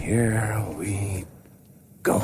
Here we go.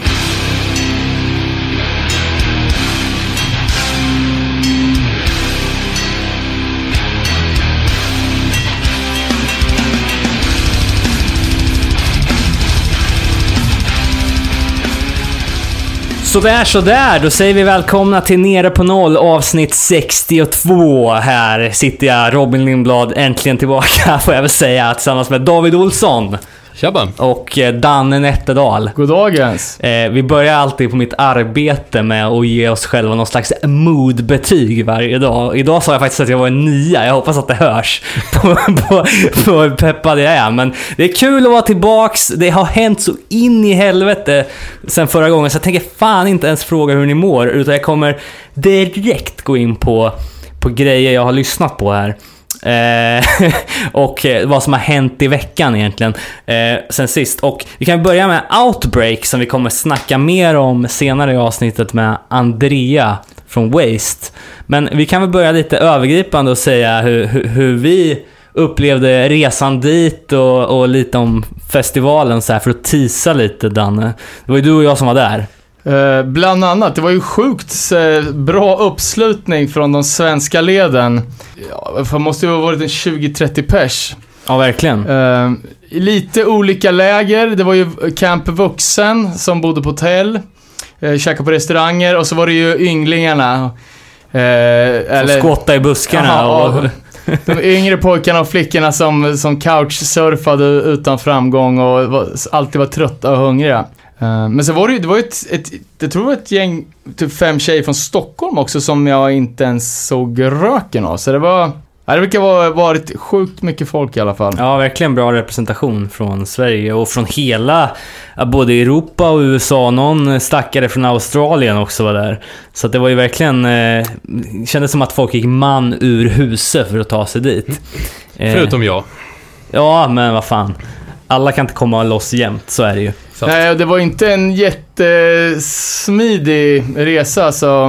Sådär, sådär. Då säger vi välkomna till Nere på Noll avsnitt 62. Här sitter jag, Robin Lindblad, äntligen tillbaka får jag väl säga, tillsammans med David Olsson Tjabba! och eh, Danne Nätterdal. Goddagens. Eh, vi börjar alltid på mitt arbete med att ge oss själva någon slags moodbetyg varje dag. Idag sa jag faktiskt att jag var en nia, jag hoppas att det hörs på, på, på hur peppad jag är. Men det är kul att vara tillbaks, det har hänt så in i helvete sen förra gången så jag tänker fan inte ens fråga hur ni mår utan jag kommer direkt gå in på, på grejer jag har lyssnat på här. Eh, och eh, vad som har hänt i veckan egentligen eh, sen sist. Och vi kan börja med Outbreak som vi kommer snacka mer om senare i avsnittet med Andrea från Waste. Men vi kan väl börja lite övergripande och säga hur, hur, hur vi upplevde resan dit och, och lite om festivalen så här för att tisa lite Danne. Det var ju du och jag som var där. Eh, bland annat, det var ju sjukt eh, bra uppslutning från de svenska leden. Ja, det måste ju ha varit en 20-30 pers. Ja, verkligen. Eh, lite olika läger. Det var ju Camp Vuxen som bodde på hotell. Eh, käkade på restauranger och så var det ju ynglingarna. Eh, Som skotta i buskarna Jaha, och... De yngre pojkarna och flickorna som, som couchsurfade utan framgång och var, alltid var trötta och hungriga. Eh, Men så var det ju, det var ju ett, ett, jag tror det var ett gäng, typ fem tjejer från Stockholm också som jag inte ens såg röken av. Så det var, ja, det verkar ha varit sjukt mycket folk i alla fall. Ja, verkligen bra representation från Sverige och från hela, både Europa och USA. Någon stackare från Australien också var där. Så att det var ju verkligen, eh, kändes som att folk gick man ur huset för att ta sig dit. Eh, Förutom jag. Ja, men vad fan. Alla kan inte komma loss jämt, så är det ju. Sant. Nej, det var inte en jättesmidig resa. Så,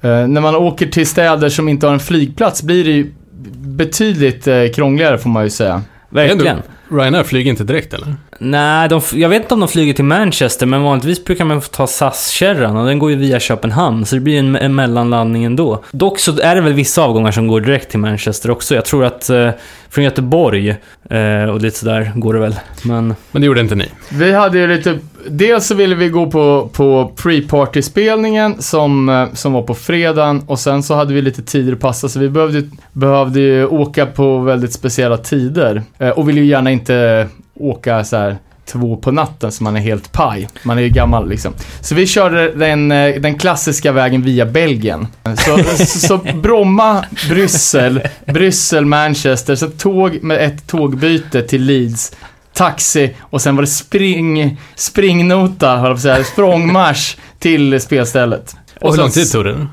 eh, när man åker till städer som inte har en flygplats blir det ju betydligt eh, krångligare får man ju säga. Verkligen. Ryanair flyger inte direkt eller? Nej, de, jag vet inte om de flyger till Manchester, men vanligtvis brukar man få ta SAS-kärran och den går ju via Köpenhamn, så det blir en, en mellanlandning ändå. Dock så är det väl vissa avgångar som går direkt till Manchester också. Jag tror att eh, från Göteborg eh, och lite sådär går det väl. Men Men det gjorde inte ni. Vi hade ju lite, dels så ville vi gå på, på pre-party-spelningen som, eh, som var på fredagen och sen så hade vi lite tider att passa så vi behövde, behövde ju åka på väldigt speciella tider. Eh, och ville ju gärna inte åka så här två på natten så man är helt paj. Man är ju gammal liksom. Så vi körde den, eh, den klassiska vägen via Belgien. Så, så, så Bromma, Bryssel, Bryssel, Manchester, så tåg med ett tågbyte till Leeds taxi och sen var det spring, springnota, höll jag på att säga, språngmarsch till spelstället. Och hur sen lång tid tog det?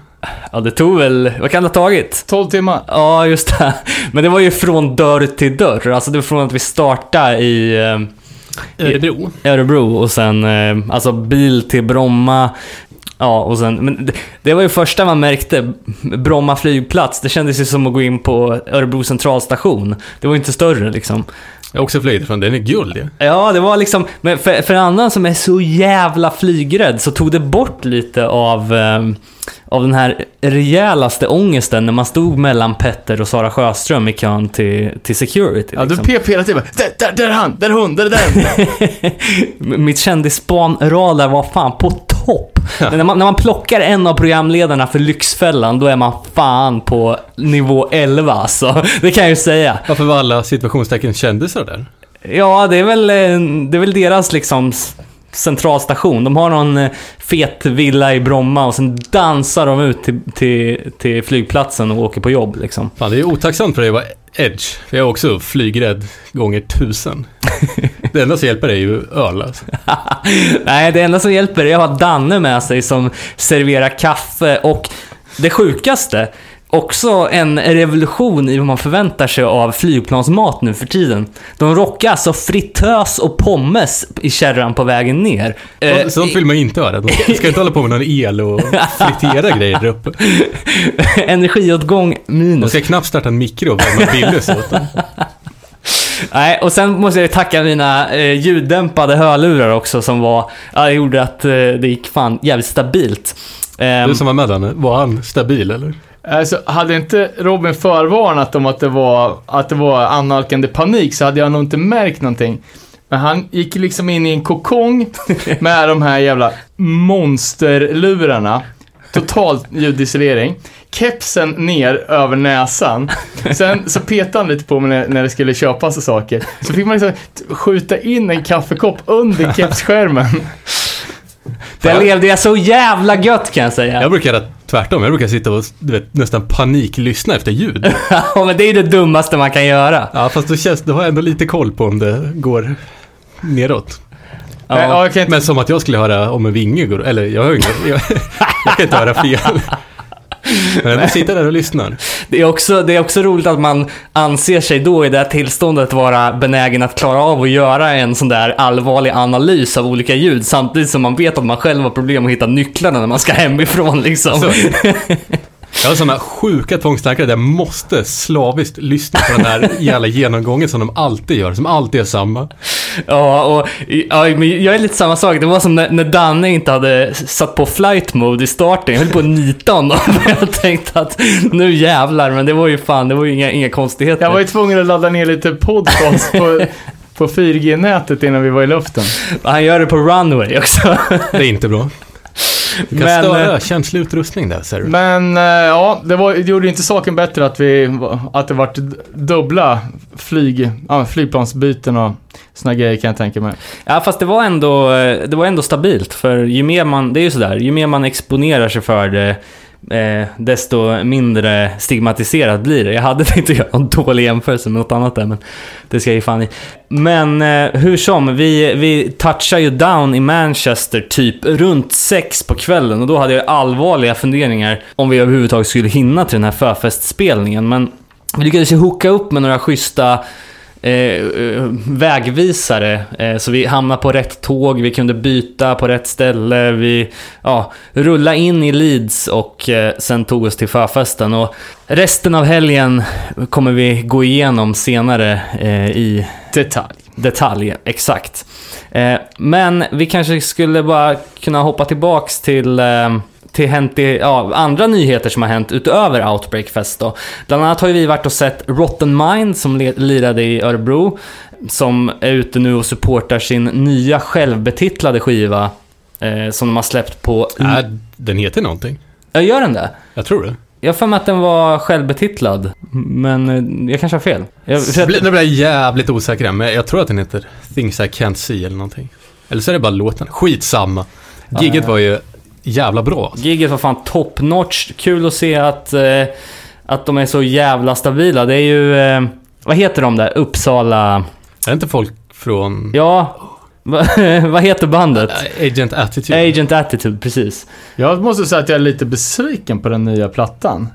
Ja, det tog väl, vad kan det ha tagit? 12 timmar. Ja, just det. Men det var ju från dörr till dörr. Alltså det var från att vi startade i eh, Örebro. Örebro och sen eh, alltså bil till Bromma. Ja, och sen, men det, det var ju första man märkte, Bromma flygplats, det kändes ju som att gå in på Örebro centralstation. Det var ju inte större liksom. Jag har också flugit från den är guld ju. Ja, det var liksom, men för, för en annan som är så jävla flygrädd så tog det bort lite av, eh, av den här rejälaste ångesten när man stod mellan Petter och Sara Sjöström i kön till, till security. Ja, du liksom. pep hela tiden. Där, där, där är han, där är hon, där är den. Mitt kändisspanradar var fan på topp. Men när, man, när man plockar en av programledarna för Lyxfällan, då är man fan på nivå 11 alltså. Det kan jag ju säga. Varför var alla situationstecken kändisar där? Ja, det är väl, eh, det är väl deras liksom centralstation. De har någon eh, fet villa i Bromma och sen dansar de ut till, till, till flygplatsen och åker på jobb liksom. Fan, det är otacksamt för dig att vara Edge. Jag är också flygrädd gånger tusen. Det enda som hjälper är ju öl alltså. Nej, det enda som hjälper är att ha Danne med sig som serverar kaffe och det sjukaste, också en revolution i vad man förväntar sig av flygplansmat nu för tiden. De rockar alltså fritös och pommes i kärran på vägen ner. Eh, Sånt vill man inte höra. De ska inte hålla på med någon el och fritera grejer där uppe. Energiåtgång De minus. ska knappt starta en mikro och värma dem. Nej, och sen måste jag tacka mina eh, ljuddämpade hörlurar också som var, ja, det gjorde att eh, det gick fan jävligt stabilt. Ehm, Du som var med Danne, var han stabil eller? Alltså, hade inte Robin förvarnat om att det var, att det var annalkande panik så hade jag nog inte märkt någonting. Men han gick liksom in i en kokong med de här jävla monsterlurarna. Totalt ljudisolering. Kepsen ner över näsan. Sen så petade han lite på mig när, när det skulle köpas och saker. Så fick man liksom skjuta in en kaffekopp under kepsskärmen. Där levde jag så jävla gött kan jag säga. Jag brukar göra tvärtom. Jag brukar sitta och du vet, nästan paniklyssna efter ljud. Ja, men det är ju det dummaste man kan göra. Ja, fast då, känns, då har jag ändå lite koll på om det går neråt. Ja. Nej, ja, jag kan inte, Men som att jag skulle höra om en vinge går, eller jag hör inget, jag, jag kan inte höra fel. Ändå sitta där och lyssnar. Det är, också, det är också roligt att man anser sig då i det här tillståndet vara benägen att klara av att göra en sån där allvarlig analys av olika ljud samtidigt som man vet att man själv har problem att hitta nycklarna när man ska hemifrån liksom. Så. Jag har sådana sjuka tvångstankar där jag måste slaviskt lyssna på den här jävla genomgången som de alltid gör, som alltid är samma. Ja, och ja, men jag är lite samma sak. Det var som när, när Danne inte hade satt på flight mode i starten. Jag höll på att nita honom. Jag tänkte att nu jävlar, men det var ju fan, det var ju inga, inga konstigheter. jag var ju tvungen att ladda ner lite podcast på, på 4G-nätet innan vi var i luften. Han gör det på runway också. Det är inte bra. Du kan Men, störa känslig utrustning där, ser du. Men eh, ja, det, var, det gjorde inte saken bättre att, vi, att det vart dubbla flyg, ja, flygplansbyten och såna grejer kan jag tänka mig. Ja, fast det var ändå, det var ändå stabilt. För ju mer man, det är ju sådär, ju mer man exponerar sig för det, eh, desto mindre stigmatiserat blir det. Jag hade tänkt att göra en dålig jämförelse med något annat där, men det ska jag ge fan i. Men eh, hur som, vi, vi touchar ju down i Manchester typ runt sex på kvällen och då hade jag allvarliga funderingar om vi överhuvudtaget skulle hinna till den här förfestspelningen. Men vi lyckades ju hooka upp med några schyssta eh, eh, vägvisare. Eh, så vi hamnade på rätt tåg, vi kunde byta på rätt ställe, vi ja, rullade in i Leeds och eh, sen tog oss till förfesten. Och resten av helgen kommer vi gå igenom senare eh, i Detalj. detalj, exakt. Eh, men vi kanske skulle bara kunna hoppa tillbaks till, till hänt i, ja, andra nyheter som har hänt utöver Outbreak Fest då. Bland annat har ju vi varit och sett Rotten Mind som lirade i Örebro. Som är ute nu och supportar sin nya självbetitlade skiva. Eh, som de har släppt på... Nej, den heter någonting. Ja, gör den det? Jag tror det. Jag för mig att den var självbetitlad. Men eh, jag kanske har fel. Jag, för Nu blir jag jävligt osäker, men jag tror att den heter Things I Can't See eller någonting. Eller så är det bara låten. Skitsamma. Gigget Ja. var ju jävla bra. Giget var fan top notch. Kul att se att, eh, att de är så jävla stabila. Det är ju, eh, vad heter de där? Uppsala... Är det inte folk från Ja, va, vad heter bandet? Agent Attitude? Agent Attitude, precis. Jag måste säga att jag är lite besviken på den nya plattan.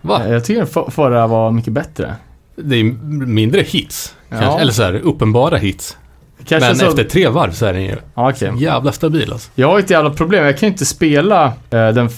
Va? Jag tycker den för- förra var mycket bättre. Det är mindre hits. Ja. Eller så här, uppenbara hits. Kanske men så... efter tre varv så är den ju okej. jävla stabil alltså. Jag har ett jävla problem. Jag kan ju inte spela eh, den...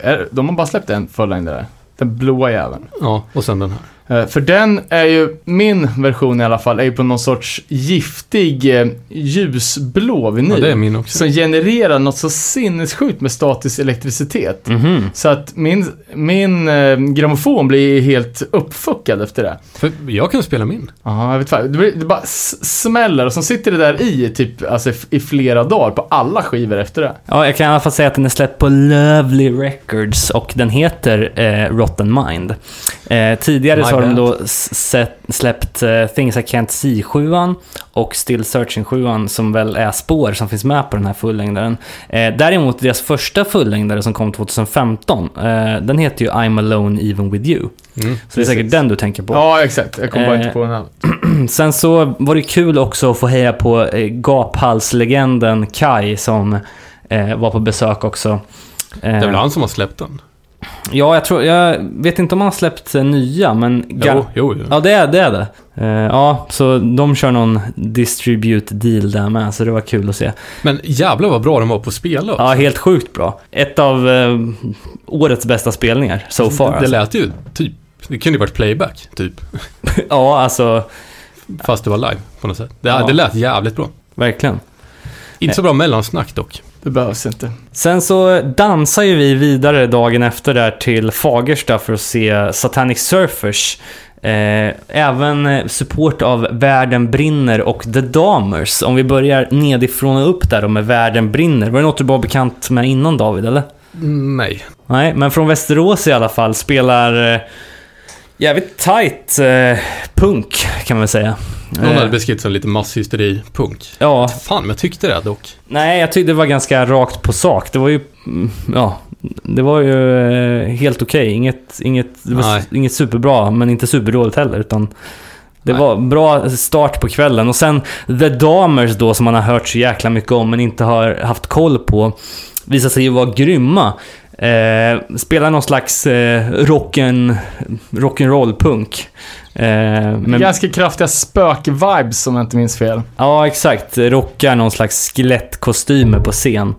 Är, de har bara släppt en fullängdare. där. Den blåa jäveln. Ja, och sen den här. Eh, För den är ju, min version i alla fall, är ju på någon sorts giftig eh, ljusblå vinyl. Ja, det är min också. Som genererar något så sinnessjukt med statisk elektricitet. Mhm. Så att min, min eh, grammofon blir helt uppfuckad efter det. För jag kan spela min. Ja, jag vet fan. Det, blir, det bara smäller och så sitter det där i typ alltså, i- i flera dagar på alla skivor efter det. Ja, jag kan i alla fall säga att den är släppt på Lovely Records och den heter eh, Rotten Mind. Eh, tidigare My så har de då sett, släppt eh, Things I Can't See 7 och Still Searching 7 som väl är spår som finns med på den här fullängdaren. Eh, däremot deras första fullängdare som kom 2015, eh, den heter ju I'm Alone Even With You. Mm. Så det är säkert den du tänker på. Ja, exakt. Jag kommer bara Eh, inte på den här. Sen så var det kul också att få heja på eh, gaphalslegenden Kai som eh, var på besök också. Eh, Det är väl han som har släppt den? Ja, jag tror, jag vet inte om han har släppt eh, nya, men... Jo, jo, jo. Ja, det är det. Är det. Eh, ja, så de kör någon distribute deal där med, så det var kul att se. Men jävlar vad bra de var på att spela. Ja, helt sjukt bra. Ett av eh, årets bästa spelningar so far. det, det alltså. lät ju typ, det kunde ju varit playback, typ. Ja, alltså... fast det var live på något sätt. Det, Ja. det lät jävligt bra. Verkligen. Inte så bra mellansnack dock. Det behövs inte. Sen så dansar ju vi vidare dagen efter där till Fagersta för att se Satanic Surfers. Eh, även support av Världen brinner och The Damers. Om vi börjar nedifrån och upp där då med Världen brinner. Var det något du var bekant med innan David, eller? Nej. Nej, men från Västerås i alla fall spelar eh, jävligt tight eh, punk kan man väl säga. Någon Eh, hade beskrivit som lite masshysteri-punk. Ja, Fan, men jag tyckte det dock. nej jag tyckte det var ganska rakt på sak. Det var ju, mm, ja, det var ju eh, helt okej. Inget, inget, s- inget superbra, men inte superdåligt heller. Utan det Nej. var bra start på kvällen. Och sen The Damers då, som man har hört så jäkla mycket om, men inte har haft koll på, visade sig ju vara grymma. Eh, spelar någon slags eh, rock'n, rock'n'roll-punk. Eh, men, Ganska kraftiga spök-vibes om jag inte minns fel. Ja, exakt. Rockar någon slags skelettkostymer på scen.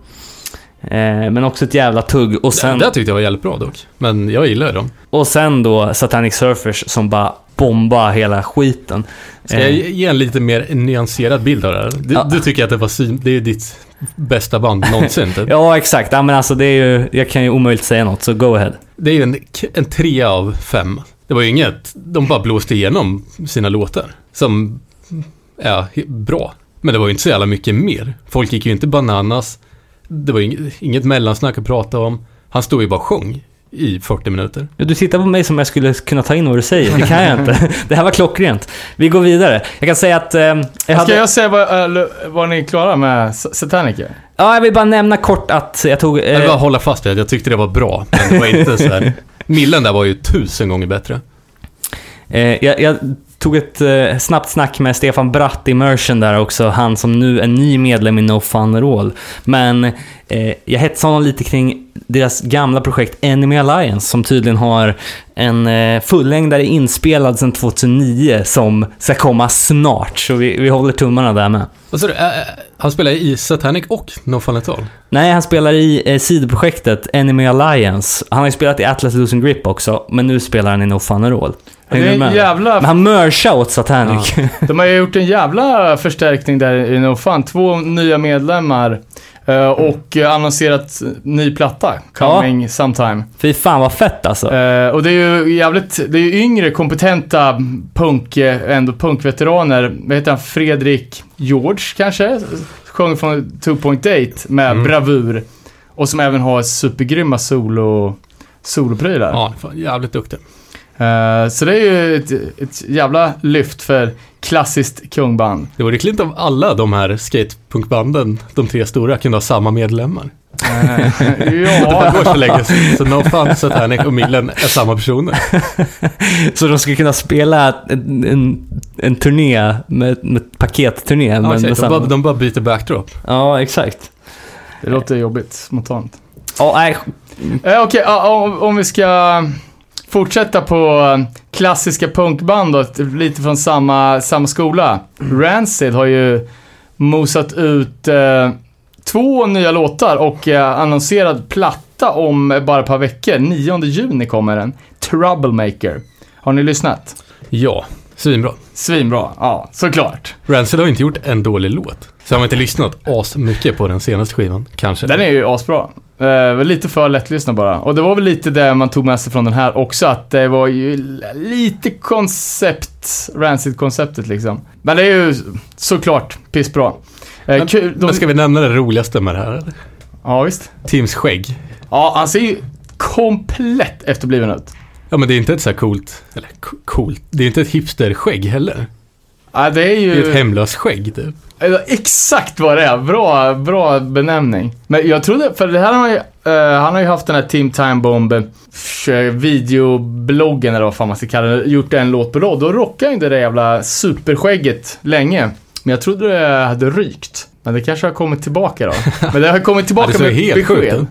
Eh, men också ett jävla tugg. Och sen, Det, det tyckte jag var jävligt bra dock. Men jag gillar dem. och sen då Satanic Surfers som bara bomba hela skiten. Ska jag Eh, ge ge en lite mer nyanserad bild av det här? Du, Ja. du tycker att det var syn, det är ditt bästa band någonsin? typ. Ja, exakt. Ja, men alltså det är ju, jag kan ju omöjligt säga något, så go ahead. Det är ju en, en trea av fem. Det var ju inget, de bara blåste igenom sina låtar. Som är bra. Men det var ju inte så jävla mycket mer. Folk gick ju inte bananas. Det var inget, inget mellansnack att prata om. Han stod ju bara och sjöng i 40 minuter. Ja, Du tittar på mig som jag skulle kunna ta in vad du säger. Det kan jag inte. Det här var klockrent. Vi går vidare. Jag kan säga att... Eh, jag Ska hade, jag säga vad, eller, vad ni är klara med S- Satanic? Ja, jag vill bara nämna kort att jag tog... Jag vill Eh, bara hålla fast vid att jag tyckte det var bra. Men det var inte så här. Millen där var ju tusen gånger bättre. Eh, jag, jag tog ett eh, snabbt snack med Stefan Bratt i Merchen där också, han som nu är ny medlem i No Fun Roll. Men eh, jag hetsade honom lite kring deras gamla projekt Enemy Alliance som tydligen har en eh, fullängdare inspelad sedan 2009 som ska komma snart. Så vi, vi håller tummarna där med. Vad sa du? Han spelar i Satanic och No Fun At All. Nej, han spelar i eh, sidoprojektet Enemy Alliance. Han har ju spelat i Atlas Losing Grip också, men nu spelar han i No Fun Roll. Det Hänger är du en jävla... Men han merchar åt Satanic. De har ju gjort en jävla förstärkning där i No Fun. Två nya medlemmar. Eh, Och annonserat ny platta. Coming sometime. Fy fan vad fett alltså. Eh, och det är ju jävligt, det är ju yngre kompetenta punk, eh, ändå punkveteraner. Vad heter han? Fredrik George kanske? Sjöng från 2.8 med Mm. bravur. Och som även har supergrymma solo, soloprylar. Ja, jävligt duktig. Så det är ju ett, ett jävla lyft för klassiskt kungband. Det vore klint om alla de här skatepunkbanden, de tre stora, kunde ha samma medlemmar. Det ja, går så länge. Så No Fun, Satanic och Millen är samma personer. Så de skulle kunna spela en, en, en turné med, med paketturné. Ja, men med exakt. de, samma... bara, de bara byter backdrop. ja, exakt. det låter jobbigt spontant. Ja, nej. Eh, Okej, ja, om, om vi ska fortsätta på eh, klassiska punkband då, lite från samma, samma skola. Rancid har ju mosat ut eh, två nya låtar och eh, annonserad platta om bara ett par veckor. 9 juni kommer den. Troublemaker. Har ni lyssnat? Ja, svinbra. Svinbra, ja, såklart. Rancid har inte gjort en dålig låt. Så har inte lyssnat as mycket på den senaste skivan, kanske. Den är ju asbra. Eh, lite för lättlyssnad bara. Och det var väl lite det man tog med sig från den här också, att det var ju lite koncept, Rancid-konceptet liksom. Men det är ju såklart pissbra. Eh, Men, kul, de, men ska vi nämna det roligaste med det här? eller? Ja, visst. Teams skägg. Ja, han ser ju komplett efterbliven ut. Ja, men det är inte ett så här coolt, eller co- coolt, det är inte ett hipsterskägg heller. Ja, det är Det är ju... ett hemlöst skägg, typ. Exakt vad det är. Bra, bra benämning. Men jag trodde, för det här har ju, eh, han har ju haft den här Team Time Bomb eh, videobloggen eller vad fan man ska kalla det, gjort en låt på rad. Då rockade ju det där jävla superskägget länge. Men jag trodde det hade rykt. Men det kanske har kommit tillbaka då. Men det har kommit tillbaka det med helt sjukt besked. ut.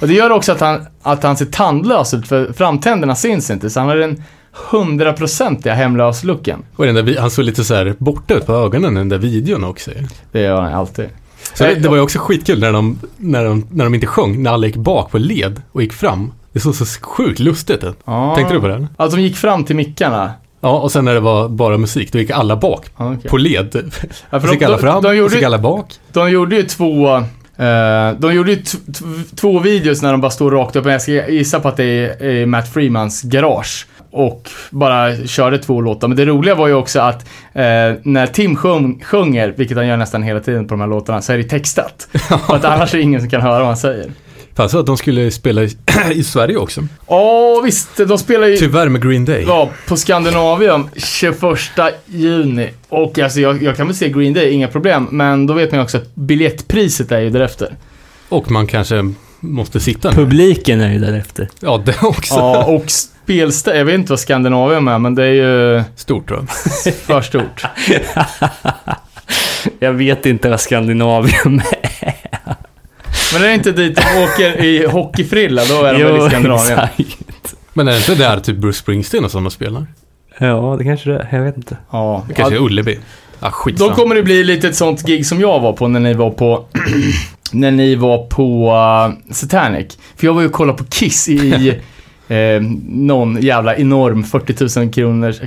Och det gör också att han, att han ser tandlös ut, för framtänderna syns inte. Så han har den hundraprocentiga hemlös-looken. Och den där, vi- han såg lite så här borta ut på ögonen i den där videon också. Det gör han alltid. Så det, det var ju också skitkul när de, när, de, när de inte sjöng, när alla gick bak på led och gick fram. Det såg så sjukt lustigt ut. Ja. Tänkte du på det? Att de gick fram till mickarna. Ja, och sen när det var bara musik, då gick alla bak. Ja, okej. På led. Ja, Så gick de- alla de- fram, de och gjorde så gick alla bak. De gjorde ju två, eh, de gjorde ju två videos när de bara står rakt upp, men jag ska gissa på att det är, är Matt Freemans garage. Och bara körde två låtar. Men det roliga var ju också att eh, när Tim sjung, sjunger, vilket han gör nästan hela tiden på de här låtarna, så är det textat. För att annars är det ingen som kan höra vad han säger. Fan, så att de skulle spela i, i Sverige också. Ja, visst. De spelar ju... Tyvärr med Green Day. Ja, på Skandinavium 21 juni. Och alltså jag, jag kan väl se Green Day, inga problem. Men då vet man ju också att biljettpriset är ju därefter. Och man kanske måste sitta ner. Publiken är ju därefter. Ja, det också. Ja, och spelställe, jag vet inte vad Skandinavium är, men det är ju Stort jag. för stort. Jag vet inte vad Skandinavium är. Men är det inte dit de åker i hockeyfrilla, då är de väl i Skandinavien. exakt. Men är det inte där typ Bruce Springsteen och sådana spelar? Ja, det kanske det är. Jag vet inte. Ja. Det kanske är Ullevi. Ja, skit Då kommer det bli lite ett sånt gig som jag var på när ni var på när ni var på uh, Satanic. För jag var ju och kollade på Kiss i eh, någon jävla enorm 40 000 kronors,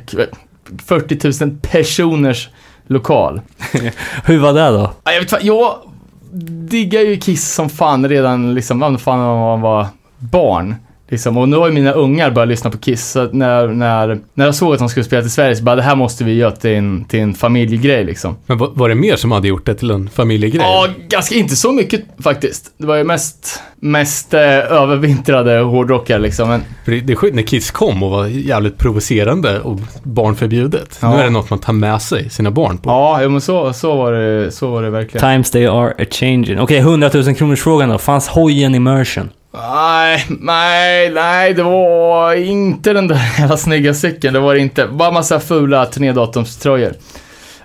40 000 personers lokal. Hur var det då? Ja, Jag vet jag diggar ju Kiss som fan redan liksom, fan när man var barn. Liksom. Och nu har ju mina ungar börjat lyssna på Kiss, så när, när, när jag såg att de skulle spela till Sverige så bara, det här måste vi göra till en, till en familjegrej liksom. Men var, det mer som hade gjort det till en familjegrej? Ja, ganska inte så mycket faktiskt. Det var ju mest, mest eh, övervintrade hårdrockare liksom. Men, För det, det är skit när Kiss kom och var jävligt provocerande och barnförbjudet. Ja. Nu är det något man tar med sig sina barn på. ja, jo, men så, så, var det, så var det verkligen. Times they are a changing. Okej, 100 000 kronors frågan då. Fanns hojen immersion? Nej, nej, nej, det var inte den där jävla snygga cykeln. Det var det inte. Bara massa fula turnédatumströjor.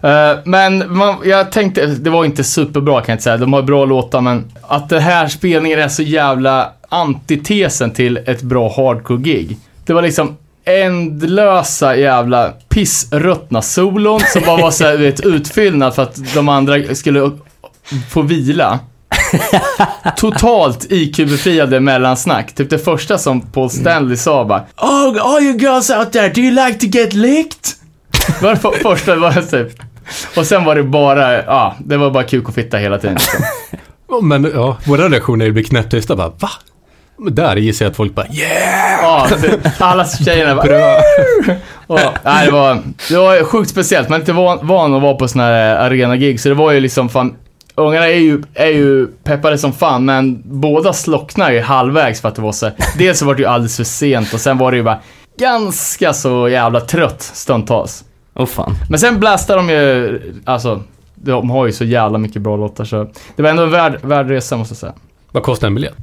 Eh, men man, jag tänkte, det var inte superbra kan jag inte säga. De har bra låtar, men att den här spelningen är så jävla antitesen till ett bra hardcore-gig. Det var liksom ändlösa jävla pissruttna solon som bara var så här, vet, utfyllnad för att de andra skulle få vila. Totalt IQ-befriade mellansnack. Typ det första som Paul Stanley sa bara Oh, all you girls out there, do you like to get licked? Det var det för- första, det var typ. Och sen var det bara, ja, det var bara kuk och fitta hela tiden. Liksom. Men ja, våra reaktioner blir knäpptysta bara va? Men där gissar jag att folk bara yeah! Ja, alla tjejerna bara och, nej, det, var, det var sjukt speciellt. Man är inte van, van att vara på såna här arena-gig, så det var ju liksom fan Ungarna är ju, är ju peppade som fan, men båda slocknade ju halvvägs för att det var så Dels så var det ju alldeles för sent och sen var det ju bara ganska så jävla trött stundtals. Åh fan. Men sen blastar de ju, alltså, de har ju så jävla mycket bra låtar så det var ändå en värd, värd resa måste jag säga. Vad kostar en biljett?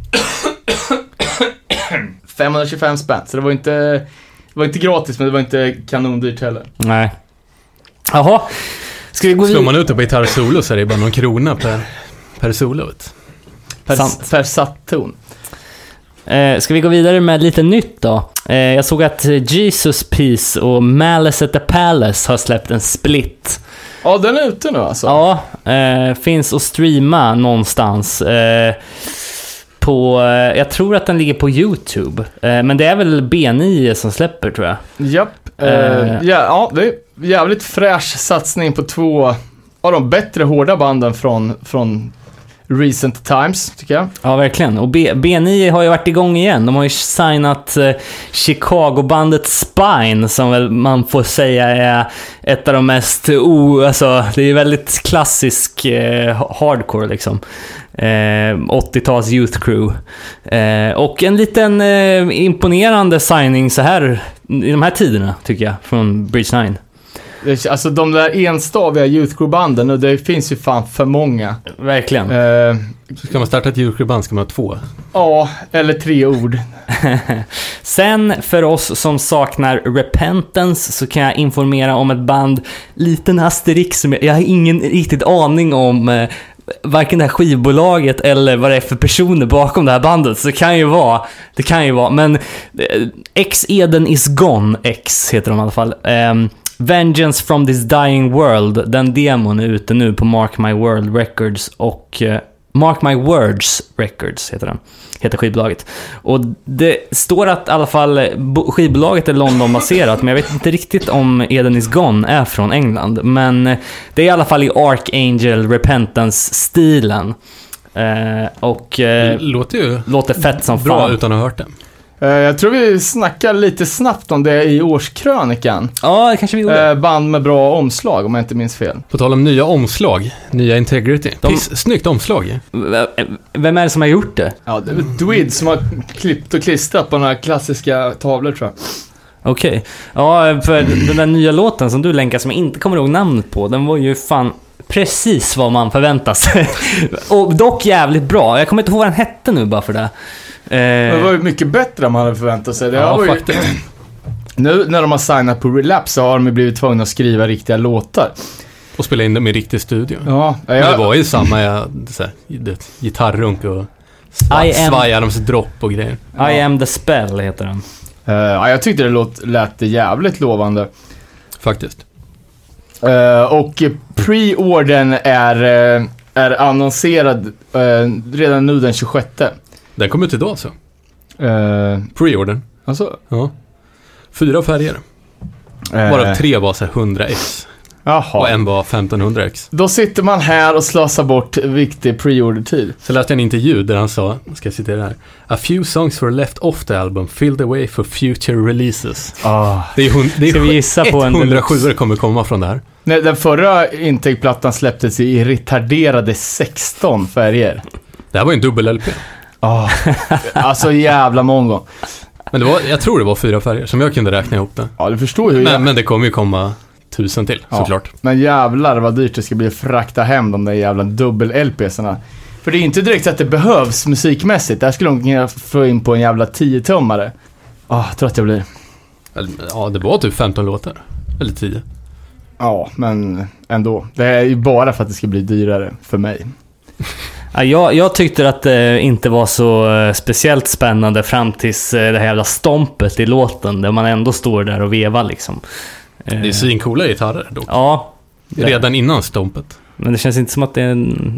525 spänn, så det var inte, det var inte gratis men det var inte kanondyrt heller. Nej. Jaha. Ska vi gå Slår man ut det på gitarrsolo så är det bara någon krona per, per solo. Vet. Per, Sant. per satt ton. Eh, ska vi gå vidare med lite nytt då? Eh, jag såg att Jesus Peace och Malice at the Palace har släppt en split. Ja, den är ute nu alltså. Ja, eh, finns att streama någonstans. Eh, på, eh, jag tror att den ligger på YouTube. Eh, men det är väl B9 som släpper tror jag. Japp. Eh, ja, ja, det är jävligt fräsch satsning på två av de bättre hårda banden från, från recent times, tycker jag. Ja, verkligen. Och B- B9 har ju varit igång igen. De har ju signat eh, Chicago-bandet Spine, som väl man får säga är ett av de mest o... Alltså, det är ju väldigt klassisk eh, hardcore liksom. Eh, 80-tals Youth Crew. Eh, och en liten eh, imponerande signing så här i de här tiderna, tycker jag, från Bridge 9. Alltså de där enstaviga Youth Crew-banden, och det finns ju fan för många. Verkligen. Eh, Så ska man starta ett julklubband ska man ha två. ja, eller tre ord. Sen för oss som saknar Repentance så kan jag informera om ett band, liten asterix, som jag, jag har ingen riktigt aning om eh, varken det här skivbolaget eller vad det är för personer bakom det här bandet. Så det kan ju vara, det kan ju vara, men eh, X Eden is gone, X heter de i alla fall. Ehm, Vengeance from this dying world, den demon är ute nu på Mark My World Records och eh, Mark My Words Records heter den. Heter skivbolaget. Och det står att i alla fall bo- skivbolaget är Londonbaserat, men jag vet inte riktigt om Eden Is Gone är från England. Men det är i alla fall i Archangel Repentance-stilen. Eh, och eh, låter ju låter fett som bra fan. utan att ha hört det. Eh, Jag tror vi snackar lite snabbt om det i årskrönikan. Ja, det kanske vi gjorde. Eh, Band med bra omslag, om jag inte minns fel. På tal om nya omslag, nya Integrity. De- Piss, snyggt omslag. Vem är det som har gjort det? Ja, det är Dwid som har klippt och klistrat på några klassiska tavlor tror jag. Okej. Ja, för den där nya låten som du länkar som jag inte kommer ihåg namnet på, den var ju fan precis vad man förväntar sig. Och dock jävligt bra. Jag kommer inte ihåg vad den hette nu bara för det. Det Eh, var ju mycket bättre än man hade förväntat sig. Det Ja, var ju, faktiskt. nu när de har signat på Relapse så har de ju blivit tvungna att skriva riktiga låtar. Och spela in dem i riktig studio. Ja, Men jag, det var ju samma, ja, så här, det, gitarrrunk och I am- dropp och grejer. I am the spell heter den. ja, jag tyckte det låt, lät jävligt lovande. Faktiskt. Eh, och pre-ordern är, eh, är annonserad eh, redan nu den 26. Den kom ut idag alltså. Uh, Pre-ordern. alltså, Ja. Fyra färger. eh, Varav tre var så här 100x. Jaha. Och en var 1500x. Då sitter man här och slösar bort viktig pre-order-tid. Så läste jag en intervju där han sa, ska jag citera här. A few songs were left off the album, filled away for future releases. Ah. Det är, hund, det Ska vi är gissa på en 107 deluxe? kommer komma från det här. Nej, den förra intake-plattan släpptes i retarderade 16 färger. Det här var ju en dubbel-LP. Ah. alltså jävla mongo. Men det var, jag tror det var fyra färger, som jag kunde räkna ihop det. Ja, du förstår ju Men, men det kommer ju komma tusen till, Ja. såklart. Men jävlar vad dyrt det ska bli att frakta hem de där jävla dubbel-LPsarna. För det är inte direkt så att det behövs musikmässigt. Där skulle de kunna få in på en jävla 10-tummare. Ah, trött jag blir. Ja, det var typ 15 låtar. Eller 10. Ja, men ändå. Det är ju bara för att det ska bli dyrare för mig. Ja, jag, jag tyckte att det inte var så eh, speciellt spännande fram tills eh, det här jävla stompet i låten, där man ändå står där och vevar liksom. Eh, Det är svincoola gitarrer dock. Ja. det- Redan innan stompet. Men det känns inte som att det är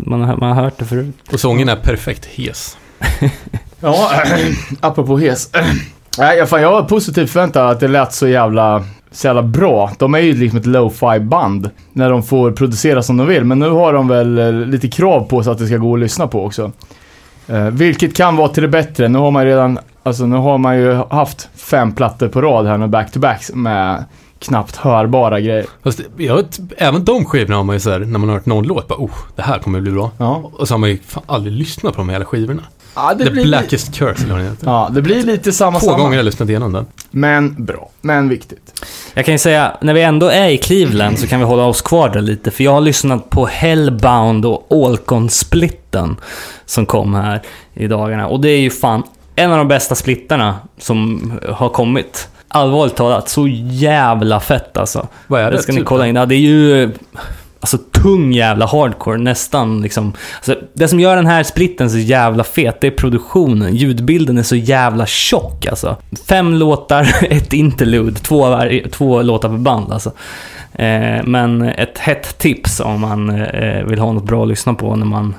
man, har, man har hört det förut. Och sången är perfekt hes. Ja, apropå hes. Nej, jag, fan, jag var positivt förväntad att det lät så jävla, så jävla bra. De är ju liksom ett lo-fi band när de får producera som de vill. Men nu har de väl eh, lite krav på sig att det ska gå att lyssna på också. Eh, vilket kan vara till det bättre. Nu har man ju redan, alltså nu har man ju haft fem plattor på rad här med back-to-back med knappt hörbara grejer. Fast jag vet, även de skivorna har man ju så här, när man har hört någon låt, bara oh, det här kommer bli bra. Ja, Och så har man ju fan aldrig lyssnat på de hela skivorna. Ja det The blir... Blackest Curse, eller vad den. Ja, det blir lite samma Två samma. gånger har jag lyssnat igenom den. Men bra. Men viktigt. Jag kan ju säga, när vi ändå är i Cleveland så kan vi hålla oss kvar där lite. För jag har lyssnat på Hellbound och Alcon-splitten som kom här i dagarna. Och det är ju fan en av de bästa splittarna som har kommit. Allvarligt talat, så jävla fett alltså. Vad är det? Det ska ni typ? kolla in. Ja, det är ju alltså tung jävla hardcore, nästan liksom. Alltså, det som gör den här splitten så jävla fet, det är produktionen. Ljudbilden är så jävla tjock alltså. Fem låtar, ett interlude, två, var, två låtar per band alltså. Eh, men ett hett tips om man eh, vill ha något bra att lyssna på när man,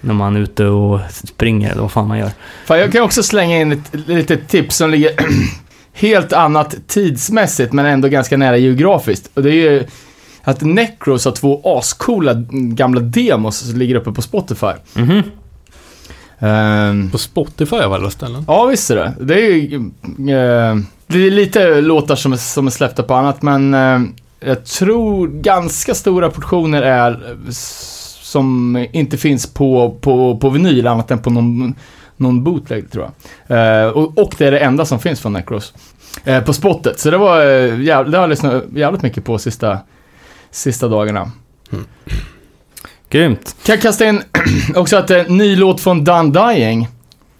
när man är ute och springer eller vad fan man gör. Fan, jag kan också slänga in ett litet tips som ligger helt annat tidsmässigt men ändå ganska nära geografiskt. Och det är ju att Necros har två ascoola gamla demos som ligger uppe på Spotify. Mhm. Ehm, På Spotify av alla ställen. ja, visst är det. Det är ju... eh, det är lite låtar som är, som är släppta på annat, men eh, jag tror ganska stora portioner är eh, som inte finns på, på, på vinyl annat än på någon, någon bootleg tror jag. Eh, och, och det är det enda som finns från Necros. Eh, på spottet. Så det var uh, jävligt, det har jag lyssnat jävligt mycket på sista, sista dagarna. Grymt. Kan jag kasta in också att det är en ny låt från Done Dying.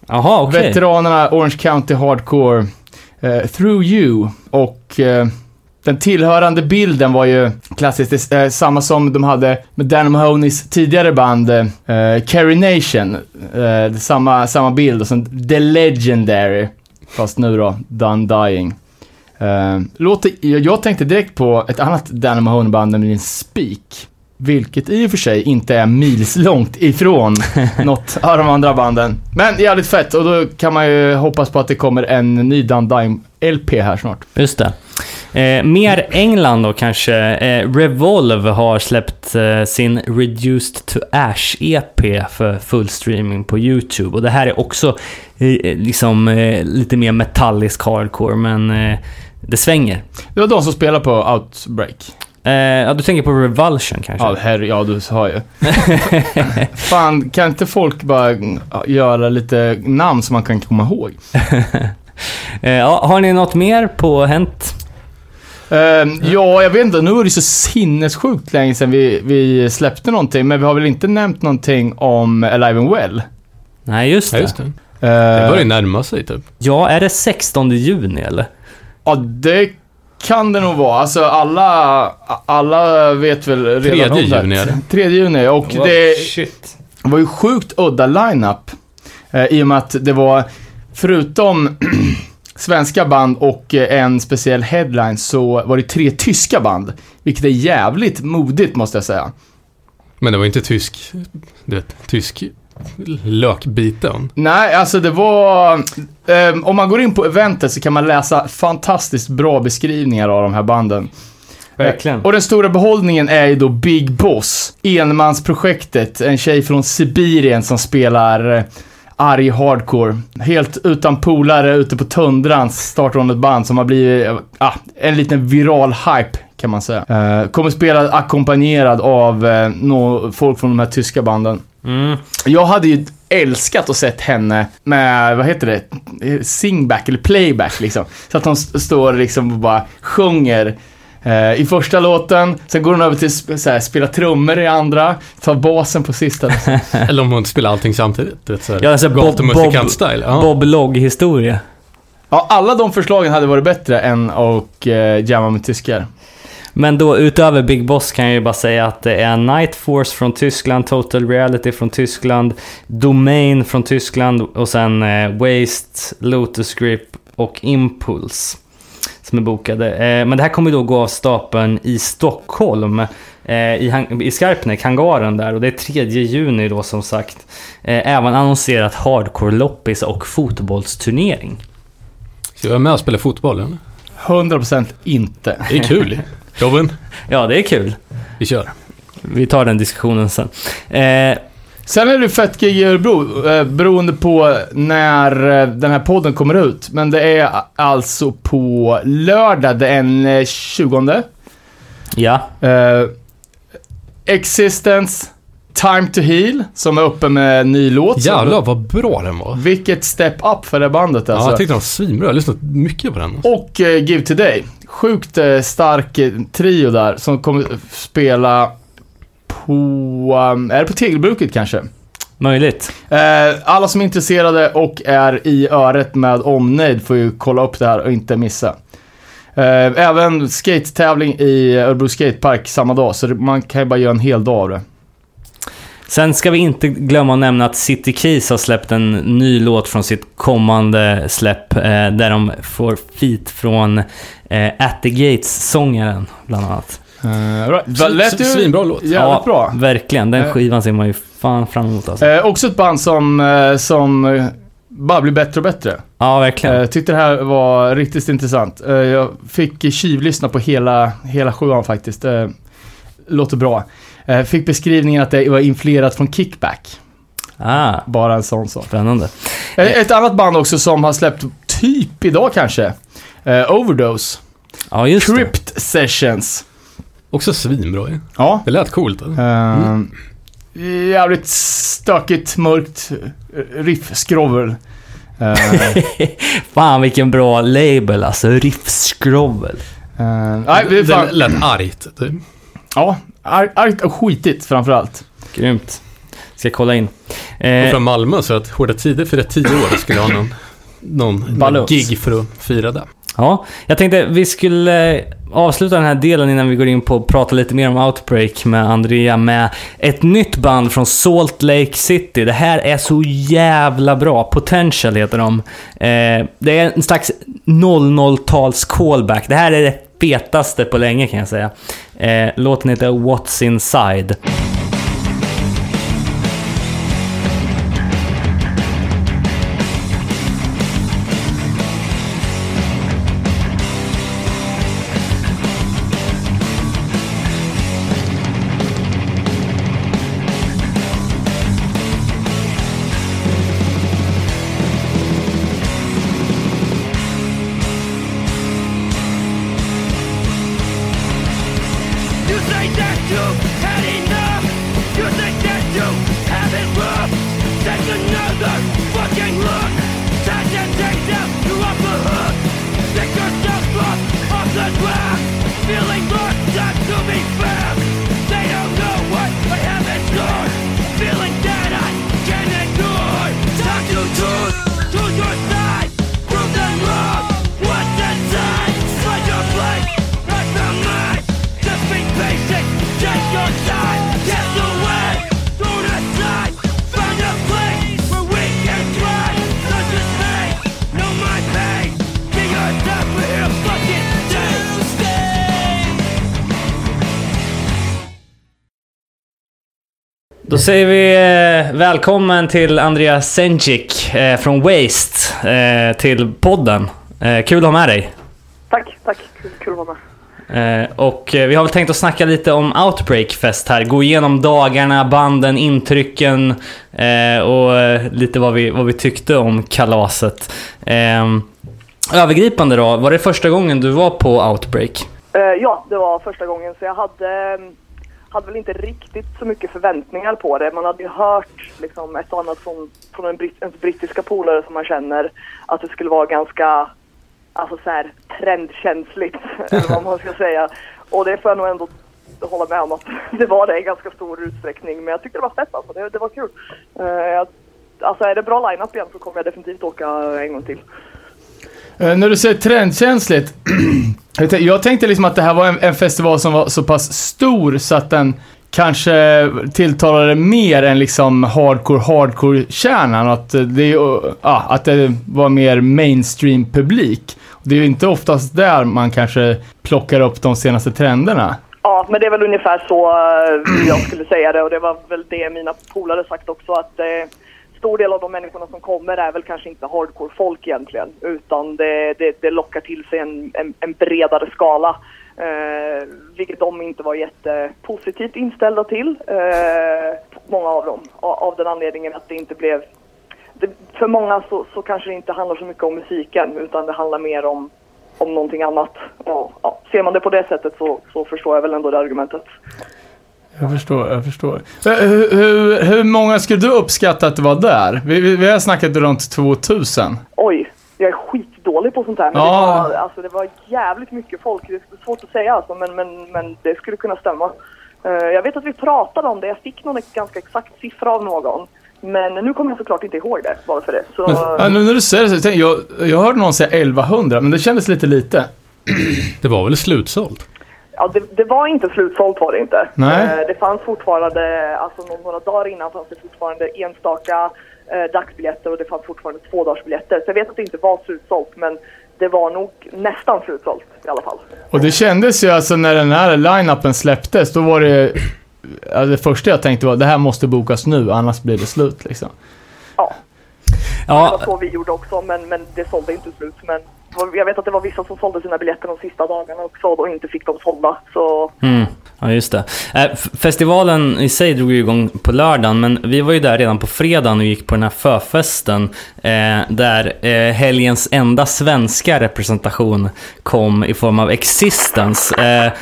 Jaha, okej. Veteranerna Orange County Hardcore, eh, Through You och eh, den tillhörande bilden var ju klassiskt, eh, samma som de hade med Dan Mahoneys tidigare band eh, Carrie Nation. Eh, samma, samma bild och sen The Legendary, fast nu då Done Dying. Eh, låter, jag tänkte direkt på ett annat Dan Mahoney-band, nämligen Speak. Vilket i och för sig inte är milslångt ifrån något av de andra banden. Men jävligt fett och då kan man ju hoppas på att det kommer en ny Dime LP här snart. Just det. Eh, mer England då kanske. Eh, Revolve har släppt eh, sin Reduced to Ash EP för full streaming på YouTube. Och det här är också eh, liksom eh, lite mer metallisk hardcore, men det svänger. Det var de som spelar på Outbreak. Eh, ja, du tänker på Revulsion kanske? Ja, herre, ja du sa ju. Fan, kan inte folk bara ja, göra lite namn som man kan komma ihåg? Eh, ja, har ni något mer på Hänt? Ehm, ja, jag vet inte. Nu är det så sinnessjukt länge sedan vi, vi släppte någonting, men vi har väl inte nämnt någonting om Alive and Well? Nej, just Ja, det. just det. Uh, Det börjar närma sig typ. Ja, är det 16 juni eller? Ja, det kan det nog vara. Alltså alla, alla vet väl redan Tredje om det. juni är det. Tredje juni, och det shit. var ju sjukt udda line-up. Eh, I och med att det var, förutom svenska band och eh, en speciell headline, så var det tre tyska band. Vilket är jävligt modigt, måste jag säga. Men det var inte tysk, du vet, tysk lökbiten. Nej, alltså det var... Eh, om man går in på eventet så kan man läsa fantastiskt bra beskrivningar av de här banden. Verkligen. Eh, Och den stora behållningen är ju då Big Boss, enmansprojektet. En tjej från Sibirien som spelar eh, arg hardcore. Helt utan polare ute på tundran startar hon ett band som har blivit eh, ah, en liten viral hype kan man säga. Eh, kommer spela ackompanjerad av eh, nå- folk från de här tyska banden. Mm. Jag hade ju älskat att sett henne med, vad heter det, singback eller playback liksom. Så att hon st- står liksom och bara sjunger eh, i första låten, sen går hon över till sp- så här, spela trummor i andra, tar basen på sista. Eller om hon spelar allting samtidigt. Vet, så här, Ja, alltså Bob- gatumusikant-style. Ja. Bob Logg-historia. Ja, alla de förslagen hade varit bättre än att eh, jamma med tyskar. Men då utöver Big Boss kan jag ju bara säga att det är Night Force från Tyskland, Total Reality från Tyskland, Domain från Tyskland och sen eh, Waste, Lotus Grip och Impulse som är bokade. Eh, men det här kommer ju då gå av stapeln i Stockholm, eh, i, i Skarpnäck, hangaren där. Och det är 3 juni då som sagt. Eh, även annonserat hardcore-loppis och fotbollsturnering. Ska jag vara med och spela fotboll? Eller? 100% inte. Det är kul. Robin, Ja, det är kul. vi kör. Vi tar den diskussionen sen. Eh, Sen är det fett gig i Örebro, eh, beroende på när eh, den här podden kommer ut. Men det är alltså på lördag den eh, 20. ja, Eh, Existence, Time to Heal, som är uppe med en ny låt. Jävlar vad bra den var. Vilket step up för det bandet Ja, alltså. jag tyckte den var svinbra. Jag har lyssnat mycket på den. Alltså. Och eh, Give Today. Sjukt eh, stark eh, trio där som kommer spela på, um, är det på Tegelbruket kanske? möjligt. Eh, alla som är intresserade och är i öret med omnejd får ju kolla upp det här och inte missa. Även skate-tävling i Örebro Skatepark samma dag, så man kan ju bara göra en hel dag av det. Sen ska vi inte glömma att nämna att City Keys har släppt en ny låt från sitt kommande släpp eh, där de får feat från eh, At the Gates-sångaren bland annat. Uh, right. Va- Lät ju Svinbra låt. jävligt bra. Verkligen, den Eh. skivan ser man ju fan fram emot alltså. Eh, också ett band som, eh, som eh, bara blir bättre och bättre. Ja, verkligen. Jag tyckte det här var riktigt intressant. Eh, jag fick tjuvlyssna på hela, hela sjuan faktiskt. Eh, låter bra. Eh, fick beskrivningen att det var influerat från Kickback. Ah, Bara en sån sak. spännande. Eh, Ett annat band också som har släppt typ idag kanske. Eh, Overdose. Ja, just det. Crypt Sessions. Också svinbra ju. Ja. Det lät coolt. Alltså. Eh, Jävligt stökigt, mörkt eh, riff-skrovel. Eh, Fan vilken bra label alltså, Riffskrovel. eh, nej, det fan, Det lät argt. Typ. ja, ar- argt och skitigt framförallt. Grymt. Ska kolla in. Och Eh, från Malmö så att Hårda Tider för tio år skulle ha någon, någon, någon gig för att fira det. Ja, jag tänkte vi skulle avsluta den här delen innan vi går in på att prata lite mer om Outbreak med Andrea med ett nytt band från Salt Lake City. Det här är så jävla bra. Potential heter de. Eh, det är en slags 00-tals callback. Det här är det fetaste på länge kan jag säga. Eh, låten heter What's Inside. Säger vi eh, välkommen till Andreas Senchik eh, från Waste eh, till podden. Eh, kul att ha med dig. Tack, tack. Kul, kul att vara med. Eh, och eh, vi har väl tänkt att snacka lite om Outbreak Fest här. Gå igenom dagarna, banden, intrycken och lite vad vi, vad vi tyckte om kalaset. Övergripande då, var det första gången du var på Outbreak? Ja, det var första gången så jag hade, hade väl inte riktigt så mycket förväntningar på det. Man hade ju hört liksom, ett och annat från, från en britt, ens brittiska polare som man känner att det skulle vara ganska alltså så här, trendkänsligt, eller vad man ska säga. Och det får jag nog ändå hålla med om att det var det i ganska stor utsträckning. Men jag tyckte det var fett alltså, det, det var kul. Uh, jag, alltså är det bra line-up igen så kommer jag definitivt åka en gång till. Eh, när du säger trendkänsligt. jag tänkte- liksom att det här var en, en festival som var så pass stor så att den kanske tilltalade mer än liksom hardcore, hardcore-kärnan. Att eh, det, ja, eh, ah, att det var mer mainstream-publik. Det är ju inte oftast där man kanske plockar upp de senaste trenderna. Ja, men det är väl ungefär så jag skulle säga det och det var väl det mina polare sagt också att eh, stor del av de människorna som kommer är väl kanske inte hardcore-folk egentligen utan det, det, det lockar till sig en, en, en bredare skala. Eh, vilket de inte var jättepositivt inställda till, eh, många av dem, av, av den anledningen att det inte blev det, för många så, så kanske det inte handlar så mycket om musiken utan det handlar mer om, om någonting annat. Och, ja, ser man det på det sättet så, så förstår jag väl ändå det argumentet. Jag förstår, jag förstår. Hur, hur, hur många skulle du uppskatta att det var där? Vi, vi, vi har snackat runt 2000. Oj, jag är skitdålig på sånt här. Men Ja. det, var, alltså, det var jävligt mycket folk. Det är svårt att säga alltså, men, men, men det skulle kunna stämma. Eh, jag vet att vi pratade om det. Jag fick någon ganska exakt siffra av någon. Men nu kommer jag såklart inte ihåg det, bara för det. Så, Men, ja, nu när du säger det så tänker jag, jag hörde någon säga 1100, men det kändes lite lite. Det var väl slutsålt? Ja, det, det var inte slutsålt var det inte. Nej. Eh, det fanns fortfarande, alltså någon- några dagar innan fanns det fortfarande enstaka eh, dagsbiljetter och det fanns fortfarande tvådagarsbiljetter. Så jag vet att det inte var slutsålt men det var nog nästan slutsålt i alla fall. Och det kändes ju alltså när den här line-upen släpptes, då var det... Ja, det första jag tänkte var det här måste bokas nu, annars blir det slut liksom. Ja, det var Ja, så vi gjorde också men, men det sålde inte slut. Men jag vet att det var vissa som sålde sina biljetter de sista dagarna också och inte fick dem sålda. Så mm, ja just det. Eh, festivalen i sig drog ju igång på lördagen, men vi var ju där redan på fredagen och gick på den här förfesten eh, där eh, helgens enda svenska representation kom i form av Existence. Eh,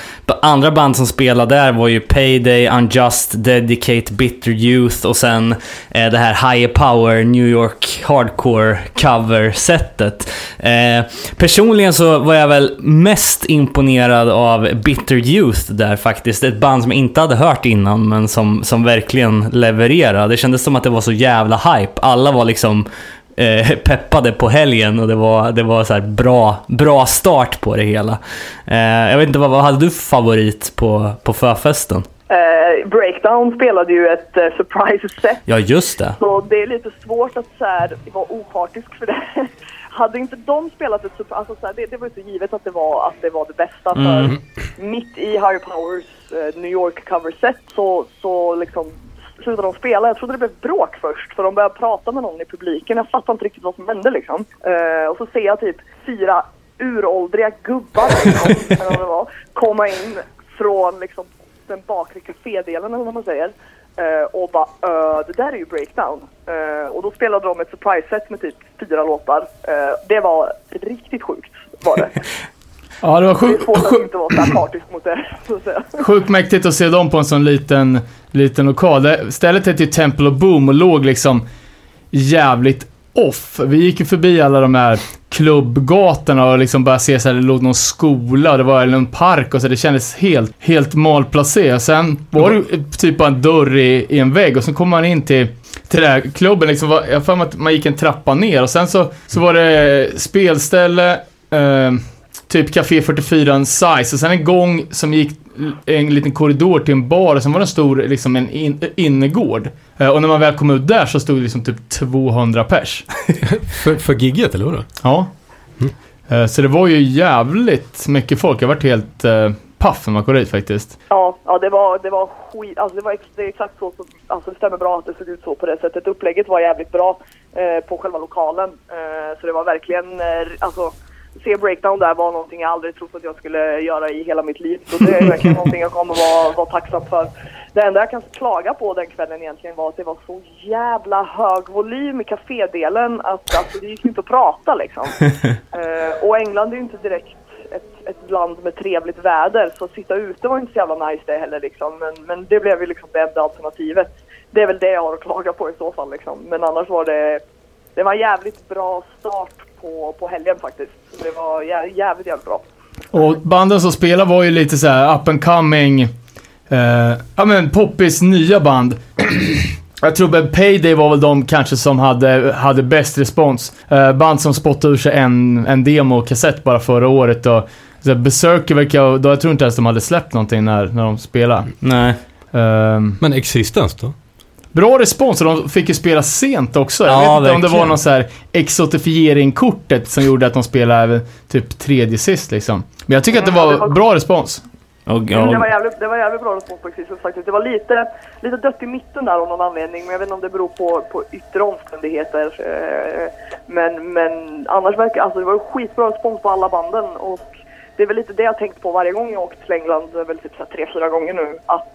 andra band som spelade där var ju Payday, Unjust, Dedicate, Bitter Youth och sen eh, det här Higher Power New York Hardcore cover-setet. Eh, Personligen så var jag väl mest imponerad av Bitter Youth där faktiskt. Ett band som jag inte hade hört innan men som, som verkligen levererade. Det kändes som att det var så jävla hype. Alla var liksom eh, peppade på helgen och det var, det var så här bra, bra start på det hela. Eh, jag vet inte, vad, vad hade du för favorit på, på förfesten? Eh, Breakdown spelade ju ett eh, surprise set Ja, just det. så det är lite svårt att så här, vara opartisk för det. Hade inte de spelat ett surprise, alltså så här, det, det var ju så givet att det var, att det var det bästa för mitt i Higher Powers eh, New York cover set så, så liksom slutade de spela. Jag trodde det blev bråk först för de började prata med någon i publiken. Jag fattade inte riktigt vad som hände liksom. Eh, och så ser jag typ fyra uråldriga gubbar liksom, komma in från liksom den bakre kafédelen eller vad man säger. Eh, och bara "Ö, det där är ju breakdown. Eh, och då spelade de ett surprise set med typ fyra låtar. Eh, det var riktigt sjukt var det. Ja, det var Det är sjukt svårt att inte vara så partisk mot det. Så att säga. sjukt mäktigt att se dem på en sån liten, liten lokal. Det- Stället hette ju Temple of Boom och låg liksom jävligt off. Vi gick ju förbi alla de här klubbgatorna och liksom bara se så här, det låg någon skola och det var en park och så det kändes helt, helt malplacerat. Sen var det typ bara en dörr i, i en vägg och sen kom man in till till den här klubben liksom, var, jag har för mig att man gick en trappa ner och sen så, så var det spelställe, eh, typ Café 44 en size och sen en gång som gick en liten korridor till en bar och sen var det en stor, liksom en in, innergård. Eh, och när man väl kom ut där så stod det liksom typ 200 pers. För, för gigget, eller vadå? Ja. Eh, så det var ju jävligt mycket folk. Jag varit helt eh, paff när man kom dit faktiskt. Ja, ja det var, det var skit, alltså det var ex, det är exakt så, som- alltså det stämmer bra att det såg ut så på det sättet. Upplägget var jävligt bra eh, på själva lokalen. Eh, så det var verkligen, eh, alltså se breakdown där var någonting jag aldrig trott att jag skulle göra i hela mitt liv. Så det är verkligen någonting jag kommer vara, vara tacksam för. Det enda jag kan klaga på den kvällen egentligen var att det var så jävla hög volym i kafédelen att alltså, det gick inte att prata liksom. Eh, och England är ju inte direkt ett, ett land med trevligt väder så att sitta ute var inte så jävla nice det heller liksom. Men, men det blev ju liksom det enda alternativet. Det är väl det jag har att klaga på i så fall liksom. Men annars var det, det var en jävligt bra start på, på helgen faktiskt. Det var jä, jävligt, jävligt bra. Och banden som spelade var ju lite så här up and coming. Eh, ja men Poppys nya band. Jag tror väl Payday var väl de kanske som hade, hade bäst respons. Eh, band som spottade ur sig en, en demo-kassett bara förra året och så Berserker verkar, då jag tror inte ens de hade släppt någonting när, när de spelade. Nej. Ehm, Men Existence då? Bra respons och de fick ju spela sent också. Jag Ja, vet inte om det var någon så här exotifiering-kortet som gjorde att de spelade typ tredje sist liksom. Men jag tycker att det Ja, var, det var- bra respons. Mm, Det var jävligt, det var jävligt bra respons på Existus faktiskt. Det var lite, lite dött i mitten där av någon anledning. Men jag vet inte om det beror på, på yttre omständigheter. Eh, Men, men annars verkar alltså det var skitbra respons på alla banden. Och det är väl lite det jag har tänkt på varje gång jag åkt till England. Väl typ så här tre, fyra gånger nu. Att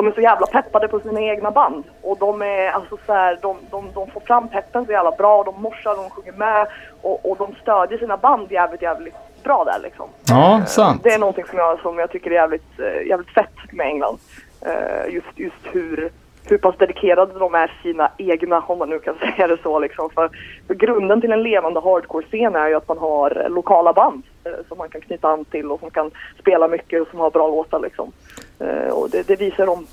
de är så jävla peppade på sina egna band. Och de är alltså så här, de, de, de får fram peppen så jävla bra. De morsar, de sjunger med. Och, och de stödjer sina band jävligt, jävligt bra där liksom. Ja, sant. Det är någonting som jag, som jag tycker är jävligt, eh, jävligt fett med England. Eh, just, just hur, hur pass dedikerade de är sina egna, om man nu kan säga det så. Liksom. För, för grunden till en levande hardcore-scen är ju att man har lokala band eh, som man kan knyta an till och som kan spela mycket och som har bra låtar. Liksom. Eh, och det, det visar om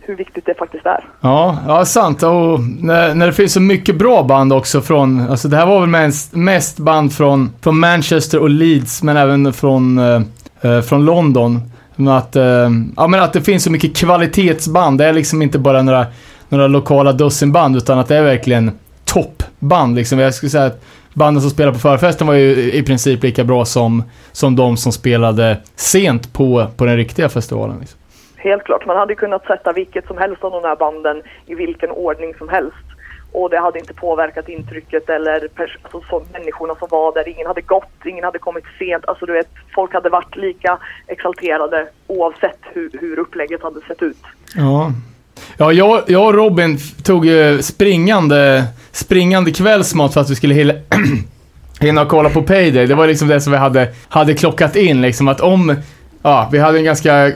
hur viktigt det faktiskt är. Ja, ja sant. Och när, när det finns så mycket bra band också från, alltså det här var väl mest, mest band från, från Manchester och Leeds, men även från, eh, eh, från London. Men att, eh, ja, men att det finns så mycket kvalitetsband. Det är liksom inte bara några, några lokala dussinband, utan att det är verkligen toppband. Liksom. Jag skulle säga att banden som spelade på förfesten var ju i princip lika bra som, som de som spelade sent på, på den riktiga festivalen. Liksom. Helt klart. Man hade kunnat sätta vilket som helst av de här banden i vilken ordning som helst. Och det hade inte påverkat intrycket eller alltså, så människorna som var där. Ingen hade gått, ingen hade kommit sent. Alltså du vet, folk hade varit lika exalterade oavsett hur, hur upplägget hade sett ut. Ja. Ja, jag, jag och Robin tog ju springande, springande kvällsmat för att vi skulle hinna, hinna kolla på Payday. Det var liksom det som vi hade, hade klockat in liksom att om, ja, vi hade en ganska,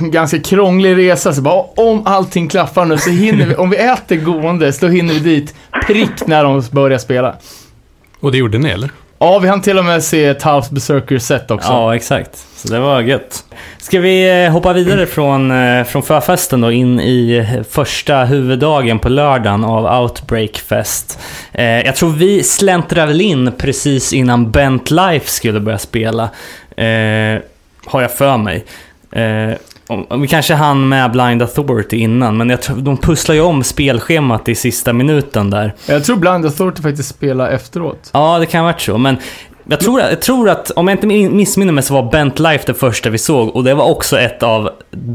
ganska krånglig resa så bara om allting klaffar nu så hinner vi, om vi äter gåendes då hinner vi dit prick när de börjar spela. Och det gjorde ni eller? Ja, vi hann till och med se ett halvt Berserker-set också. ja, exakt. Så det var gött. Ska vi eh, hoppa vidare från, eh, från förfesten då in i eh, första huvuddagen på lördagen av Outbreak Fest. Eh, jag tror vi släntrade väl in precis innan Bent Life skulle börja spela. Eh, har jag för mig. Eh, vi kanske hann med Blind Authority innan, men jag tror, de pusslar ju om spelschemat i sista minuten där. Jag tror Blind Authority faktiskt spelar efteråt. Ja, det kan ha varit så, men jag tror, jag tror att, om jag inte min- missminner mig, så var Bent Life det första vi såg och det var också ett av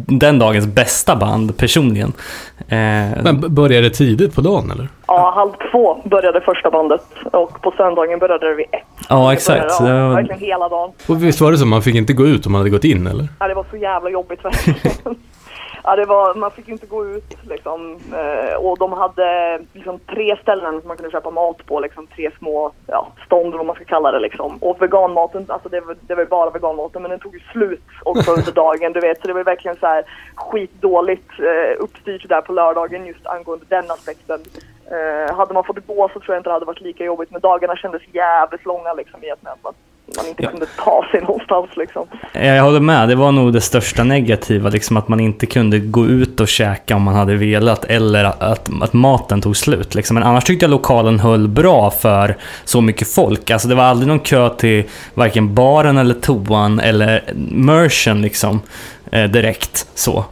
den dagens bästa band personligen. Eh, Men började det tidigt på dagen eller? Ja, halv två började första bandet och på söndagen började det vid ett. ja, exakt. började, Det ja, var- Verkligen hela dagen. Och visst var det så, man fick inte gå ut om man hade gått in eller? Ja, det var så jävla jobbigt verkligen. Ja, det var, man fick ju inte gå ut liksom. Eh, och de hade liksom tre ställen som man kunde köpa mat på. Liksom, tre små ja, stånd, vad man ska kalla det. Liksom. Och veganmaten, alltså det, var- det var ju bara veganmaten, men den tog ju slut också under dagen. Du vet, så det var verkligen så här skitdåligt eh, uppstyrt där på lördagen just angående den aspekten. Eh, hade man fått gå så tror jag inte det hade varit lika jobbigt. Men dagarna kändes jävligt långa liksom i ett med man, inte Ja. kunde ta sig någonstans liksom. Jag håller med, det var nog det största negativa, liksom att man inte kunde gå ut och käka om man hade velat eller att, att maten tog slut. Liksom. Men annars tyckte jag lokalen höll bra för så mycket folk. Alltså det var aldrig någon kö till varken baren eller toan eller merchen liksom eh, direkt så.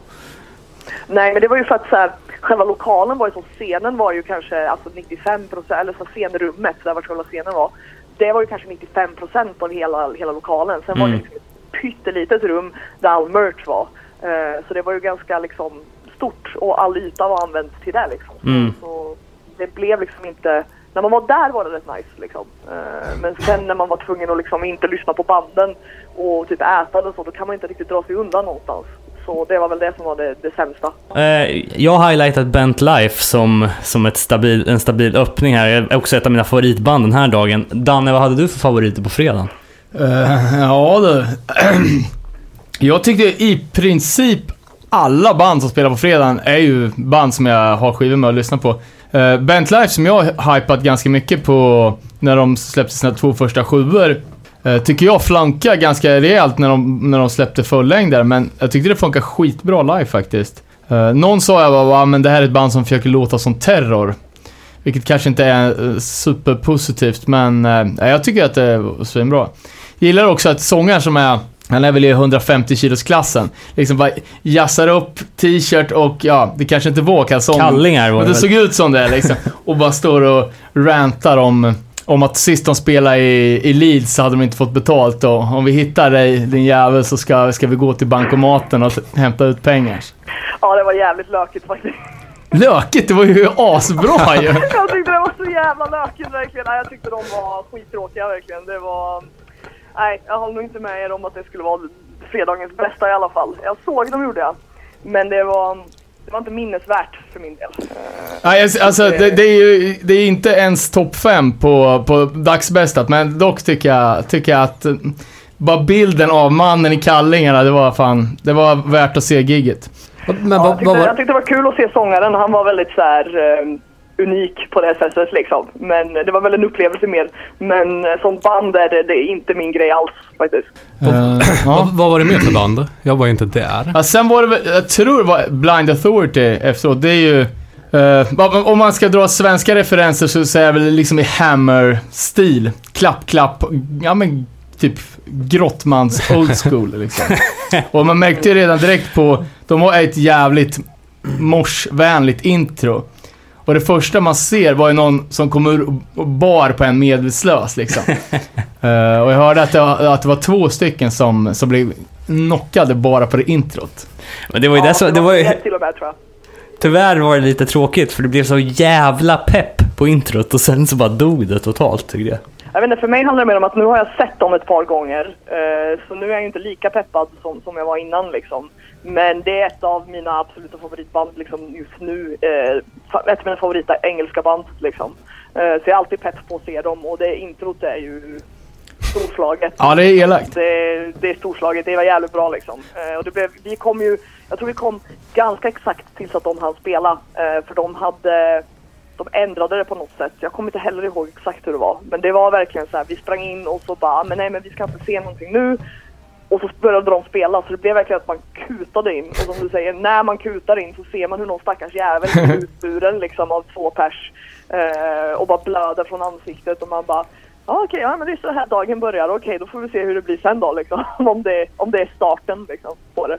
Nej, men det var ju för att så här, själva lokalen var ju så, scenen var ju kanske alltså 95 procent, eller så scenrummet där var själva scenen var, det var ju kanske 95 procent av hela, hela lokalen. Sen var det Mm. liksom ett pyttelitet rum där all merch var. Eh, så det var ju ganska liksom stort och all yta var använd till det liksom. Så, Mm. så det blev liksom inte när man var där var det rätt nice liksom. Eh, men sen när man var tvungen att liksom inte lyssna på banden och typ äta eller så, då kan man inte riktigt dra sig undan någonstans. Så det var väl det som var det, det sämsta. Eh, jag har highlightat Bent Life som, som ett stabil, en stabil öppning här. Det är också ett av mina favoritband den här dagen. Danne, vad hade du för favoriter på fredagen? Eh, ja du. jag tyckte i princip alla band som spelar på fredagen är ju band som jag har skivor med att lyssna på. Uh, Bent Life som jag har hypat ganska mycket på när de släppte sina två första sjuor. Eh, tycker jag flankar ganska rejält när de, när de släppte fullängder, men jag tyckte det funkar skitbra live faktiskt. Uh, någon sa jag bara, "Va, men det här är ett band som försöker låta som Terror. Vilket kanske inte är eh, superpositivt, men eh, jag tycker att det är svinbra. Gillar också att sångaren som är, han är väl i 150 kilos klassen liksom bara jassar upp t-shirt och ja, det kanske inte var kalsonger. Kallingar var Men det det väl? såg ut som det liksom. Och bara står och rantar om, om att sist de spelade i, i Leeds så hade de inte fått betalt och om vi hittar dig din jävel så ska, ska vi gå till bankomaten och hämta ut pengar. Ja, det var jävligt lökigt faktiskt. Lökigt, det var ju asbra ju! Jag tyckte det var så jävla lökigt verkligen. Nej, jag tyckte de var skittråkiga verkligen. Det var... Nej, jag håller nog inte med er om att det skulle vara fredagens bästa i alla fall. Jag såg dem gjorde jag. Men det var, det var inte minnesvärt för min del. Eh, Nej, alltså- alltså det, det är ju det är inte ens topp 5 på, på dagsbästat, men dock tycker jag, tycker jag att eh, bara bilden av mannen i kallingarna, det var fan, det var värt att se gigget. Men ja, vad, jag, tyckte, vad jag tyckte det var kul att se sångaren. Han var väldigt så här, eh, unik på det sättet liksom. Men det var väl en upplevelse mer. Men eh, som band är det, det är inte min grej alls faktiskt. Ja. Vad, vad var det mer för band? Jag var ju inte där. Ja, sen var det väl, jag tror det var Blind Authority efteråt. Det är ju... eh, om man ska dra svenska referenser så säger jag väl liksom i Hammer-stil. Klapp, klapp. Ja men typ Grottmans old school liksom. Och man märkte ju redan direkt på, de har ett jävligt morsvänligt intro. Och det första man ser var ju någon som kom ur och bar på en medvetslös liksom. Eh, och jag hörde att det, var, att det var två stycken som, som blev knockade bara på det introt. Men det var ju det som, det var ju, ett till och med tror jag. tyvärr var det lite tråkigt för det blev så jävla pepp på introt och sen så bara dog det totalt tyckte jag. Jag vet inte, för mig handlar det mer om att nu har jag sett dem ett par gånger. Eh, så nu är jag ju inte lika peppad som, som jag var innan liksom. Men det är ett av mina absoluta favoritband liksom just nu. Eh, ett av mina favorita engelska band liksom. Eh, så jag är alltid pepp på att se dem och det introt är ju storslaget. Ja, det är elakt. Det, det är storslaget, det var jävligt bra liksom. Eh, och det blev, vi kom ju, jag tror vi kom ganska exakt tills att de hann spela. Eh, för de hade, de ändrade det på något sätt. Jag kommer inte heller ihåg exakt hur det var. Men det var verkligen så här, vi sprang in och så bara, men nej men vi ska inte se någonting nu. Och så började de spela så det blev verkligen att man kutade in. Och som du säger, när man kutar in så ser man hur någon stackars jävel är utburen liksom av två pers. Eh, och bara blöder från ansiktet och man bara Ja okej, ja men det är så här dagen börjar. Okej, då får vi se hur det blir sen då liksom. Om det, om det är starten liksom på det.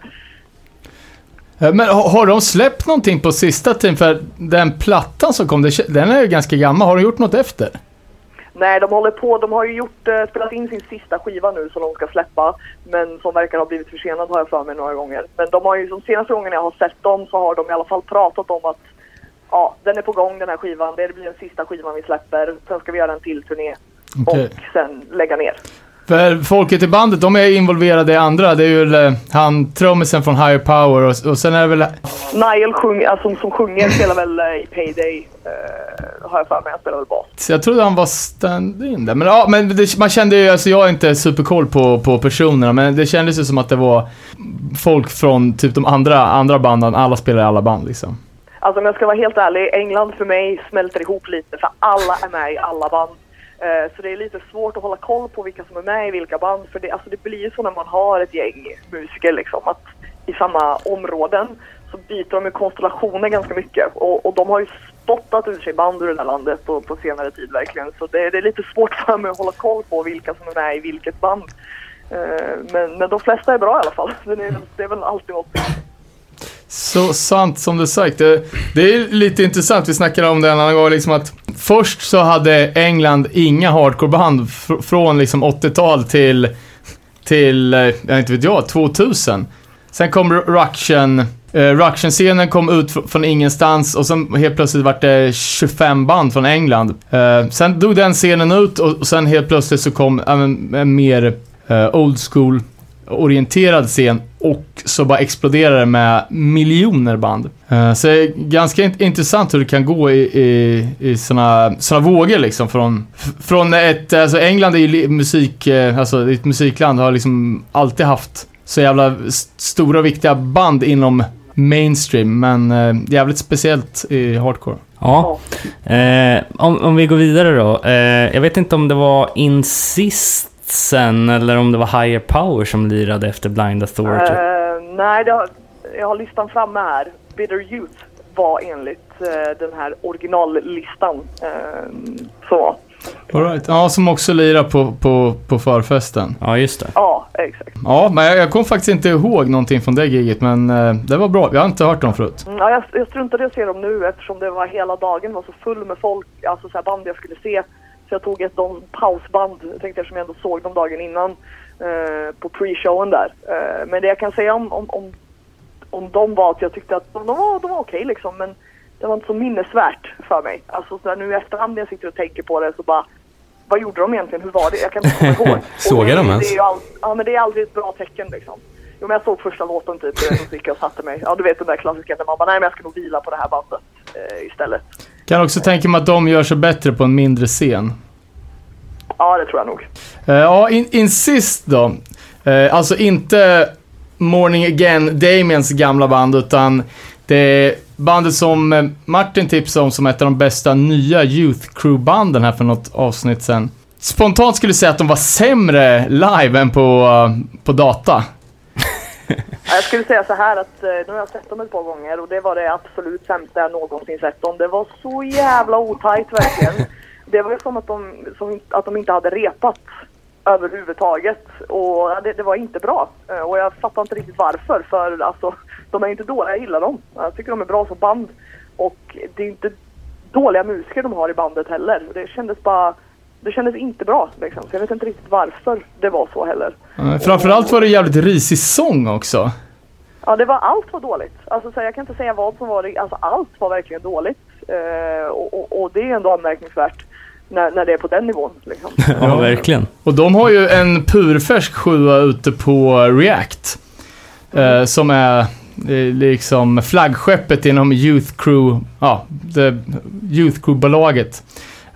Eh, Men har, de släppt någonting på sista tiden? För den plattan som kom, den är ju ganska gammal. Har de gjort något efter? Nej, de håller på. De har ju gjort, eh, spelat in sin sista skiva nu som de ska släppa. Men som verkar ha blivit försenad har jag för mig några gånger. Men de har ju, de senaste gångerna jag har sett dem så har de i alla fall pratat om att ja, den är på gång den här skivan. Det blir den sista skivan vi släpper. Sen ska vi göra en till turné. Okej. Och sen lägga ner. För folket i bandet, de är involverade i andra. Det är ju eh, han trummisen från Higher Power och, och sen är det väl... Niall sjung, alltså, som sjunger spelar väl eh, i Payday. Eh, har jag för mig. Han spelar väl bas. Jag trodde han var stand-in där. Men ja, men det, man kände ju, alltså jag är inte superkoll på, på personerna, men det kändes ju som att det var folk från typ de andra, andra banden. Alla spelar i alla band liksom. Alltså om jag ska vara helt ärlig, England för mig smälter ihop lite för alla är med i alla band. Eh, Så det är lite svårt att hålla koll på vilka som är med i vilka band. För det, alltså det blir ju så när man har ett gäng musiker liksom att i samma områden så byter de ju konstellationer ganska mycket. Och, och de har ju spottat ur sig band ur det här landet på, på senare tid verkligen. Så det, det är lite svårt för mig att hålla koll på vilka som är med i vilket band. Eh, men, men de flesta är bra i alla fall. Det är, det är väl alltid något. Så sant som du sagt. Det, det är lite intressant, vi snackade om det en annan gång, liksom att först så hade England inga hardcoreband fr- från liksom 80-tal till, till, eh, jag inte vet jag, 2000. Sen kom Ruction, eh, Ruction-scenen kom ut fr- från ingenstans och sen helt plötsligt vart det 25 band från England. Eh, sen dog den scenen ut och, och sen helt plötsligt så kom även en eh, mer eh, old school orienterad scen och så bara exploderar det med miljoner band. Eh, så det är ganska intressant hur det kan gå i, i, i såna, såna vågor liksom från, från ett, alltså England är ju musik, eh, alltså det är ett musikland har liksom alltid haft så jävla stora och viktiga band inom mainstream men eh, jävligt speciellt i hardcore. Ja. Eh, om, om vi går vidare då. Eh, jag vet inte om det var Insist sen eller om det var Higher Power som lirade efter Blind Authority. Eh, nej, det har, jag har listan framme här. Bitter Youth var enligt eh, den här originallistan. Uh, så, All right. Ja, som också lirar på, på, på förfesten. Ja, just det. ja, exakt. Ja, men jag, jag kommer faktiskt inte ihåg någonting från det giget men eh, det var bra. Jag har inte hört dem förut. Mm, ja, jag, jag struntade i att se dem nu eftersom det var hela dagen var så full med folk, alltså så här band jag skulle se. Så jag tog ett de, pausband, jag tänkte eftersom jag ändå såg dem dagen innan eh, på pre-showen där. Eh, men det jag kan säga om, om, om, om dem var att jag tyckte att de, de var, de var okej liksom men det var inte så minnesvärt för mig. Alltså så nu i efterhand när jag sitter och tänker på det så bara vad gjorde de egentligen? Hur var det? Jag kan inte komma ihåg. Såg jag dem ens? Ja men det är aldrig ett bra tecken liksom. Jo men jag såg första låten typ, och så gick jag och satte mig. Ja du vet den där klassiska när man bara, nej men jag ska nog vila på det här bandet eh, istället. Kan också tänka mig att de gör sig bättre på en mindre scen. Ja det tror jag nog. Eh, ja, in, Insist då. Eh, alltså inte Morning Again, Damiens gamla band, utan det är bandet som eh, Martin tipsade om som ett av de bästa nya Youth Crew-banden här för något avsnitt sen. Spontant skulle jag säga att de var sämre live än på, på data. Jag skulle säga så här att eh, nu har jag sett dem ett par gånger och det var det absolut sämsta jag någonsin sett dem. Det var så jävla otajt verkligen. Det var ju som att de, som, inte- att de inte hade repat överhuvudtaget och det, det var inte bra. Eh, och jag fattar inte riktigt varför för alltså de är inte dåliga, jag gillar dem. Jag tycker de är bra som band och det är inte dåliga musiker de har i bandet heller. Det kändes bara det kändes inte bra liksom. Så jag vet inte riktigt varför det var så heller. Eh, framförallt var det jävligt risig sång också. Ja, det var allt var dåligt. Alltså, så jag kan inte säga vad som var det. Alltså, allt var verkligen dåligt. Eh, och, och, och det är ändå anmärkningsvärt när, när det är på den nivån. Liksom. Ja, verkligen. Och de har ju en purfärsk sjua ute på React. Eh, som är eh, liksom flaggskeppet inom Youth Crew, ja, Youth Crew-bolaget.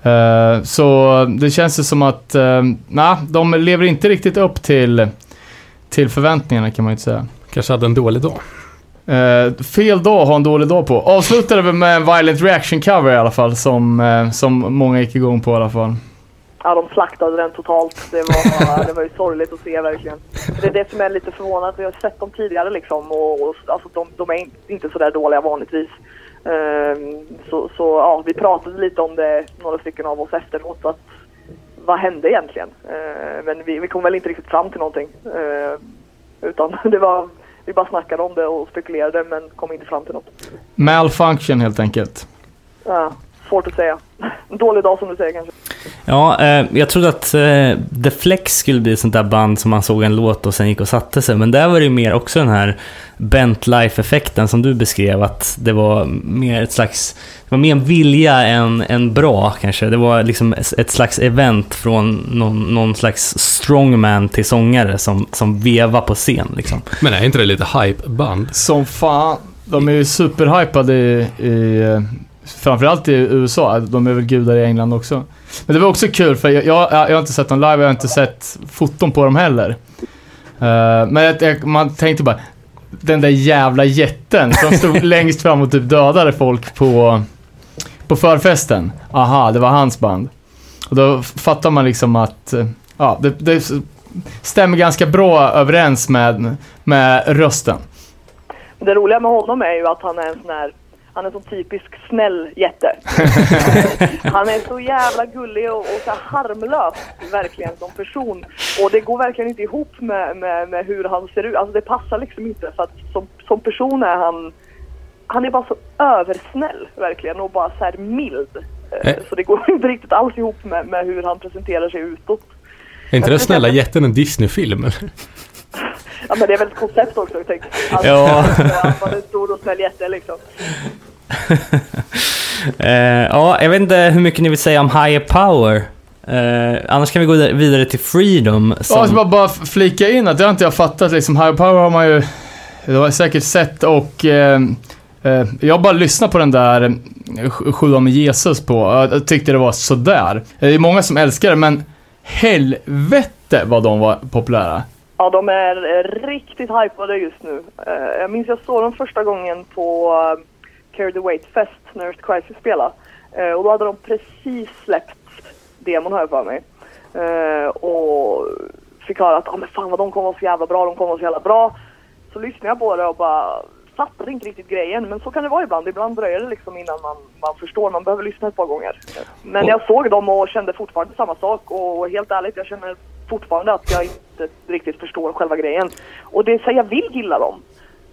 Eh, så det känns ju som att, eh, nej, de lever inte riktigt upp till, till förväntningarna kan man ju inte säga. Kanske hade en dålig dag. Eh, fel dag har en dålig dag på. Avslutade vi med en Violent Reaction cover i alla fall, som, eh, som många gick igång på i alla fall. Ja, de slaktade den totalt. Det var, det var ju sorgligt att se verkligen. Det är det som är lite förvånande. Vi har sett dem tidigare liksom och, och alltså, de, de är in- inte så där dåliga vanligtvis. Ehm, så, så ja, vi pratade lite om det, några stycken av oss efteråt. Att, vad hände egentligen? Ehm, men vi, vi kom väl inte riktigt fram till någonting. Ehm, utan det var vi bara snackade om det och spekulerade men kom inte fram till något. Malfunction helt enkelt. Ja, svårt att säga. En dålig dag som du säger kanske. Ja, eh, jag trodde att eh, The Flex skulle bli ett sånt där band som man såg en låt och sen gick och satte sig. Men där var det ju mer också den här Bent Life-effekten som du beskrev. Att det var mer ett slags... Det var mer en vilja än, än bra kanske. Det var liksom ett slags event från någon, någon slags strongman till sångare som, som vevar på scen liksom. Men är inte det lite hype-band? Som fan. De är ju superhypade i, i eh, framförallt i USA. De är väl gudar i England också. Men det var också kul för jag, jag, jag har inte sett dem live, jag har inte sett foton på dem heller. Eh, men jag, man tänkte bara, den där jävla jätten som stod längst fram och typ dödade folk på, på förfesten. Aha, det var hans band. Och då fattar man liksom att, ja, det, det stämmer ganska bra överens med, med rösten. Det roliga med honom är ju att han är en sån här han är sån typisk snäll jätte. han är så jävla gullig och, och så harmlös verkligen som person. Och det går verkligen inte ihop med, med, med hur han ser ut. Alltså det passar liksom inte för att som, som person är han han är bara så översnäll verkligen och bara så här mild. Eh, Eh. Så det går inte riktigt alls ihop med, med hur han presenterar sig utåt. Är inte den snälla jätten en Disney-film? Ja men det är väl ett koncept också. Jag tänkte. Alltså, Ja. Är en stor och snäll jätte liksom. Eh, ja, jag vet inte hur mycket ni vill säga om Higher Power. Eh, annars kan vi gå vidare till Freedom. Ja, Som, jag ska bara, bara flika in att det har inte jag fattat liksom. High Power har man ju, det har jag säkert sett och eh, eh, jag har bara lyssnat på den där eh, Sj- Sjua med Jesus på. Jag jag tyckte det var sådär. Det är många som älskar det, men helvete vad de var populära. Ja, de är eh, riktigt hypade just nu. Eh, Jag minns jag såg dem första gången på uh, Carry the Weight Fest när Earth Crisis spelade. Eh, Och då hade de precis släppt demon har jag för mig. Eh, Och fick höra att ah, men fan vad de kommer vara så jävla bra, de kommer vara så jävla bra. Så lyssnade jag på det och bara fattade inte riktigt grejen. Men så kan det vara ibland. Ibland dröjer det liksom innan man, man förstår. Man behöver lyssna ett par gånger. Men jag såg dem och kände fortfarande samma sak. Och helt ärligt, jag känner fortfarande att jag inte riktigt förstår själva grejen. Och det är så jag vill gilla dem.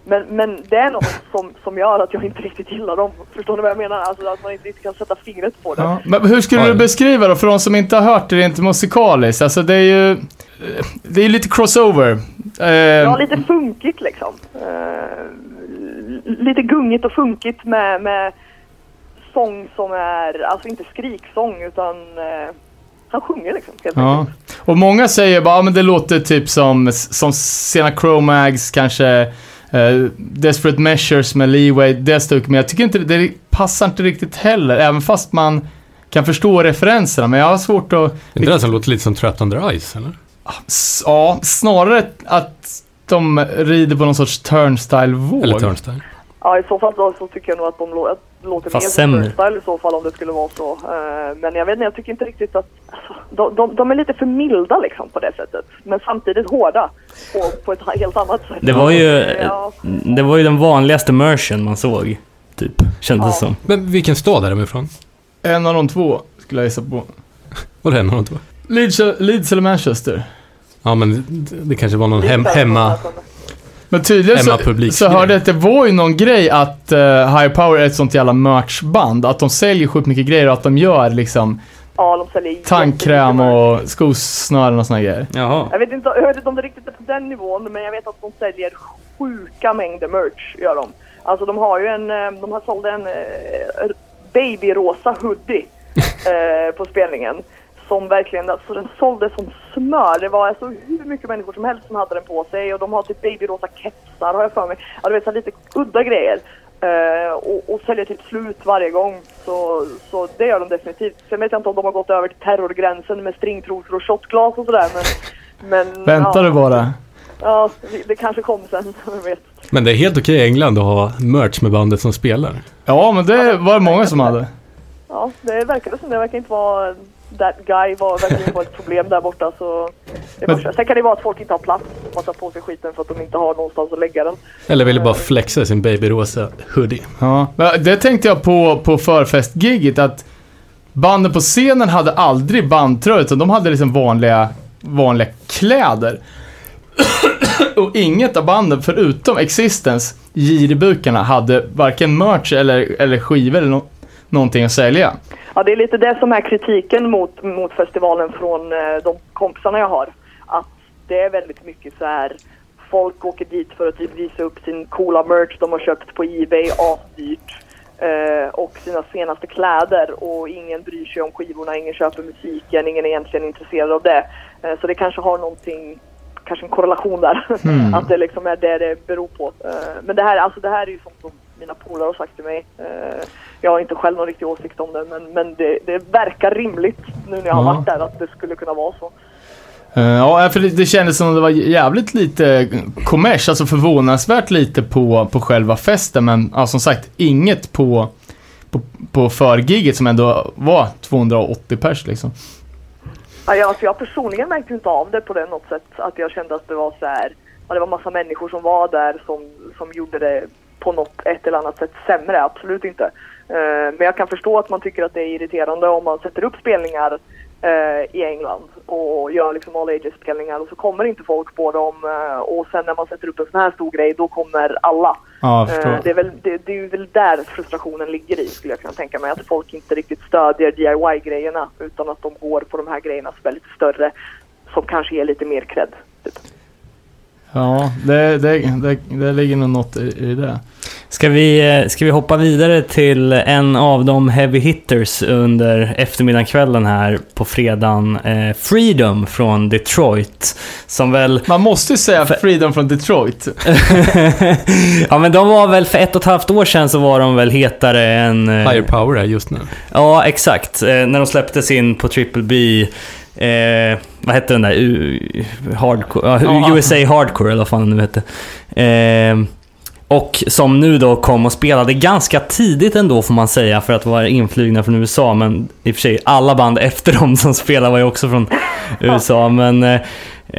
Men, men det är något som, som gör att jag inte riktigt gillar dem. Förstår ni vad jag menar? Alltså att man inte riktigt kan sätta fingret på det. Ja. Men hur skulle du beskriva då, för de som inte har hört det rent musikaliskt? Alltså det är ju, det är lite crossover. Eh, Ja, lite funkigt liksom. Eh, lite gungigt och funkigt med, med sång som är, alltså inte skriksång utan eh, han sjunger liksom. Helt Ja. enkelt. Och många säger bara, men det låter typ som, som sena Chromags, kanske eh, Desperate Measures med Leeway, det stuk. Men jag tycker inte, det passar inte riktigt heller, även fast man kan förstå referenserna. Men jag har svårt att, Är inte det som låter lite som Trapped Under Ice, eller? ja, snarare att de rider på någon sorts turnstyle-våg. Eller Turnstyle? Ja, i så fall så, så tycker jag nog att de lå- att det låter Fast mer sämre. i så fall om det skulle vara så. Eh, men jag vet inte, jag tycker inte riktigt att... De, de, de är lite för milda liksom på det sättet. Men samtidigt hårda. På, på ett helt annat sätt. det, var ju, Ja. det var ju den vanligaste merchen man såg, typ. Kändes Ja. som. Men vilken stad är de ifrån? En av de två, skulle jag gissa på. Var det en av de två? Leeds, Leeds eller Manchester. Ja, men det, det kanske var någon hem, hemma... Men tydligen så, så hörde jag att det var ju någon grej att uh, High Power är ett sånt jävla merchband. Att de säljer sjukt mycket grejer och att de gör liksom Ja, de säljer tandkräm och skosnören och såna grejer. Jaha. Jag vet, inte, jag vet inte om det riktigt är på den nivån, men jag vet att de säljer sjuka mängder merch, gör de. Alltså de har ju en, eh, de har sålt en eh, babyrosa hoodie eh, på spelningen. Som verkligen, alltså den sålde som smör. Det var alltså hur mycket människor som helst som hade den på sig. Och de har typ babyrosa kepsar har jag för mig. Ja, du vet så lite udda grejer. Eh, och, och säljer typ slut varje gång. Så, så det gör de definitivt. Sen vet jag inte om de har gått över till terrorgränsen med stringtrosor och shotglas och sådär. Men, men, Väntar ja, du bara? Ja, det- det kanske kommer sen. Vem vet. Men det är helt okej i England att ha merch med bandet som spelar. Ja, men det var det många som hade. Ja, det verkar som det. verkar inte vara... That guy var, vara ett problem där borta. Så Men-. Sen kan det vara att folk inte har plats att ta på sig skiten för att de inte har någonstans att lägga den. Eller ville bara flexa sin babyrosa hoodie. Ja, men det tänkte jag på på förfestgigget att banden på scenen hade aldrig bandtröjor utan de hade liksom vanliga, vanliga kläder. Och inget av banden förutom Existence, Giribukarna, hade varken merch eller, eller skivor eller nå- någonting att sälja. Ja, det är lite det som är kritiken mot, mot festivalen från eh, de kompisarna jag har. Att det är väldigt mycket så här. Folk åker dit för att typ visa upp sin coola merch de har köpt på Ebay, asdyrt. Eh, och sina senaste kläder och ingen bryr sig om skivorna, ingen köper musiken, ingen är egentligen intresserad av det. Eh, så det kanske har någonting, kanske en korrelation där. att det liksom är det det beror på. Eh, men det här, alltså det här är ju sånt som mina polare har sagt till mig. Eh, jag har inte själv någon riktig åsikt om det men, men det, det verkar rimligt nu när jag har varit där att det skulle kunna vara så. Eh, ja, för det, det kändes som det var jävligt lite kommers, alltså förvånansvärt lite på, på själva festen, men ja, som sagt, inget på, på, på förgiget som ändå var 280 pers liksom. Ja, alltså jag personligen märkte inte av det på det något sätt. Att jag kände att det var så här, ja, det var massa människor som var där som, som gjorde det på något ett eller annat sätt sämre. Absolut inte. Eh, men jag kan förstå att man tycker att det är irriterande om man sätter upp spelningar eh, i England och gör liksom all ages-spelningar och så kommer inte folk på dem eh, och sen när man sätter upp en sån här stor grej då kommer alla. Ja, det, är väl, det, det är väl där frustrationen ligger i skulle jag kunna tänka mig. Att folk inte riktigt stödjer DIY-grejerna utan att de går på de här grejerna som är lite större. Som kanske ger lite mer cred. Typ. Ja, det, det, det, det ligger nog något i, i det. Ska vi, eh, ska vi hoppa vidare till en av de heavy hitters under eftermiddagskvällen här på fredagen. Eh, Freedom från Detroit. Som väl... Man måste ju säga Freedom från Detroit. ja men de var väl för ett och ett halvt år sedan så var de väl hetare än... eh, Higher power är just nu. Ja, exakt. Eh, när de släppte sin på Triple B. Eh, vad hette den där? U hardcore, ja. USA Hardcore eller vad fan den nu hette. Eh, och som nu då kom och spelade ganska tidigt ändå får man säga för att vara inflygna från USA. Men i och för sig alla band efter dem som spelade var ju också från USA. Men, eh,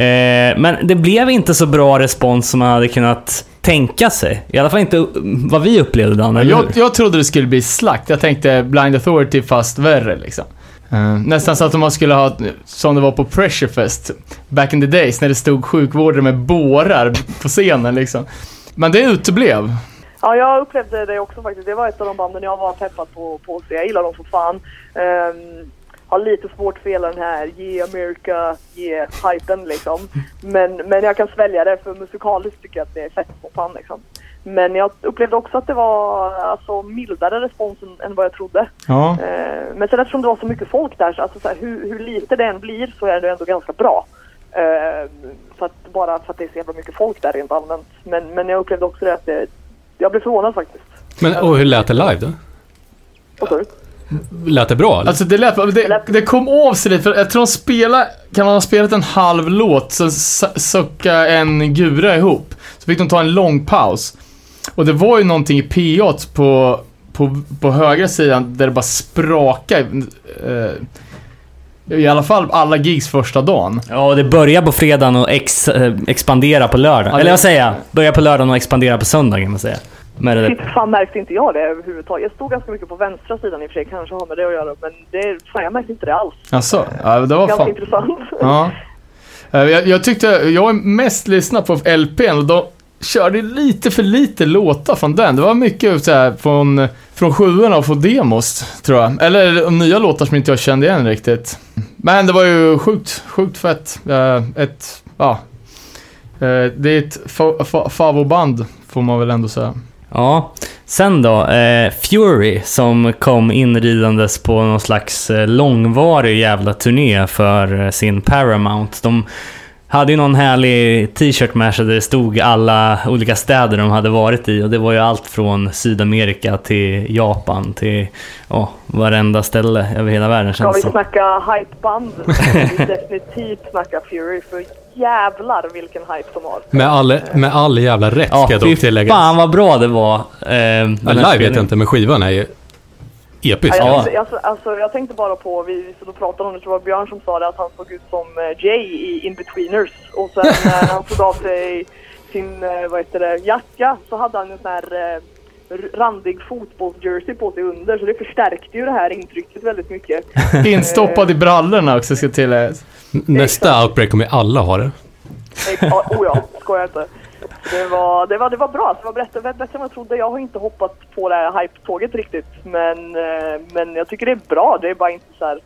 eh, men det blev inte så bra respons som man hade kunnat tänka sig. I alla fall inte vad vi upplevde Dan, eller Jag, hur? jag trodde det skulle bli slakt. Jag tänkte Blind Authority fast värre liksom. Eh, nästan så att man skulle ha, som det var på Pressurefest, back in the days, när det stod sjukvårdare med bårar på scenen liksom. Men det uteblev. Ja, jag upplevde det också faktiskt. Det var ett av de banden jag var peppad på, på att se. Jag gillar dem som fan. Um, har lite svårt för hela den här ge America, ge hypen liksom. Men, men jag kan svälja det för musikaliskt tycker jag att det är fett som fan liksom. Men jag upplevde också att det var alltså, mildare respons än, vad jag trodde. Ja. Eh, men sen eftersom det var så mycket folk där, så, alltså, så här, hur, hur lite det än blir så är det ändå ganska bra. Eh, för att, bara för att det är så jävla mycket folk där rent allmänt. Men, men jag upplevde också det att det, jag blev förvånad faktiskt. Men och hur lät det live då? Vad? Lät det bra eller? Alltså det lät, det, det kom av sig lite, för jag tror de spelade, kan man ha spelat en halv låt, så s- sucka en gura ihop. Så fick de ta en lång paus. Och det var ju någonting i PA på, på, på högra sidan där det bara sprakade. Eh, I alla fall alla gigs första dagen. Ja, det börjar på fredagen och ex, eh, expandera på lördagen. Ja, Eller vad säger jag? Börjar på lördagen och expandera på söndagen kan man säga. Med det Shit, fan märkte inte jag det överhuvudtaget. Jag stod ganska mycket på vänstra sidan i och för sig, kanske har med det att göra. Men det, fan, jag märkte inte det alls. Alltså, ja, det var Ganska fan... intressant. Ja. Eh, Jag, jag tyckte, jag har mest lyssnat på LPn och körde lite för lite låtar från den. Det var mycket så här från, från sjuorna och från demos, tror jag. Eller nya låtar som inte jag kände igen riktigt. Men det var ju sjukt, sjukt fett. Eh, ett, ja. Eh, det är ett fa- fa- favoband, får man väl ändå säga. Ja. Sen då, eh, Fury som kom inridandes på någon slags eh, långvarig jävla turné för sin Paramount. De hade ju någon härlig t-shirt med sig där det stod alla olika städer de hade varit i och det var ju allt från Sydamerika till Japan till ja, varenda ställe över hela världen Ska vi snacka hypeband vi definitivt snacka Fury. För jävlar vilken hype de har. Med all, med all jävla rätt Ja, ska jag dock tillägga. fan vad bra det var. Eh, live vet jag inte, men skivan är ju episk. Ja, Ja. jag, tänkte, alltså, alltså, jag tänkte bara på, vi, vi stod och pratade om det, jag tror det var Björn som sa det, att han såg ut som eh, Jay i In-Betweeners. Och sen när han tog av sig sin, eh, vad heter det, jacka så hade han en sån här eh, randig fotbollsjersey på sig under. Så det förstärkte ju det här intrycket väldigt mycket. Instoppad i brallorna också, ska tilläggas. Nästa outbreak kommer alla ha det. Eh, Ja, oh ja, skojar inte. Det var, det var, det var bra, det var bättre, bättre än vad jag trodde. Jag har inte hoppat på det här hype-tåget riktigt. Men, eh, men jag tycker det är bra, det är bara inte så här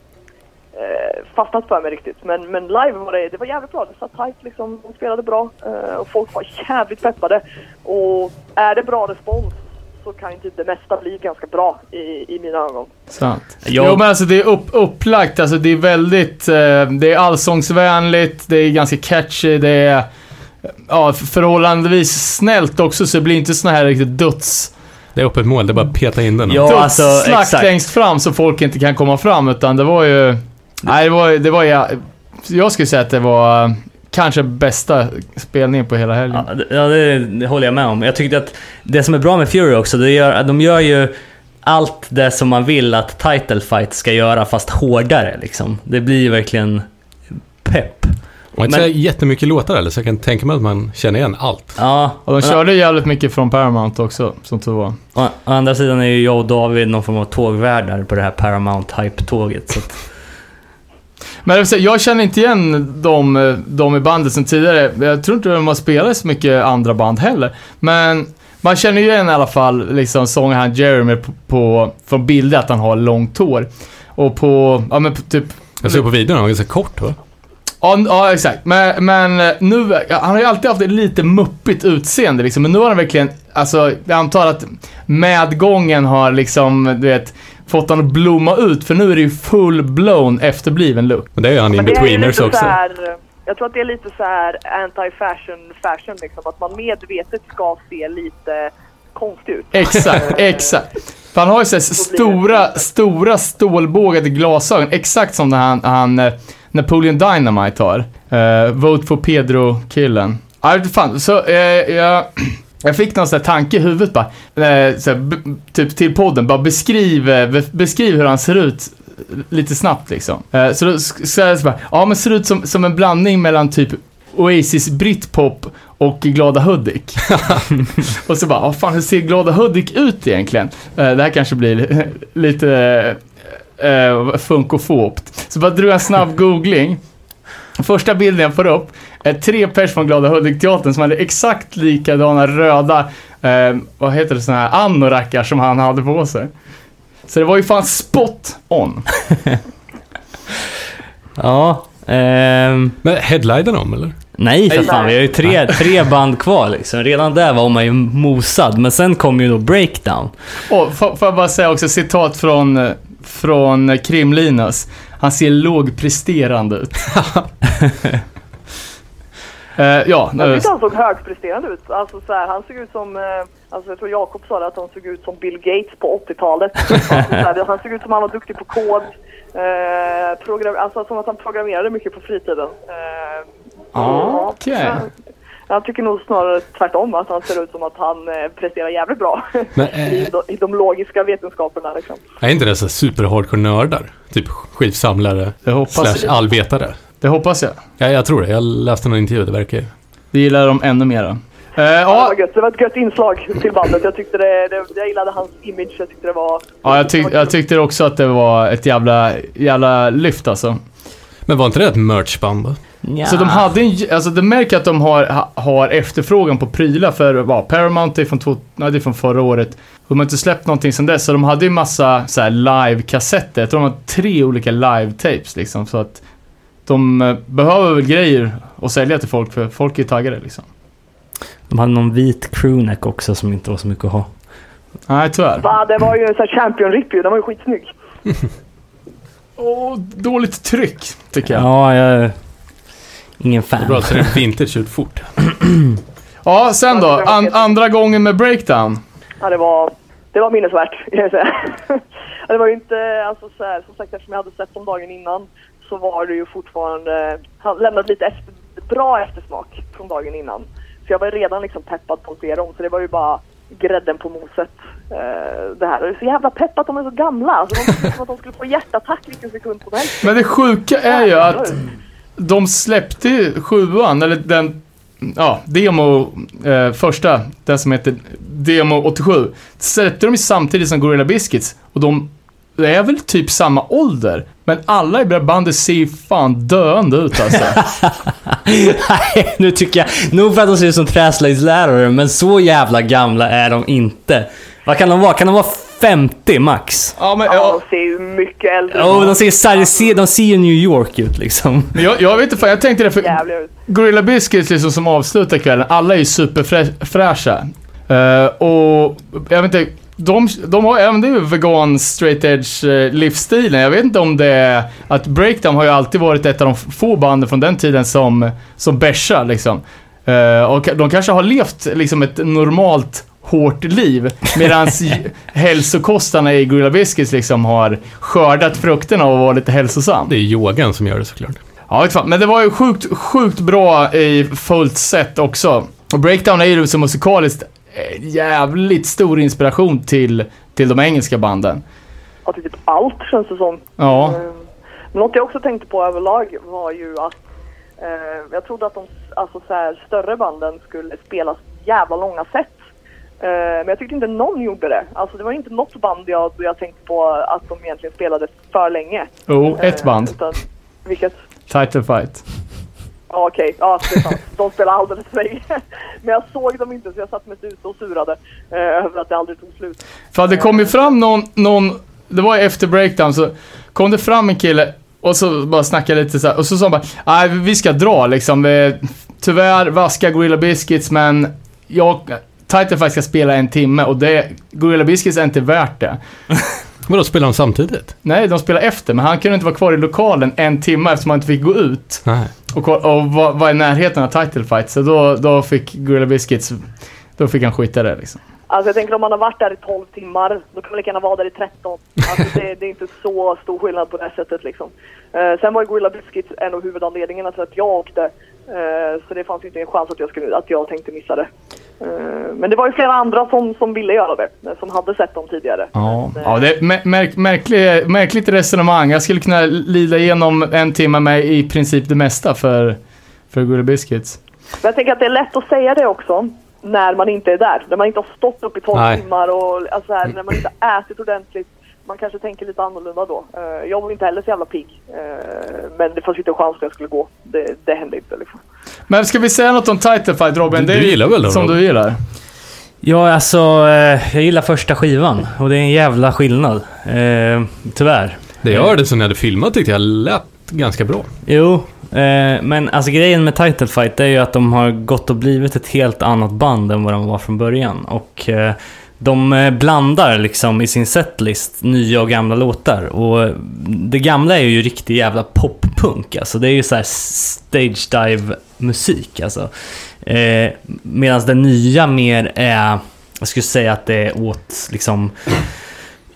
eh, fastnat för mig riktigt. Men, men live var det, det var jävligt bra. Det satt tight liksom, de spelade bra eh, och folk var jävligt peppade. Och är det bra respons så kan ju typ det mesta bli ganska bra i, i mina ögon. Sant. Jag- Jo men alltså det är upp, upplagt, alltså det är väldigt, eh, det är allsångsvänligt, det är ganska catchy, det är ja, förhållandevis snällt också så det blir inte såna här riktigt döds, Det är öppet mål, det är bara att peta in den. Ja, alltså, exakt. längst fram så folk inte kan komma fram utan det var ju, nej det var, det var ja, jag skulle säga att det var eh, kanske bästa spelningen på hela helgen. Ja, det, ja det, det håller jag med om. Jag tyckte att det som är bra med Fury också, det gör, de gör ju allt det som man vill att Title Fight ska göra, fast hårdare liksom. Det blir ju verkligen pepp. Man inte Men- så jättemycket låtar eller så jag kan tänka mig att man känner igen allt. Ja, Och de men körde jävligt mycket från Paramount också, som tur var. å, å andra sidan är ju jag och David någon form av tågvärdar på det här Paramount Hype-tåget. Så att, Men jag känner inte igen de, de i bandet som tidigare. Jag tror inte de har spelat så mycket andra band heller. Men man känner ju igen i alla fall liksom sångaren Jeremy på, på, från bilder att han har långt hår. Och på, ja men på typ Jag såg på videon, han var ganska kort va? Ja, ja exakt. Men, men eh, nu, han har ju alltid haft ett lite muppigt utseende liksom. Men nu har han verkligen, alltså jag antar att medgången har liksom, du vet, fått honom att blomma ut. För nu är det ju full-blown efterbliven look. Men det är ju han in-betweeners lite också. så här, jag tror att det är lite så här anti-fashion fashion liksom. Att man medvetet ska se lite konstig ut. Exakt, exakt. För han har ju så här stora, stora stålbågade glasögon. Exakt som när han, han eh, Napoleon Dynamite har. Uh, Vote for Pedro-killen. Ja, fan. Så eh, jag, jag fick någon sån här tanke i huvudet bara. Eh, så här, b- typ till podden. Bara beskriv, eh, be- beskriv hur han ser ut lite snabbt liksom. Eh, så då så jag så bara, ja men ser ut som, som en blandning mellan typ Oasis Britpop och Glada Hudik. och så bara, vad fan hur ser Glada Hudik ut egentligen? Eh, det här kanske blir lite eh, funkofobt. Så bara drog jag en snabb googling. Första bilden jag får upp är tre pers från Glada Hudik-teatern som hade exakt likadana röda, eh, vad heter det, såna här anorakar som han hade på sig. Så det var ju fan spot on. ja, ehm, Men headliner de eller? nej för Nej. fan, vi har ju tre, tre band kvar liksom. Redan där var man ju mosad, men sen kom ju då Breakdown. Och får får jag bara säga också citat från, eh, från Krim-Linus. Han ser lågpresterande ut. Eh, ja, Jag tyckte han såg högpresterande ut. Alltså, så här, han såg ut som, eh, alltså, jag tror Jakob sa det, att han såg ut som Bill Gates på 80-talet. Alltså, så här, han såg ut som han var duktig på kod. Eh, program, alltså som att han programmerade mycket på fritiden. Eh, Ah, okej. så- Jag tycker nog snarare tvärtom, att han ser ut som att han eh, presterar jävligt bra Men i, eh, de, i de logiska vetenskaperna. Liksom. är inte det så super hardcore nördar? Typ skivsamlare det hoppas, slash allvetare. det hoppas jag. Ja, jag tror det. Jag läste någon intervju, det verkar ju. Det gillar de ännu mera. Eh, Ja, det, var gött. det var ett gött inslag till bandet. Jag, tyckte det, det, jag gillade hans image. Jag tyckte det var... ja jag, tyck, jag tyckte också att det var ett jävla, jävla lyft alltså. Men var inte det ett merchband då? Ja. Så de hade en, alltså det märker att de har, ha- har efterfrågan på prylar för, vad, Paramount är från, två, nej, det är från förra året. De har inte släppt någonting sedan dess, så de hade ju massa så här live-kassetter. Jag tror de har tre olika live-tapes liksom, så att de eh, behöver väl grejer att sälja till folk, för folk är taggade liksom. De hade någon vit crewneck också som inte var så mycket att ha. Nej, tyvärr. Va, det var ju en sån här champion-rip ju. Den var ju skitsnygg. Åh, dåligt tryck, tycker jag. Ja, jag är ingen Det är bra fan. att det är vintage ut fort. Ja, sen då. An, andra gången med breakdown. Ja, det var, det var minnesvärt, kan jag säga. Det var ju inte, alltså så här, som sagt eftersom jag hade sett dem dagen innan så var det ju fortfarande, han lämnade lite efter, bra eftersmak från dagen innan. Så jag var redan liksom peppad på att se dem, så det var ju bara grädden på moset. eh, det här. Och det är så jävla pepp att de är så gamla. Alltså, de som att de skulle få hjärtattack vilken sekund som helst. Men det sjuka är ju att de släppte ju sjuan, eller den, ja, demo, eh, första, den som heter Demo 87. Släppte de ju samtidigt som Gorilla Biscuits och de det är väl typ samma ålder. Men alla i det bandet ser fan döende ut alltså. Nej, nu tycker jag... Nog för att de ser ut som träslöjdslärare, men så jävla gamla är de inte. Vad kan de vara? Kan de vara 50 max? ja, men, Ja, ja, de ser ju mycket äldre Ja, och de ser, de ser, de ser ju New York ut liksom. men jag, jag vet inte, fan, jag tänkte det för jävliga ut. Gorilla Biscuits liksom som avslutar kvällen, alla är ju superfräscha. Uh, och jag vet inte, de, de har även det är vegan straight edge eh, livsstilen. Jag vet inte om det är att Breakdown har ju alltid varit ett av de få banden från den tiden som, som bärsar liksom. Eh, och de kanske har levt liksom ett normalt hårt liv medan hälsokostarna i Gorilla Biscuits liksom har skördat frukterna och varit lite hälsosam. Det är yogan som gör det såklart. Ja. Men det var ju sjukt, sjukt bra i fullt sätt också. Och Breakdown är ju så musikaliskt jävligt stor inspiration till, till de engelska banden. Ja, till typ allt känns det som. Ja. Eh, Men något jag också tänkte på överlag var ju att eh, jag trodde att de alltså, så här, större banden skulle spelas jävla långa set. Eh, men jag tyckte inte någon gjorde det. Alltså det var inte något band jag, jag tänkte på att de egentligen spelade för länge. Jo, ett Eh, band. Utan, vilket? Title Fight. Ja okej, ja det är sant. De spelar alldeles för länge. Men jag såg dem inte så jag satt mest ute och surade eh, över att det aldrig tog slut. För det kom ju fram någon, någon, det var efter Breakdown så kom det fram en kille och så bara snackade lite så här, och så sa han bara nej vi ska dra liksom. Tyvärr vaska Gorilla Biscuits men jag, Title Fight ska spela en timme och det, Gorilla Biscuits är inte värt det. Vadå, spelar de samtidigt? Nej, de spelar efter, men han kunde inte vara kvar i lokalen en timme eftersom han inte fick gå ut Nej. och, och var, var i närheten av title fight. Så då, då fick Gorilla Biscuits, då fick han skita det liksom. Alltså jag tänker om man har varit där i 12 timmar, då kan man lika gärna vara där i 13. Alltså det, det är inte så stor skillnad på det sättet liksom. Eh, sen var ju Gorilla Biscuits en av huvudanledningarna till att jag åkte. Eh, så det fanns inte en chans att jag, skulle, att jag tänkte missa det. Eh, men det var ju flera andra som, som ville göra det, eh, som hade sett dem tidigare. Ja, Men, eh, ja det är mär, märk, märklig, märkligt resonemang. Jag skulle kunna lida igenom en timme med i princip det mesta för, för Gorilla Biscuits. Men jag tänker att det är lätt att säga det också när man inte är där. När man inte har stått upp i 12 Nej. timmar och alltså här, när man inte har ätit ordentligt. Man kanske tänker lite annorlunda då. Eh, jag var inte heller så jävla pigg. Eh, men det fanns inte en chans att jag skulle gå. Det, det hände inte liksom. Men ska vi säga något om title fight Robin? Du- Det är du gillar väl den, Som Robin? du gillar. Ja, alltså, eh, jag gillar första skivan och det är en jävla skillnad. Eh, tyvärr. Det jag hörde som ni hade filmat tyckte jag lät ganska bra. Jo, eh, men alltså grejen med Title Fight är ju att de har gått och blivit ett helt annat band än vad de var från början. Och eh, de eh, blandar liksom i sin setlist nya och gamla låtar. Och det gamla är ju riktig jävla poppunk. Alltså det är ju så här stage dive musik alltså. Eh, Medan det nya mer är, jag skulle säga att det är åt liksom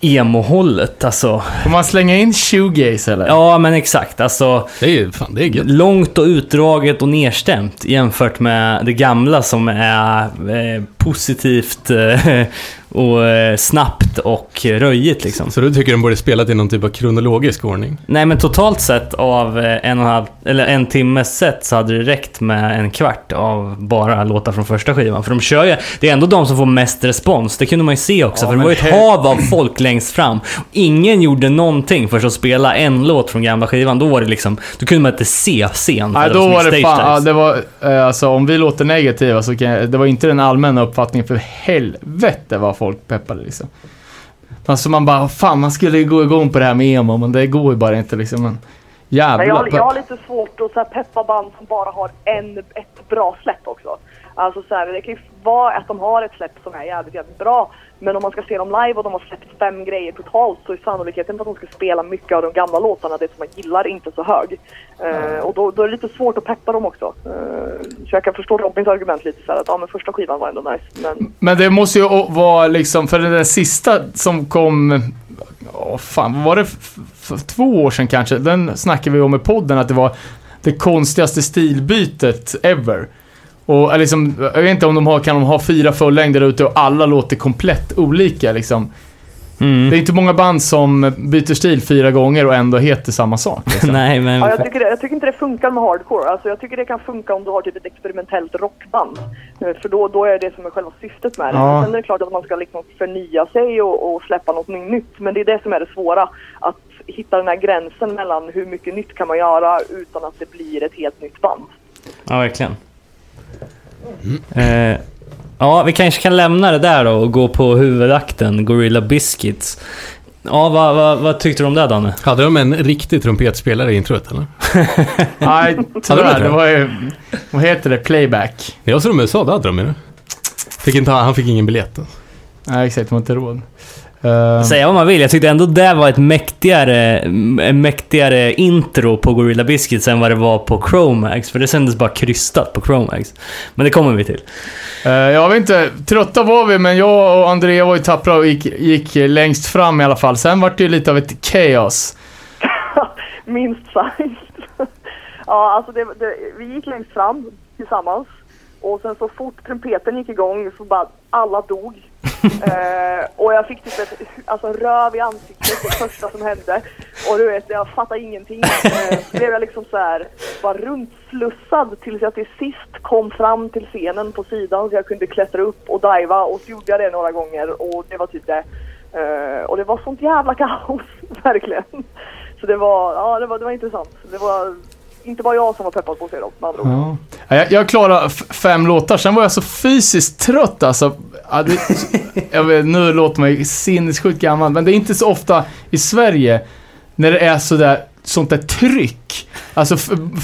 emo-hållet. Alltså, Får man slänga in shoegaze eller? ja men exakt. Alltså, Det är, fan, det är gött. långt och utdraget och nedstämt jämfört med det gamla som är eh, positivt eh, och eh, snabbt och röjigt liksom. Så du tycker de borde spelat i någon typ av kronologisk ordning? Nej men totalt sett av eh, en och en halv, eller en timmes set så hade det räckt med en kvart av bara låtar från första skivan. För de kör ju, det är ändå de som får mest respons. Det kunde man ju se också. Ja, för det var ju ett hav av folk längst fram. Ingen gjorde någonting för att spela en låt från gamla skivan. Då var det liksom, då kunde man inte se scen. för Nej, då var det fan, ja, det var, eh, alltså om vi låter negativa så kan jag, det var inte den allmänna uppfattningen för helvete vad folk peppade liksom. Alltså man bara, fan man skulle gå igång på det här med emo, men det går ju bara inte liksom. Men, jävlar. jag, jag har lite svårt att så här, peppa band som bara har en, ett bra släpp också. Alltså så här, det kan ju vara att de har ett släpp som är jävligt, jävligt bra. Men om man ska se dem live och de har släppt fem grejer totalt så är sannolikheten för att de ska spela mycket av de gamla låtarna, det som man gillar, inte så hög. Eh, och då, då är det lite svårt att peppa dem också. Eh, så jag kan förstå Robins argument lite så här att ja men första skivan var ändå nice. Men Men det måste ju vara liksom, för den där sista som kom, åh fan, vad var det för två år sedan kanske? Den snackade vi om i podden, att det var det konstigaste stilbytet ever. Och eh, liksom, jag vet inte om de har, kan de ha fyra fullängder ute och alla låter komplett olika liksom. Mm. Det är inte många band som byter stil fyra gånger och ändå heter samma sak. Liksom. Nej, men... Ja, jag, tycker det, jag tycker inte det funkar med hardcore. Alltså, jag tycker det kan funka om du har typ ett experimentellt rockband. Eh, För då, då är det som är själva syftet med det. Ja. Sen är det klart att man ska liksom förnya sig och, och släppa något nytt. Men det är det som är det svåra. Att hitta den här gränsen mellan hur mycket nytt kan man göra utan att det blir ett helt nytt band. Ja, verkligen. Eh, ja, vi kanske kan lämna det där då och gå på huvudakten, Gorilla Biscuits. Ja, vad, vad, vad tyckte du om det Danne? Hade de en riktig trumpetspelare i introt eller? Nej, tyvärr. det? Det var ju, vad heter det, playback. Jag som de sa, det hade de ju. Fick inte, han fick ingen biljett. Nej, exakt. De har inte råd. Uh, Säga vad man vill, jag tyckte ändå det var ett mäktigare, en mäktigare intro på Gorilla Biscuits än vad det var på Chromax. För det kändes bara krystat på Chromax. Men det kommer vi till. uh, jag vet inte, trötta var vi, men jag och Andrea var ju tappra och gick, gick längst fram i alla fall. Sen var det ju lite av ett chaos. Minst sagt. ja, alltså det, det, vi gick längst fram tillsammans. Och sen så fort trumpeten gick igång så bara alla dog. eh, och jag fick typ ett, alltså röv i ansiktet det första som hände. Och du vet, jag fattade ingenting. Eh, så blev jag liksom så här, bara runtslussad tills jag till sist kom fram till scenen på sidan så jag kunde klättra upp och diva. Och så gjorde jag det några gånger och det var typ det. Eh, och det var sånt jävla kaos, verkligen. Så det var, ja det var, det var intressant. Det var inte bara jag som var peppad på att se dem, med andra ord. Ja. Ja, Jag, jag klarade fem låtar, sen var jag så fysiskt trött alltså. Ja, det, jag vet, nu låter man ju sinnessjukt gammal, men det är inte så ofta i Sverige när det är sådär, sånt där tryck. Alltså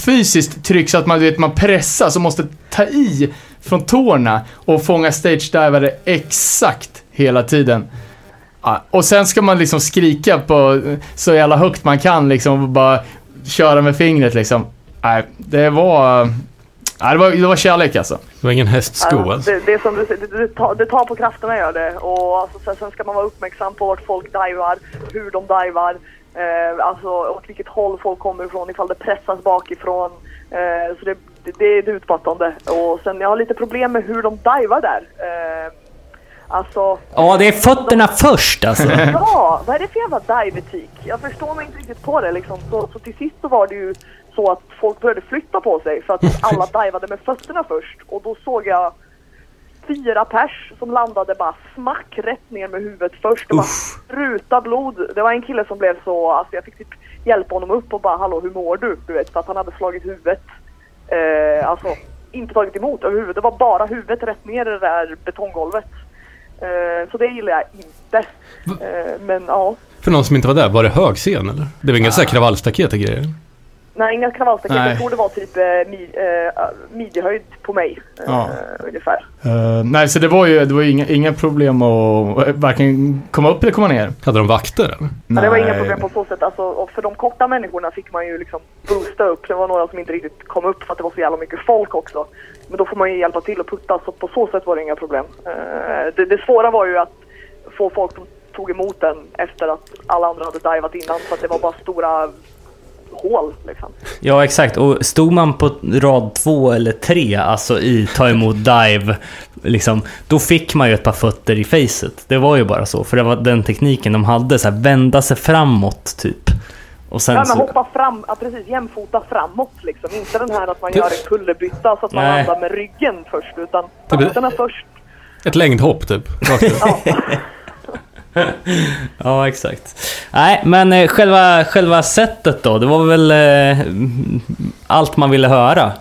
fysiskt tryck så att man, du vet, man pressas och måste ta i från tårna och fånga stage-divare exakt hela tiden. Ja, och sen ska man liksom skrika på så jävla högt man kan liksom och bara köra med fingret liksom. Nej, det var... Nej, det var, det var kärlek alltså. Det var ingen hästsko alltså. det, det, är som du säger, det, det, tar, det tar på krafterna gör det. Och alltså, sen, sen ska man vara uppmärksam på vart folk divar, hur de divar, eh, alltså åt vilket håll folk kommer ifrån, ifall det pressas bakifrån. Eh, så det, det, det är utmattande. Och sen jag har lite problem med hur de divar där. Eh, alltså, Ja, det är fötterna först alltså. ja, vad är det för jävla dive-etik? Jag förstår mig inte riktigt på det liksom. Så, så till sist så var det ju så att folk började flytta på sig för att alla divade med fötterna först. Och då såg jag fyra pers som landade bara smack rätt ner med huvudet först. Det bara spruta blod. Det var en kille som blev så, alltså jag fick typ hjälpa honom upp och bara hallå hur mår du? Du vet, för att han hade slagit huvudet. Eh, alltså inte tagit emot överhuvudtaget. Det var bara huvudet rätt ner i det där betonggolvet. Eh, så det gillar jag inte. Eh, men ja. För någon som inte var där, var det hög scen eller? Det var inga så här kravallstaket och grejer? Nej, inga kravallstaket. Nej. Jag tror det var typ eh, eh, midjehöjd på mig. Eh, Ja. Ungefär. Eh, nej, så det var ju, det var ju inga, inga problem att eh, varken komma upp eller komma ner. Hade de vakter eller? Men det var inga problem på så sätt. Alltså, och för de korta människorna fick man ju liksom boosta upp. Det var några som inte riktigt kom upp för att det var så jävla mycket folk också. Men då får man ju hjälpa till och putta. Så på så sätt var det inga problem. Eh, det, det svåra var ju att få folk som tog emot den efter att alla andra hade divat innan. Så att det var bara stora hål liksom. Ja, exakt. Och stod man på rad två eller tre, alltså i ta emot dive, liksom, då fick man ju ett par fötter i facet. Det var ju bara så, för det var den tekniken de hade, så här, vända sig framåt typ. Och sen Ja, men så... hoppa fram, ja, precis jämfota framåt liksom. Inte den här att man gör en kullerbytta så att man Nej. landar med ryggen först. Utan fötterna först. Ett längdhopp typ. Ja, exakt. Nej, men eh, själva, själva sättet då, det var väl eh, allt man ville höra.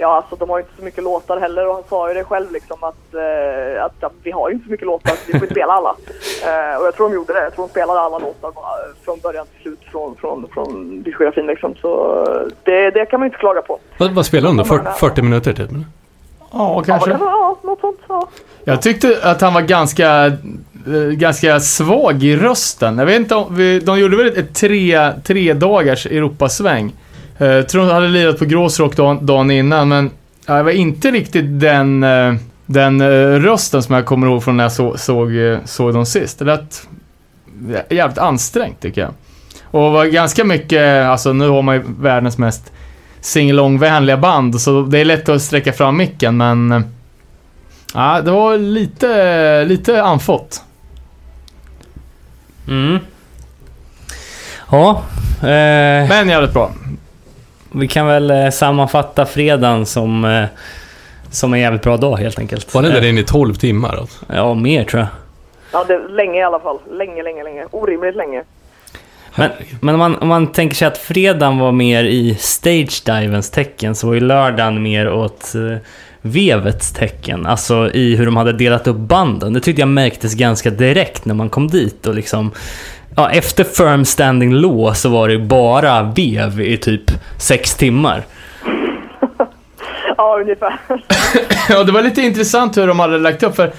Ja, alltså de har ju inte så mycket låtar heller och han sa ju det själv liksom att, eh, att ja, vi har ju inte så mycket låtar, så vi får spela alla. Eh, och jag tror de gjorde det. Jag tror de spelade alla låtar bara från början till slut från, från, från diskografin liksom. Så eh, det, det kan man ju inte klaga på. Vad, vad spelar de då? 40, 40 minuter typ? Ja, Ja, kanske. ja något sånt. Ja. Jag tyckte att han var ganska, eh, ganska svag i rösten. Jag vet inte om, vi, de gjorde väl ett tre, tre dagars Europasväng. Eh, Jag tror de hade lirat på Gråsrock dagen, dagen innan, men det var inte riktigt den, eh, den eh, rösten som jag kommer ihåg från när jag så, såg, såg dem sist. Det lät jävligt ansträngt tycker jag. Och var ganska mycket, alltså nu har man ju världens mest singalong-vänliga band, så det är lätt att sträcka fram micken, men Ja, det var lite, lite anfått. Mm. Ja, eh, Men jävligt bra. Vi kan väl eh, sammanfatta fredagen som, eh, som en jävligt bra dag helt enkelt. Var den där Eh, inne i 12 timmar alltså? Ja, mer tror jag. Ja, det, länge i alla fall. Länge, länge, länge. Orimligt länge. Men, men om, man, om man tänker sig att fredagen var mer i stage-divens tecken så var ju lördagen mer åt eh, vevets tecken. Alltså i hur de hade delat upp banden. Det tyckte jag märktes ganska direkt när man kom dit och liksom... Ja, efter firm standing law så var det ju bara vev i typ sex timmar. Ja, ungefär. Ja, det var lite intressant hur de hade lagt upp för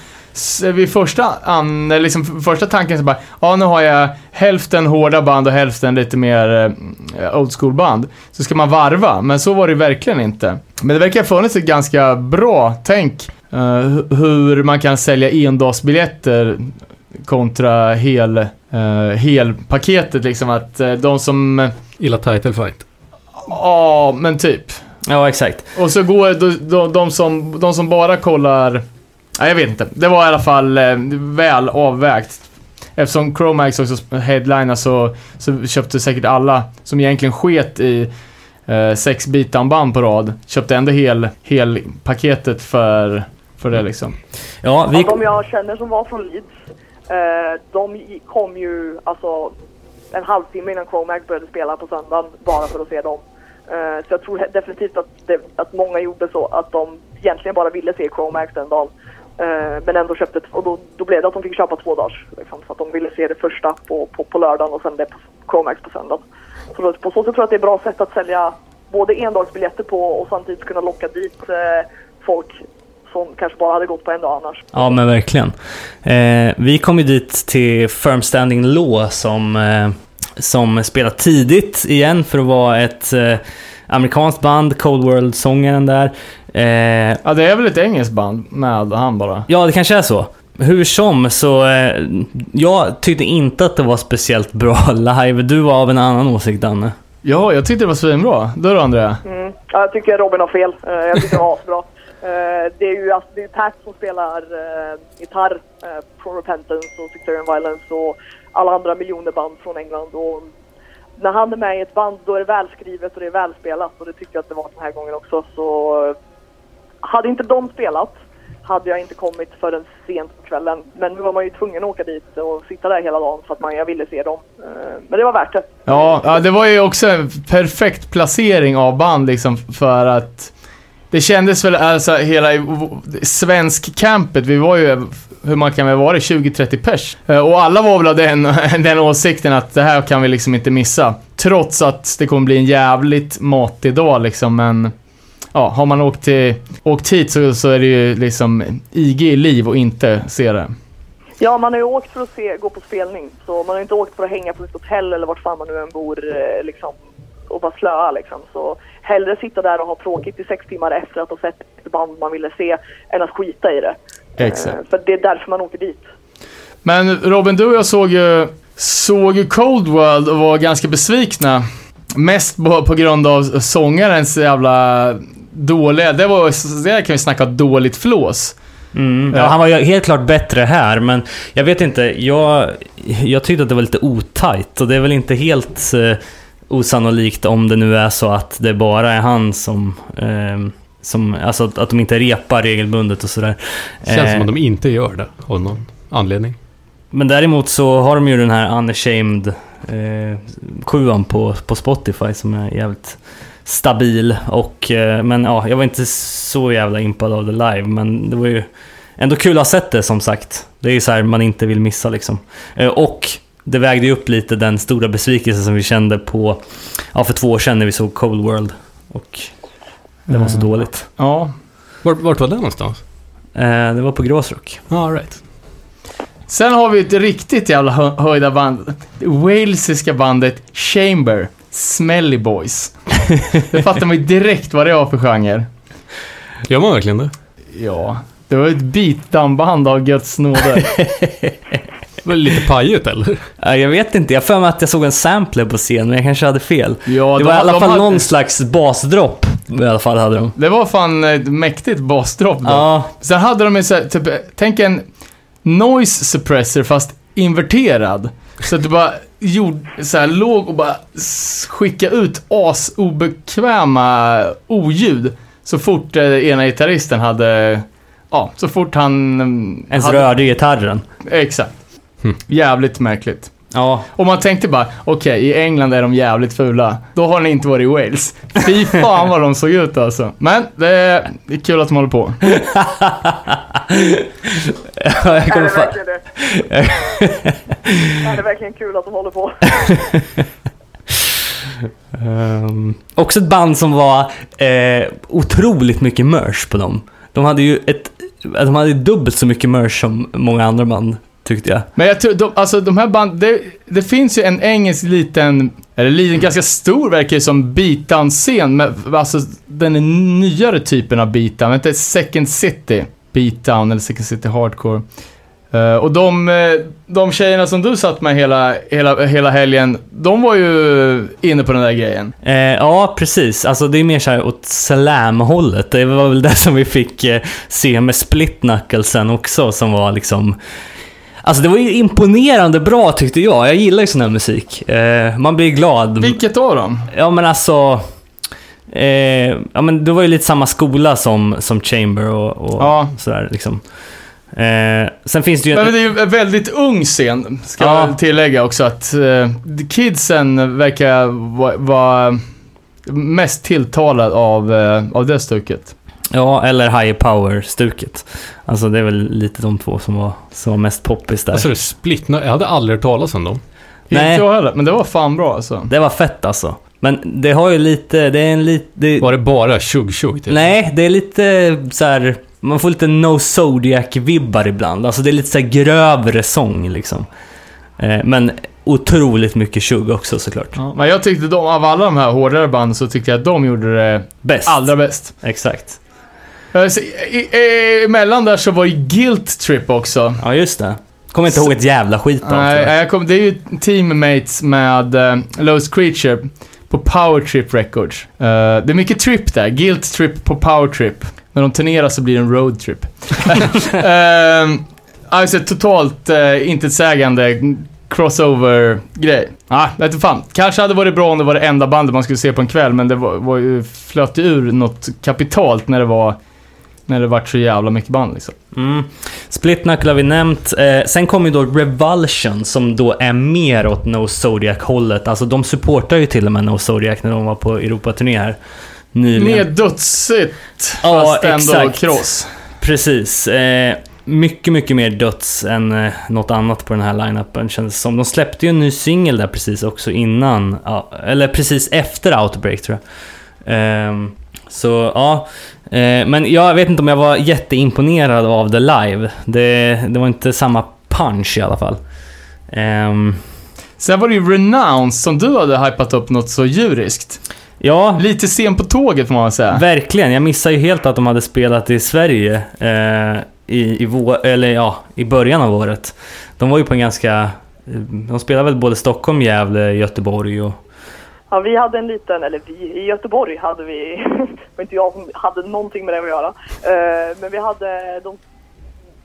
vid första, an, liksom första tanken så bara, ja nu har jag hälften hårda band och hälften lite mer eh, old school band. Så ska man varva, men så var det verkligen inte. Men det verkar ha funnits ett ganska bra tänk eh, hu- hur man kan sälja endagsbiljetter kontra hel, eh, helpaketet liksom att eh, de som, Illa title fight. ja men typ. Ja, exakt. Och så går de, de, de, som, de som bara kollar... Nej, jag vet inte. Det var i alla fall eh, väl avvägt. Eftersom Chromax också headliner så, så köpte säkert alla som egentligen sket i eh, sex bitan på rad, köpte ändå hel, hel paketet för, för det liksom. Ja, vi... Ja, de jag känner som var från Leeds, eh, de kom ju alltså en halvtimme innan Chromax började spela på söndagen bara för att se dem. Eh, så jag tror definitivt att, det, att många gjorde så att de egentligen bara ville se Chromax den dagen. Eh, men ändå köpte, och då, då blev det att de fick köpa två dagars. Liksom, så att de ville se det första på, på, på lördagen och sen det på Chromax på söndagen. Så då, på så sätt tror jag att det är ett bra sätt att sälja både endagsbiljetter på och samtidigt kunna locka dit eh, folk som kanske bara hade gått på en dag annars. Ja, men verkligen. Eh, vi kom ju dit till Firm Standing Law som, eh, som spelar tidigt igen för att vara ett eh, amerikanskt band, Cold World-sångaren där. Eh, Ja, det är väl ett engelskt band med han bara. ja, det kanske är så. Hur som, så eh, jag tyckte inte att det var speciellt bra live. Du var av en annan åsikt, Danne. Ja, jag tyckte det var svinbra. Du då, Andrea? Mm. Ja, jag tycker Robin har fel. Eh, jag tycker det var asbra. Eh, det är ju alltså, det är Pat som spelar uh, gitarr uh, från Repentance och Sectarian Violence och alla andra miljoner band från England. Och när han är med i ett band då är det välskrivet och det är välspelat och det tycker jag att det var den här gången också. Så hade inte de spelat hade jag inte kommit förrän sent på kvällen. Men nu var man ju tvungen att åka dit och sitta där hela dagen för att man, jag ville se dem. Men det var värt det. Ja, ja, det var ju också en perfekt placering av band liksom för att det kändes väl alltså hela svensk campet, vi var ju, hur man kan väl vara 20-30 pers. Eh, och alla var väl av den, den åsikten att det här kan vi liksom inte missa. Trots att det kommer bli en jävligt matig dag liksom, men ja, har man åkt, till, åkt hit så, så är det ju liksom IG i liv och inte se det. Ja, man har ju åkt för att se, gå på spelning. Så man har ju inte åkt för att hänga på ett hotell eller vart fan man nu än bor eh, liksom, och bara slöa liksom. Så hellre sitta där och ha tråkigt i sex timmar efter att ha sett ett band man ville se än att skita i det. Exakt. Eh, för det är därför man åker dit. Men Robin, du och jag såg ju, såg ju Cold World och var ganska besvikna. Mest på, på grund av sångarens jävla dåliga, det var, det kan vi snacka dåligt flås. Mm, Ja. ja, han var ju helt klart bättre här, men jag vet inte. Jag, jag tyckte att det var lite otajt och det är väl inte helt eh, osannolikt om det nu är så att det bara är han som... Eh, som alltså att, att de inte repar regelbundet och sådär. Känns Eh, som att de inte gör det av någon anledning. Men däremot så har de ju den här Unashamed eh, sjuan på, på Spotify som är jävligt stabil. Och, eh, men ja, jag var inte så jävla impad av det live, men det var ju ändå kul att ha sett det som sagt. Det är ju så här man inte vill missa liksom. Eh, och det vägde ju upp lite den stora besvikelse som vi kände på, ja för två år sedan när vi såg Cold World. Och det var så Mm. dåligt. Ja. Vart, vart var det någonstans? Eh, det var på Gråsrock. All right. Sen har vi ett riktigt jävla hö höjda band. Det walesiska bandet Chamber. Smelly Boys. Det fattar man ju direkt vad det var för genre. Gör man verkligen det? Ja. Det var ett beatdown-band av Guds nåde. Var lite pajigt eller? Jag vet inte, jag för mig att jag såg en sampler på scen, men jag kanske hade fel. Ja, det de- var i alla fall hade- någon slags basdropp. I alla fall hade de. Det var fan ett mäktigt basdropp då. Ja, Sen hade de ju så här, typ, tänk en noise suppressor fast inverterad. Så att du bara gjorde, så här, låg och bara skicka ut asobekväma oljud så fort eh, ena gitarristen hade, ja, så fort han... mm, Ens hade, rörde gitarren. Exakt. Jävligt märkligt. Ja, Och man tänkte bara, okej, i England är de jävligt fula. Då har ni inte varit i Wales. Fy fan vad de såg ut alltså. Men det är, det är kul att de håller på. jag Är kommer det fa- verkligen det? är det verkligen kul att de håller på? Ehm, också ett band som var eh, otroligt mycket merch på dem. De hade ju ett, de hade dubbelt så mycket merch som många andra band, tyckte jag. Men jag tror, de, alltså de här band, det, det finns ju en engelsk liten, eller liten, ganska stor verkar det som, beatdown-scen. med- Alltså den nyare typen av beatdown, inte Second City beatdown eller Second City hardcore. Eh, och de, eh, de tjejerna som du satt med hela, hela, hela helgen, de var ju inne på den där grejen. Eh, ja, precis. Alltså det är mer såhär åt slam-hållet. Det var väl det som vi fick eh, se med Split Knuckle sen också, som var liksom... Alltså det var ju imponerande bra tyckte jag. Jag gillar ju sån här musik. Eh, man blir glad. Vilket av dem? Ja men alltså... Eh, ja men det var ju lite samma skola som, som Chamber och, och Ja. sådär liksom. Eh, sen finns det ju... Men det är ju en väldigt ung scen, ska Ja. jag tillägga också att eh, kidsen verkar vara va mest tilltalad av, eh, av det stuket. Ja, eller High Power-stuket. Alltså det är väl lite de två som var, som var mest poppis där. Alltså det split, jag hade aldrig hört talas om dem. Nej. Inte jag heller, men det var fan bra alltså. Det var fett alltså. Men det har ju lite, det är en lite... Var det bara tjugg-tjugg typ? Nej, det är lite så här. Man får lite No Zodiac-vibbar ibland. Alltså det är lite så här grövre sång liksom. Eh, men otroligt mycket tjugg också såklart. Ja, men jag tyckte de, av alla de här hårdare banden så tyckte jag att de gjorde det Bäst. allra bäst. Exakt. Eh, så i- Emellan där så var ju Guilt Trip också. Ja, just det. Kommer inte ihåg ett jävla skit av Nej, jag. jag kom, det är ju teammates med uh, Lost Creature på Power Trip Records. Eh, det är mycket trip där. Guilt Trip på Power Trip. När de turnerar så blir det en road trip. uh, alltså totalt uh, intetsägande crossover-grej. Ah, vet fan. Kanske hade varit bra om det var det enda bandet man skulle se på en kväll, men det var, var ju, flöt ur något kapitalt när det var när det vart så jävla mycket band liksom. Mm. Split Knuckle har vi nämnt. Eh, sen kommer ju då Revulsion som då är mer åt No Zodiac-hållet. Alltså de supportar ju till och med No Zodiac när de var på Europaturné här nyligen. Mer dödsigt, Ja, fast ändå exakt. cross. Precis. Eh, mycket, mycket mer döds än eh, något annat på den här line-upen kändes som. De släppte ju en ny singel där precis också innan, ja, eller precis efter Outbreak tror jag. Ehm, så ja, eh, men jag vet inte om jag var jätteimponerad av det live. Det, det var inte samma punch i alla fall. Ehm, Sen var det ju Renounce som du hade hypat upp något så djuriskt. ja, Lite sen på tåget får man säga. Verkligen, jag missade ju helt att de hade spelat i Sverige eh, i, i, vår, eller, ja, i början av året. De var ju på en ganska... eh, De spelade väl både Stockholm, Gävle, Göteborg och... Ja, vi hade en liten, eller vi, i Göteborg hade vi, det var inte jag som hade någonting med det att göra, eh, men vi hade de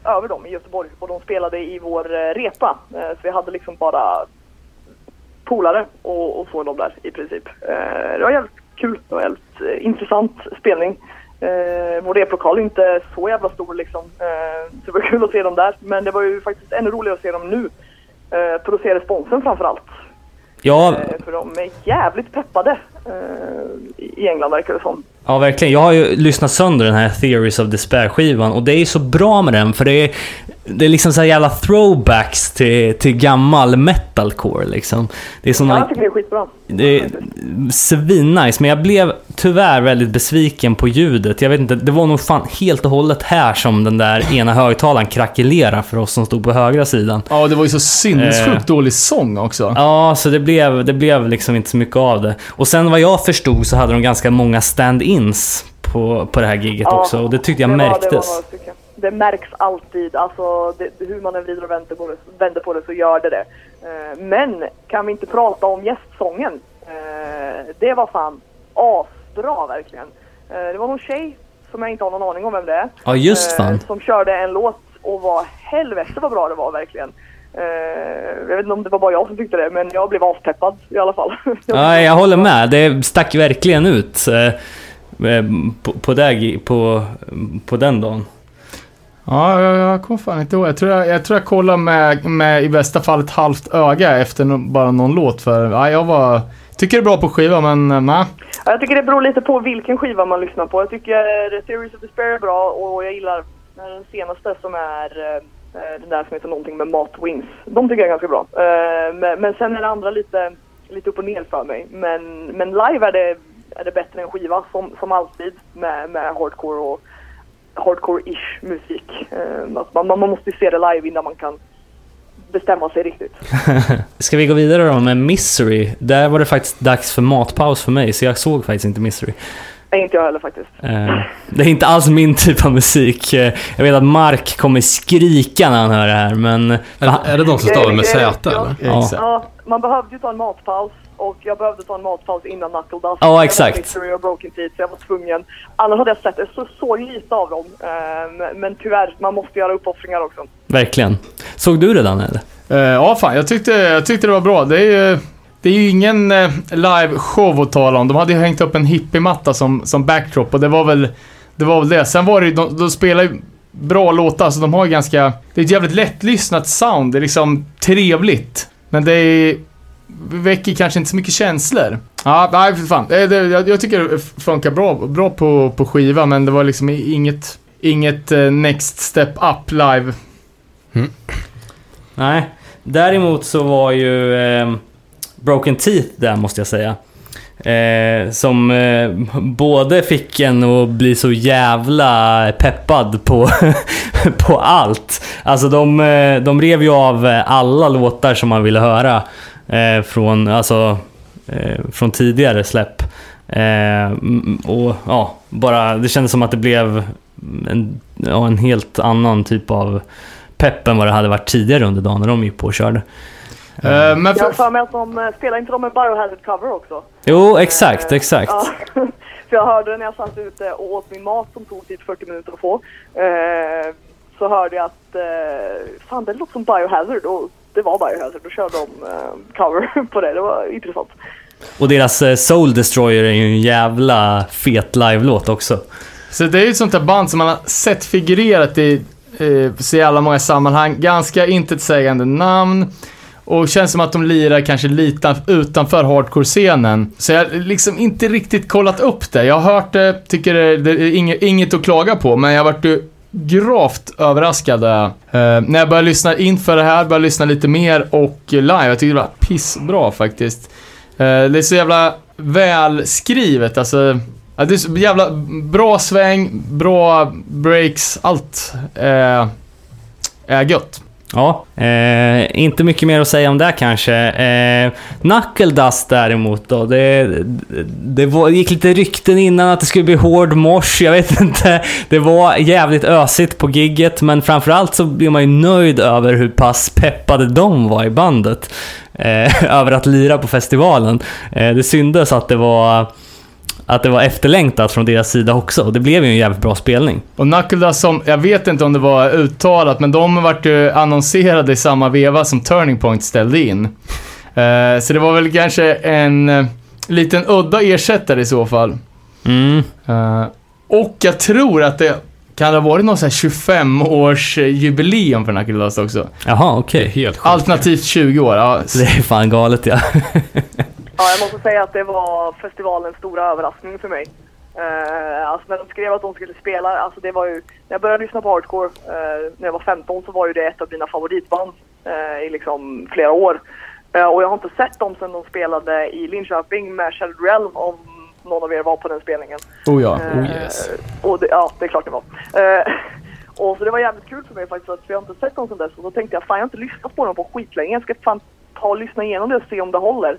över dem i Göteborg och de spelade i vår eh, repa. Eh, så vi hade liksom bara polare och, och så dem där i princip. Eh, det var jävligt kul, det var jävligt eh, intressant spelning. Eh, vår replokal är inte så jävla stor liksom, eh, så det var kul att se dem där. Men det var ju faktiskt ännu roligare att se dem nu. Eh, för att se responsen framförallt. Ja, eh, För de är jävligt peppade i England verkar det som. ja, verkligen. Jag har ju lyssnat sönder den här Theories of Despair-skivan och det är ju så bra med den för det är, det är liksom så här jävla throwbacks till, till gammal metalcore liksom. Det är Ja, såna jag tycker det är skitbra. Det är svinnice, men jag blev tyvärr väldigt besviken på ljudet. Jag vet inte, det var nog fan helt och hållet här som den där ena högtalaren krackelerade för oss som stod på högra sidan. Ja, det var ju så sinnessjukt Eh. dålig sång också. Ja, så det blev, det blev liksom inte så mycket av det. Och sen vad jag förstod så hade de ganska många stand-ins på, på det här giget Ja, också. Och det tyckte jag det var- märktes. Det, var några stycken. det märks alltid. Alltså, det, hur man än vrider och vänder på, det, vänder på det så gör det det. Eh, men kan vi inte prata om gästsången? Eh, det var fan asbra verkligen. Eh, det var någon tjej som jag inte har någon aning om vem det är. Ja, just fan. Som körde en låt och var helvete vad bra det var verkligen. Eh, jag vet inte om det var bara jag som tyckte det, men jag blev aspeppad i alla fall. Ja, jag håller med. Det stack verkligen ut eh, eh, på, på, där, på, på den dagen. Ja, jag, jag kommer fan inte ihåg. Jag tror jag, jag, tror jag kollade med, med i bästa fall ett halvt öga efter no, bara någon låt. För ja, jag var... Tycker det är bra på skiva, men nej. Ja, Jag tycker det beror lite på vilken skiva man lyssnar på. Jag tycker The Theories of Despair är bra och jag gillar den senaste som är Eh, den där som heter någonting med Matt Wings. De tycker jag är ganska bra. Eh, men, men sen är det andra lite, lite upp och ner för mig. Men, men live är det, är det bättre än skiva som, som alltid med, med hardcore och hardcore-ish musik. Eh, alltså, man, man måste ju se det live innan man kan bestämma sig riktigt. Ska vi gå vidare då med Misery? Där var det faktiskt dags för matpaus för mig, så jag såg faktiskt inte Misery. Nej, inte jag heller faktiskt. Eh, det är inte alls min typ av musik. Eh, Jag vet att Mark kommer skrika när han hör det här, men... Är, är det de som stavar med Z eller? Ja. Ja, man behövde ju ta en matpaus och jag behövde ta en matpaus innan Knuckle Dust. Ja, Jag var exakt. Mystery och Broken Teeth så jag var tvungen. Annars hade jag sett det så, så lite av dem. Ehm, men tyvärr, man måste göra uppoffringar också. Verkligen. Såg du det Daniel? Eh, ja, fan. Jag tyckte, jag tyckte det var bra. Det är ju, det är ju ingen eh, live-show att tala om. De hade ju hängt upp en hippiematta som, som backdrop och det var väl det. Var väl det. Sen var det ju, de, de spelar ju bra låtar, så de har ju ganska... Det är ett jävligt lättlyssnat sound. Det är liksom trevligt. Men det är, väcker kanske inte så mycket känslor. Ja, nej för fan. Det, det, jag, jag tycker det funkar bra, bra på, på skiva, men det var liksom inget, inget eh, next step up live. Nej. Däremot så var ju eh, Broken Teeth där måste jag säga. Eh, som eh, både fick en att bli så jävla peppad på, på allt. Alltså de, eh, de rev ju av alla låtar som man ville höra eh, från, alltså, eh, från tidigare släpp. Eh, och ja, bara det kändes som att det blev en, ja, en helt annan typ av pepp än vad det hade varit tidigare under dagen när de gick på och körde. Eh, men Jag för, har för mig att de eh, spelar inte de med Biohazard cover också? Jo, exakt, exakt. Ja. För jag hörde när jag satt ute och åt min mat som tog typ 40 minuter att få. Så hörde jag att fan det låter som Biohazard och det var Biohazard. Då körde de cover på det. Det var intressant. Och deras Soul Destroyer är ju en jävla fet live-låt också. Så det är ju ett sånt där band som man har sett figurerat i eh, så jävla många sammanhang. Ganska intetsägande namn. Och känns som att de lirar kanske lite utanför hardcore-scenen. Så jag har liksom inte riktigt kollat upp det. Jag har hört det, tycker det, det är inget, inget att klaga på, men jag vart ju gravt överraskad. Eh, när jag började lyssna inför det här, började lyssna lite mer och live. Jag tyckte det var pissbra faktiskt. Eh, det är så jävla välskrivet, alltså. Ja, det är så jävla bra sväng, bra breaks, allt eh, är gött. Ja, eh, inte mycket mer att säga om det kanske. Eh, Knuckle Dust däremot då. Det, det var, gick lite rykten innan att det skulle bli hård mosh. Jag vet inte. Det var jävligt ösigt på gigget men framförallt så blir man ju nöjd över hur pass peppade de var i bandet. Eh, över att lira på festivalen. Eh, det syndes att det var att det var efterlängtat från deras sida också. Och det blev ju en jävligt bra spelning. Och Knuckle som, jag vet inte om det var uttalat, men de vart ju annonserade i samma veva som Turning Point ställde in. Eh, så det var väl kanske en eh, liten udda ersättare i så fall. Mm. Eh, och jag tror att det kan ha varit någon sån här 25-års jubileum för Knuckle Dust också. Jaha, okej. Helt sjukt. Alternativt 20 år. Ja, Det är fan galet ja. Ja, jag måste säga att det var festivalens stora överraskning för mig. Eh, alltså när de skrev att de skulle spela, alltså det var ju, när jag började lyssna på hardcore eh, när jag var 15 så var ju det ett av mina favoritband eh, i liksom flera år. Och jag har inte sett dem sedan de spelade i Linköping med Shattered Realm om någon av er var på den spelningen. oh ja. Oh, yes. och det, ja, det är klart det var. Och så det var jävligt kul för mig faktiskt, för jag har inte sett dem sedan dess. Och då tänkte jag, fan jag har inte lyssnat på dem på skitlänge. Jag ska fan ta och lyssna igenom det och se om det håller.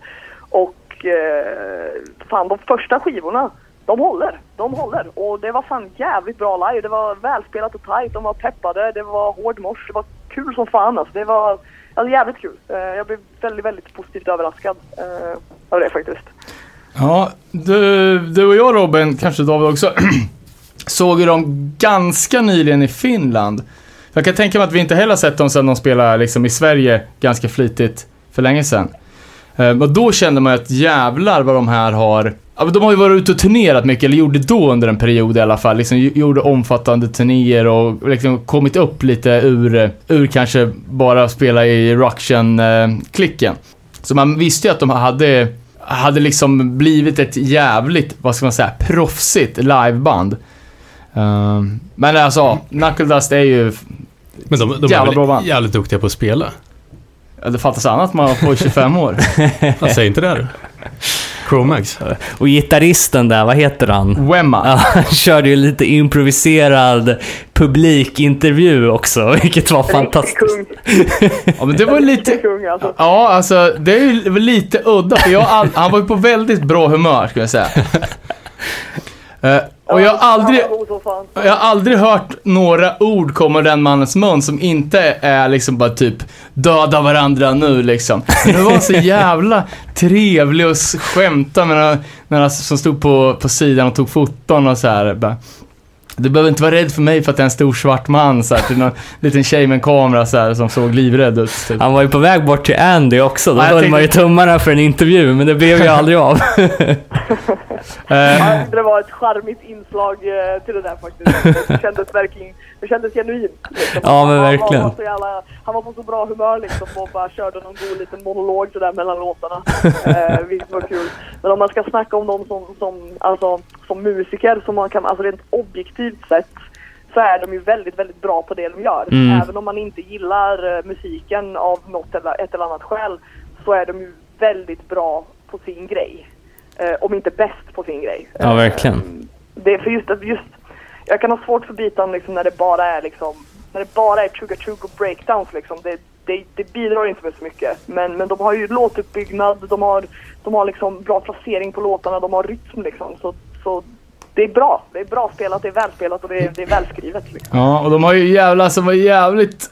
Och eh, fan de första skivorna, de håller. De håller. Och det var fan jävligt bra live. Det var välspelat och tight. De var peppade. Det var hård mors. Det var kul som fan alltså. Det var alltså, jävligt kul. Eh, jag blev väldigt, väldigt positivt överraskad eh, av det faktiskt. Ja, du, du och jag Robin, kanske David också, såg ju dem ganska nyligen i Finland. Jag kan tänka mig att vi inte heller har sett dem sedan de spelade liksom i Sverige ganska flitigt för länge sedan. Eh, Och då kände man att jävlar vad de här har de har ju varit ute och turnerat mycket, eller gjorde då under en period i alla fall. Liksom gjorde omfattande turnéer och liksom kommit upp lite ur, eh, ur kanske bara spela i Ruction-klicken. Så man visste ju att de hade, hade liksom blivit ett jävligt, vad ska man säga, proffsigt liveband. Um, men alltså, Knuckle Dust är ju... Men de, de Jävla bra band. jävligt duktiga på att spela. Ja, Det fattas annat man får 25 år. Jag säger inte det här. Chromax. Och gitarristen där, vad heter han? Wemma. Ja, han körde ju lite improviserad publikintervju också, vilket var fantastiskt. Ja, men det var lite... Kung alltså. Ja, alltså det är ju lite udda, för jag, han var ju på väldigt bra humör, skulle jag säga. Och jag har aldrig... Jag har aldrig hört några ord komma ur den mannens mun som inte är liksom bara typ döda varandra nu liksom. Men det var så jävla trevlig och skämta med några, några som stod på, på sidan och tog foton och så här. Bara, du behöver inte vara rädd för mig för att jag är en stor svart man så här, till någon liten tjej med en kamera så här, som såg livrädd ut. Typ. Han var ju på väg bort till Andy också. Då höll tänkte- man ju tummarna för en intervju, men det blev ju aldrig av. Eh, Ja, det var ett charmigt inslag eh, till det där faktiskt. Det kändes verkligen, det kändes genuint. Liksom. Ja, men verkligen. Han var, jävla, han var på så bra humör liksom och bara körde någon god liten monolog sådär mellan låtarna. Eh, vilket var kul. Men om man ska snacka om dem som, som, alltså, som musiker, som man kan, alltså rent objektivt sett, så är de ju väldigt, väldigt bra på det de gör. Mm. Även om man inte gillar eh, musiken av något eller ett eller annat skäl, så är de ju väldigt bra på sin grej. Eh, om inte bäst på sin grej. Ja, verkligen. Det är för just att just, jag kan ha svårt för bitan liksom när det bara är liksom, när det bara är chugga chugga och breakdowns liksom. Det, det, det bidrar inte med så mycket. Men, men de har ju låtuppbyggnad, de har, de har liksom bra placering på låtarna, de har rytm liksom. Så, så det är bra. Det är bra spelat, det är välspelat och det är, det är välskrivet liksom. Ja, och de har ju jävla, alltså var jävligt...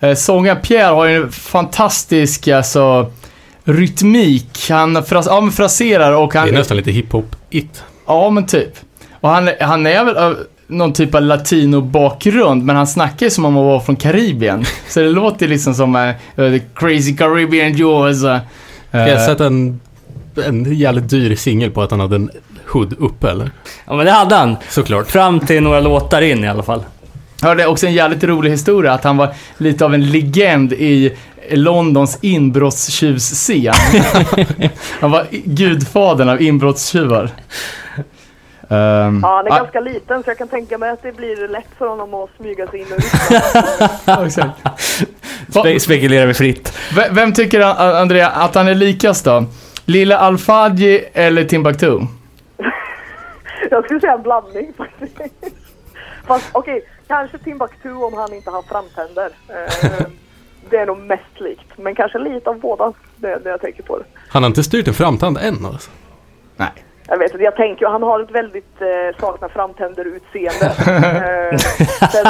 Eh, sångaren Pierre har ju en fantastisk, alltså, rytmik. Han fras, ja, fraserar och Det han... är nästan lite hiphop-it. Ja, men typ. Och han, han är väl av någon typ av latino-bakgrund, men han snackar ju som om han var från Karibien. Så det låter liksom som uh, crazy Caribbean Jaws. Uh, Jag har sett en, en jävligt dyr singel på att han hade en hood uppe eller? Ja, men det hade han. Såklart. Fram till några låtar in i alla fall. Hörde också en jävligt rolig historia, att han var lite av en legend i Londons inbrottstjuvscen. han var gudfadern av inbrottstjuvar. Ehm, Ja, han är ah, ganska liten så jag kan tänka mig att det blir lätt för honom att smyga sig in och. Spe spekulerar vi fritt. V- Vem tycker A- Andrea att han är likast då? Lilla Alfadji eller Timbuktu? Jag skulle säga en blandning faktiskt. Fast okej, kanske Timbuktu om han inte har framtänder. Eh, det är nog mest likt. Men kanske lite av båda, det, det jag tänker på det. Han har inte styrt en framtand än alltså. Nej. Jag vet inte, jag tänker han har ett väldigt eh, saknar framtänder utseende. Eh, sen,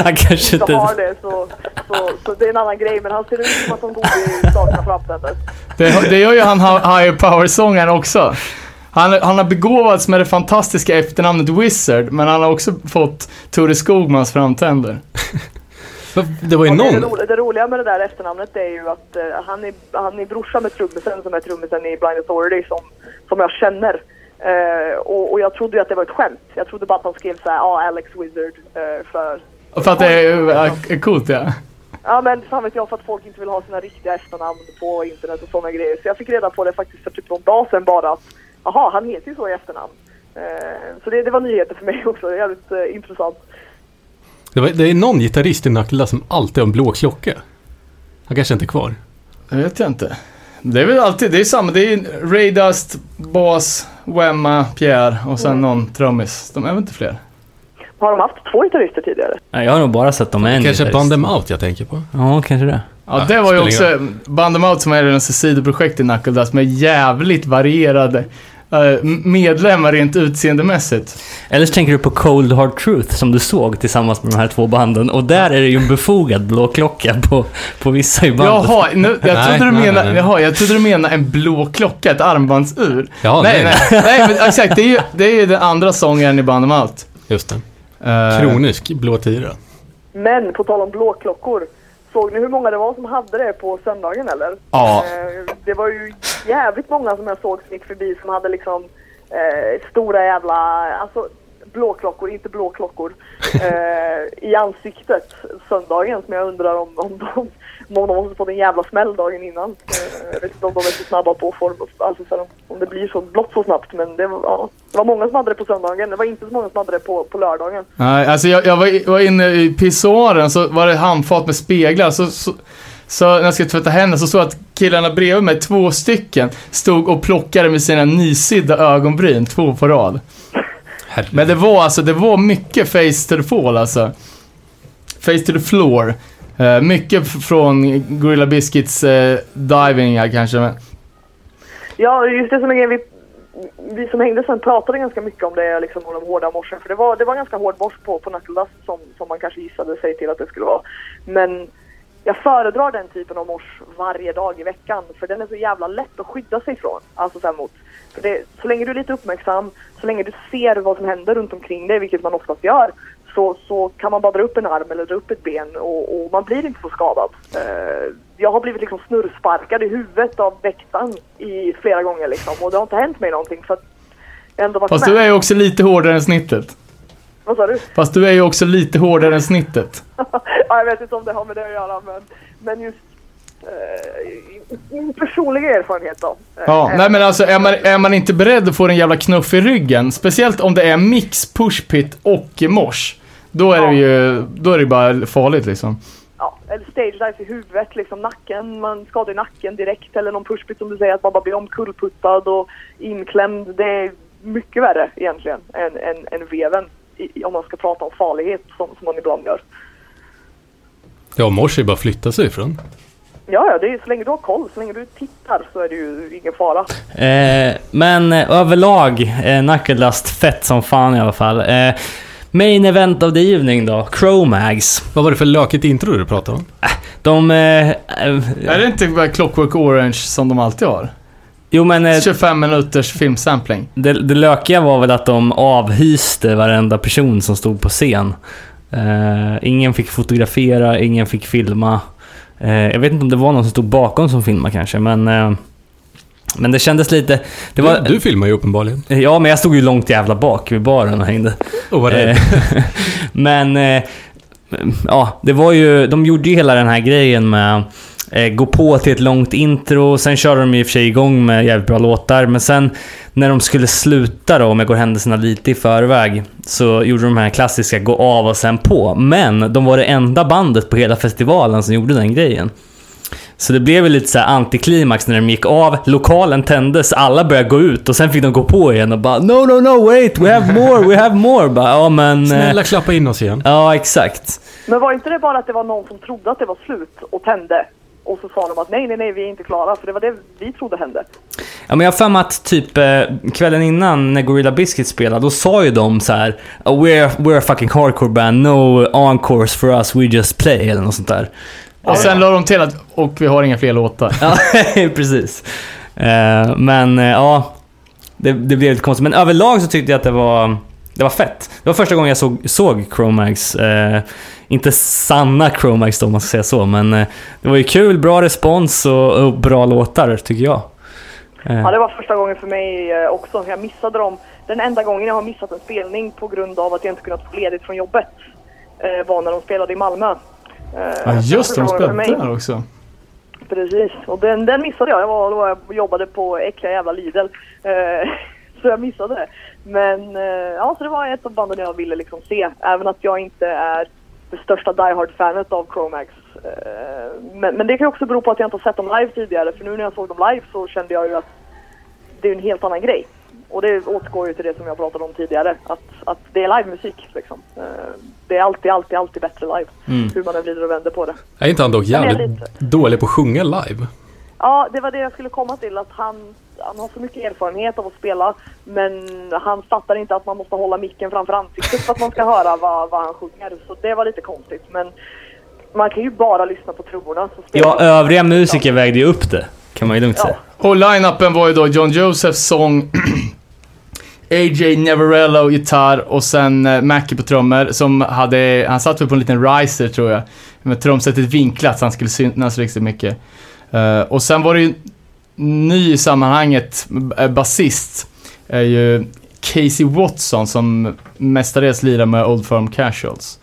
Han kanske inte har det så, så, så det är en annan grej. Men han ser ut som att han borde sakna framtänder. Det, det gör ju han ha- Higher Power-sångaren också. Han, han har begåvats med det fantastiska efternamnet Wizard, men han har också fått Tore Skogmans framtänder. Det var ju det, någon... ro, det roliga med det där efternamnet är ju att eh, han, är, han är brorsa med trummisen som är trummisen i Blind Authority som, som jag känner. Eh, och, och jag trodde ju att det var ett skämt. Jag trodde bara att han skrev såhär, ja Alex Wizard eh, för... För att det är, är coolt ja. Ja men fan vet jag för att folk inte vill ha sina riktiga efternamn på internet och sådana grejer. Så jag fick reda på det faktiskt för typ någon dag sedan bara att jaha, han heter ju så i efternamn. Eh, så det, det var nyheter för mig också. Det är jävligt eh, intressant. Det, var, det är någon gitarrist i Knuckle som alltid har en blå klocka. Han kanske inte är kvar. Det vet jag inte. Det är väl alltid, det är samma, det är Ray Dust, Bas, Wemma, Pierre och sen någon trummis. De är väl inte fler? Har de haft två gitarrister tidigare? Nej, jag har nog bara sett dem en kanske gitarrist. Band Them Out jag tänker på. Ja, kanske det. Ja, det var ju också Band Them Out som är en sidoprojekt i Knuckle Dust med jävligt varierade eh, medlemmar rent utseendemässigt. Eller så tänker du på Cold Hard Truth som du såg tillsammans med de här två banden. Och där är det ju en befogad blå klocka på, på vissa i bandet. Jaha, nu, jag, Nej, trodde du menar, nej, nej. Jaha, jag trodde du menade en blå klocka, ett armbandsur. Ja, nej, nej. nej, nej, men exakt. Det är ju det är ju den andra sångaren i Band Them Out. Just det. Eh, Kronisk blå tira. Men på tal om blåklockor. Såg ni hur många det var som hade det på söndagen eller? Ja. Eh, det var ju jävligt många som jag såg som gick förbi som hade liksom eh, stora jävla, alltså blåklockor, inte blåklockor, eh, i ansiktet söndagen som jag undrar om, om de de måste fått en jävla smäll dagen innan. Eh, jag vet inte om de är så snabba på form, alltså så här, om det blir så blått så snabbt men det var, ja, det var många som hade det på söndagen. Det var inte så många som hade det på, på lördagen. Nej, alltså jag, jag var, var inne i pissoaren så var det handfat med speglar. Så, så, så när jag skulle tvätta händerna så såg jag att killarna bredvid mig, två stycken, stod och plockade med sina nysydda ögonbryn, två på rad. Herregud. Men det var alltså, det var mycket face to the fall alltså. Face to the floor. Eh, mycket från Gorilla Biscuits uh, diving här kanske. Men, Ja, just det som är grejen, vi, vi som hängde sen pratade ganska mycket om det liksom, om de hårda morsen. För det var, det var ganska hård mors på, på Knuckle Dust som, som man kanske gissade sig till att det skulle vara. Men jag föredrar den typen av mors varje dag i veckan. För den är så jävla lätt att skydda sig från. Alltså så, här mot. För det, så länge du är lite uppmärksam, så länge du ser vad som händer runt omkring dig, vilket man oftast gör, så, så kan man bara dra upp en arm eller dra upp ett ben och, och man blir inte så skadad. Eh, jag har blivit liksom snurrsparkad i huvudet av väktaren i flera gånger liksom, och det har inte hänt mig någonting för att jag ändå varit fast med. du är ju också lite hårdare än snittet. Vad sa du? Fast du är ju också lite hårdare än snittet. ja, jag vet inte om det har med det att göra, men, men just min personliga erfarenhet då. Eh, Ja, nej men alltså är man, är man inte beredd att få en jävla knuff i ryggen, speciellt om det är mix, pushpit och mors, då är det ju, då är det bara farligt liksom. ja, eller stage dive i huvudet, liksom nacken, man skadar nacken direkt eller någon pushpit som du säger att man bara blir omkullputtad och inklämd. Det är mycket värre egentligen än, än, än veven i, om man ska prata om farlighet som, som man ibland gör. Ja, mors är bara att flytta sig ifrån. Ja, ja, det är, så länge du har koll, så länge du tittar så är det ju ingen fara. Eh, men eh, överlag, eh, Dust fett som fan i alla fall. Eh, main event of the evening då, Chromags. Vad var det för lökigt intro du pratade om? De... Eh, eh, Är det inte bara Clockwork Orange som de alltid har? jo men... Eh, 25 minuters filmsampling. Det, det lökiga var väl att de avhyste varenda person som stod på scen. Eh, ingen fick fotografera, ingen fick filma. Eh, jag vet inte om det var någon som stod bakom som filmade kanske, men... Eh, men det kändes lite... Det var, Du, du filmar ju uppenbarligen. Ja, men jag stod ju långt jävla bak vid baren och hängde. Och var rädd. Eh, men... Eh, ja, det var ju... De gjorde ju hela den här grejen med... Eh, gå på till ett långt intro, sen körde de i och för sig igång med jävligt bra låtar, men sen när de skulle sluta då, om jag går händelserna lite i förväg, så gjorde de här klassiska gå av och sen på. Men de var det enda bandet på hela festivalen som gjorde den grejen. Så det blev ju lite så här antiklimax när de gick av, lokalen tändes, alla började gå ut och sen fick de gå på igen och bara No, no, no, wait, we have more, we have more. Bara, ja men... eh, Snälla klappa in oss igen. Ja, exakt. Men var inte det bara att det var någon som trodde att det var slut och tände? Och så sa de att nej, nej, nej, vi är inte klara. För det var det vi trodde hände. Ja, men jag har för mig att typ eh, kvällen innan när Gorilla Biscuit spelade, då sa ju de så här "Oh, we're, we're a fucking hardcore band, no encores for us, we just play eller något sånt där. Och sen la de till att, och vi har inga fler låtar. Ja, precis. Eh, men eh, ja, det, det blev lite konstigt. Men överlag så tyckte jag att det var, det var fett. Det var första gången jag såg, såg Chromax. Inte sanna Chromax då om man ska säga så, men eh, det var ju kul, bra respons och, och bra låtar tycker jag. Eh, Ja, det var första gången för mig eh, också. Jag missade dem. Den enda gången jag har missat en spelning på grund av att jag inte kunnat få ledigt från jobbet var när de spelade i Malmö. Ja just det, de för spelade där också. Precis, och den, den missade jag. Jag var då jag jobbade på äckliga jävla Lidl. Så jag missade det. Men ja, så det var ett av banden jag ville liksom se. Även att jag inte är det största Die Hard-fanet av Chromax. Eh, men, men det kan också bero på att jag inte har sett dem live tidigare. För nu när jag såg dem live så kände jag ju att det är en helt annan grej. Och det återgår ju till det som jag pratade om tidigare. Att, att det är livemusik liksom. Eh, det är alltid, alltid, alltid bättre live. Mm. Hur man än vrider och vänder på det. Är inte han dock jävligt dålig på att sjunga live? Ja, det var det jag skulle komma till. Att han, han har så mycket erfarenhet av att spela. Men han fattar inte att man måste hålla micken framför ansiktet för att man ska höra vad, vad han sjunger. Så det var lite konstigt. Men man kan ju bara lyssna på trummorna. Så spelar ja, övriga musiker vägde ju upp det, kan man ju lugnt Ja. säga. Och line-upen var ju då John Josephs sång AJ Neverello gitarr och sen eh, Mackie på trummor som hade, han satt väl på en liten riser tror jag. Med trumsetet vinklat så han skulle synas riktigt mycket. Eh, och sen var det ju ny i sammanhanget, eh, basist, är ju Casey Watson som mestadels lirar med Old Firm Casuals.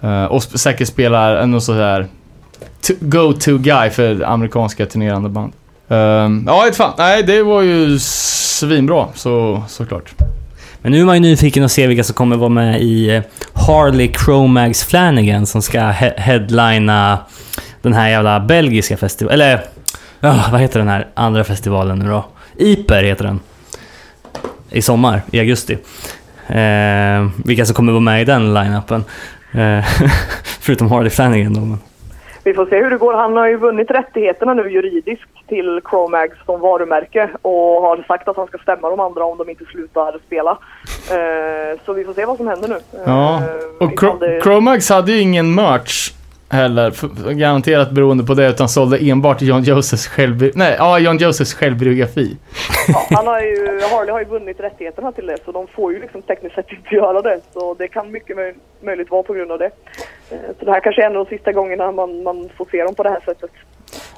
Eh, och säkert spelar en sån här go-to guy för amerikanska turnerande band. Um, ja, ett fan. Nej, det var ju svinbra, så, såklart. Men nu är man ju nyfiken att se vilka som kommer vara med i eh, Harley Chromags Flanagan som ska he- headlina den här jävla belgiska festivalen. Eller, ja, vad heter den här andra festivalen nu då? Iper heter den. I sommar, i augusti. Eh, vilka som kommer vara med i den line-upen. Eh, förutom Harley Flanagan då. Men. Vi får se hur det går. Han har ju vunnit rättigheterna nu juridiskt till Chromags som varumärke och har sagt att han ska stämma de andra om de inte slutar spela. Eh, så vi får se vad som händer nu. Ja. Eh, Och ifall Cro- det- Chromax hade ju ingen merch heller, garanterat beroende på det, utan sålde enbart John Josephs självbi- Nej, ja, John Josephs självbiografi. Ja, han har ju, Harley har ju vunnit rättigheterna till det så de får ju liksom tekniskt sett inte göra det. Så det kan mycket möj- möjligt vara på grund av det. Eh, Så det här kanske är en av de sista gångerna man, man får se dem på det här sättet.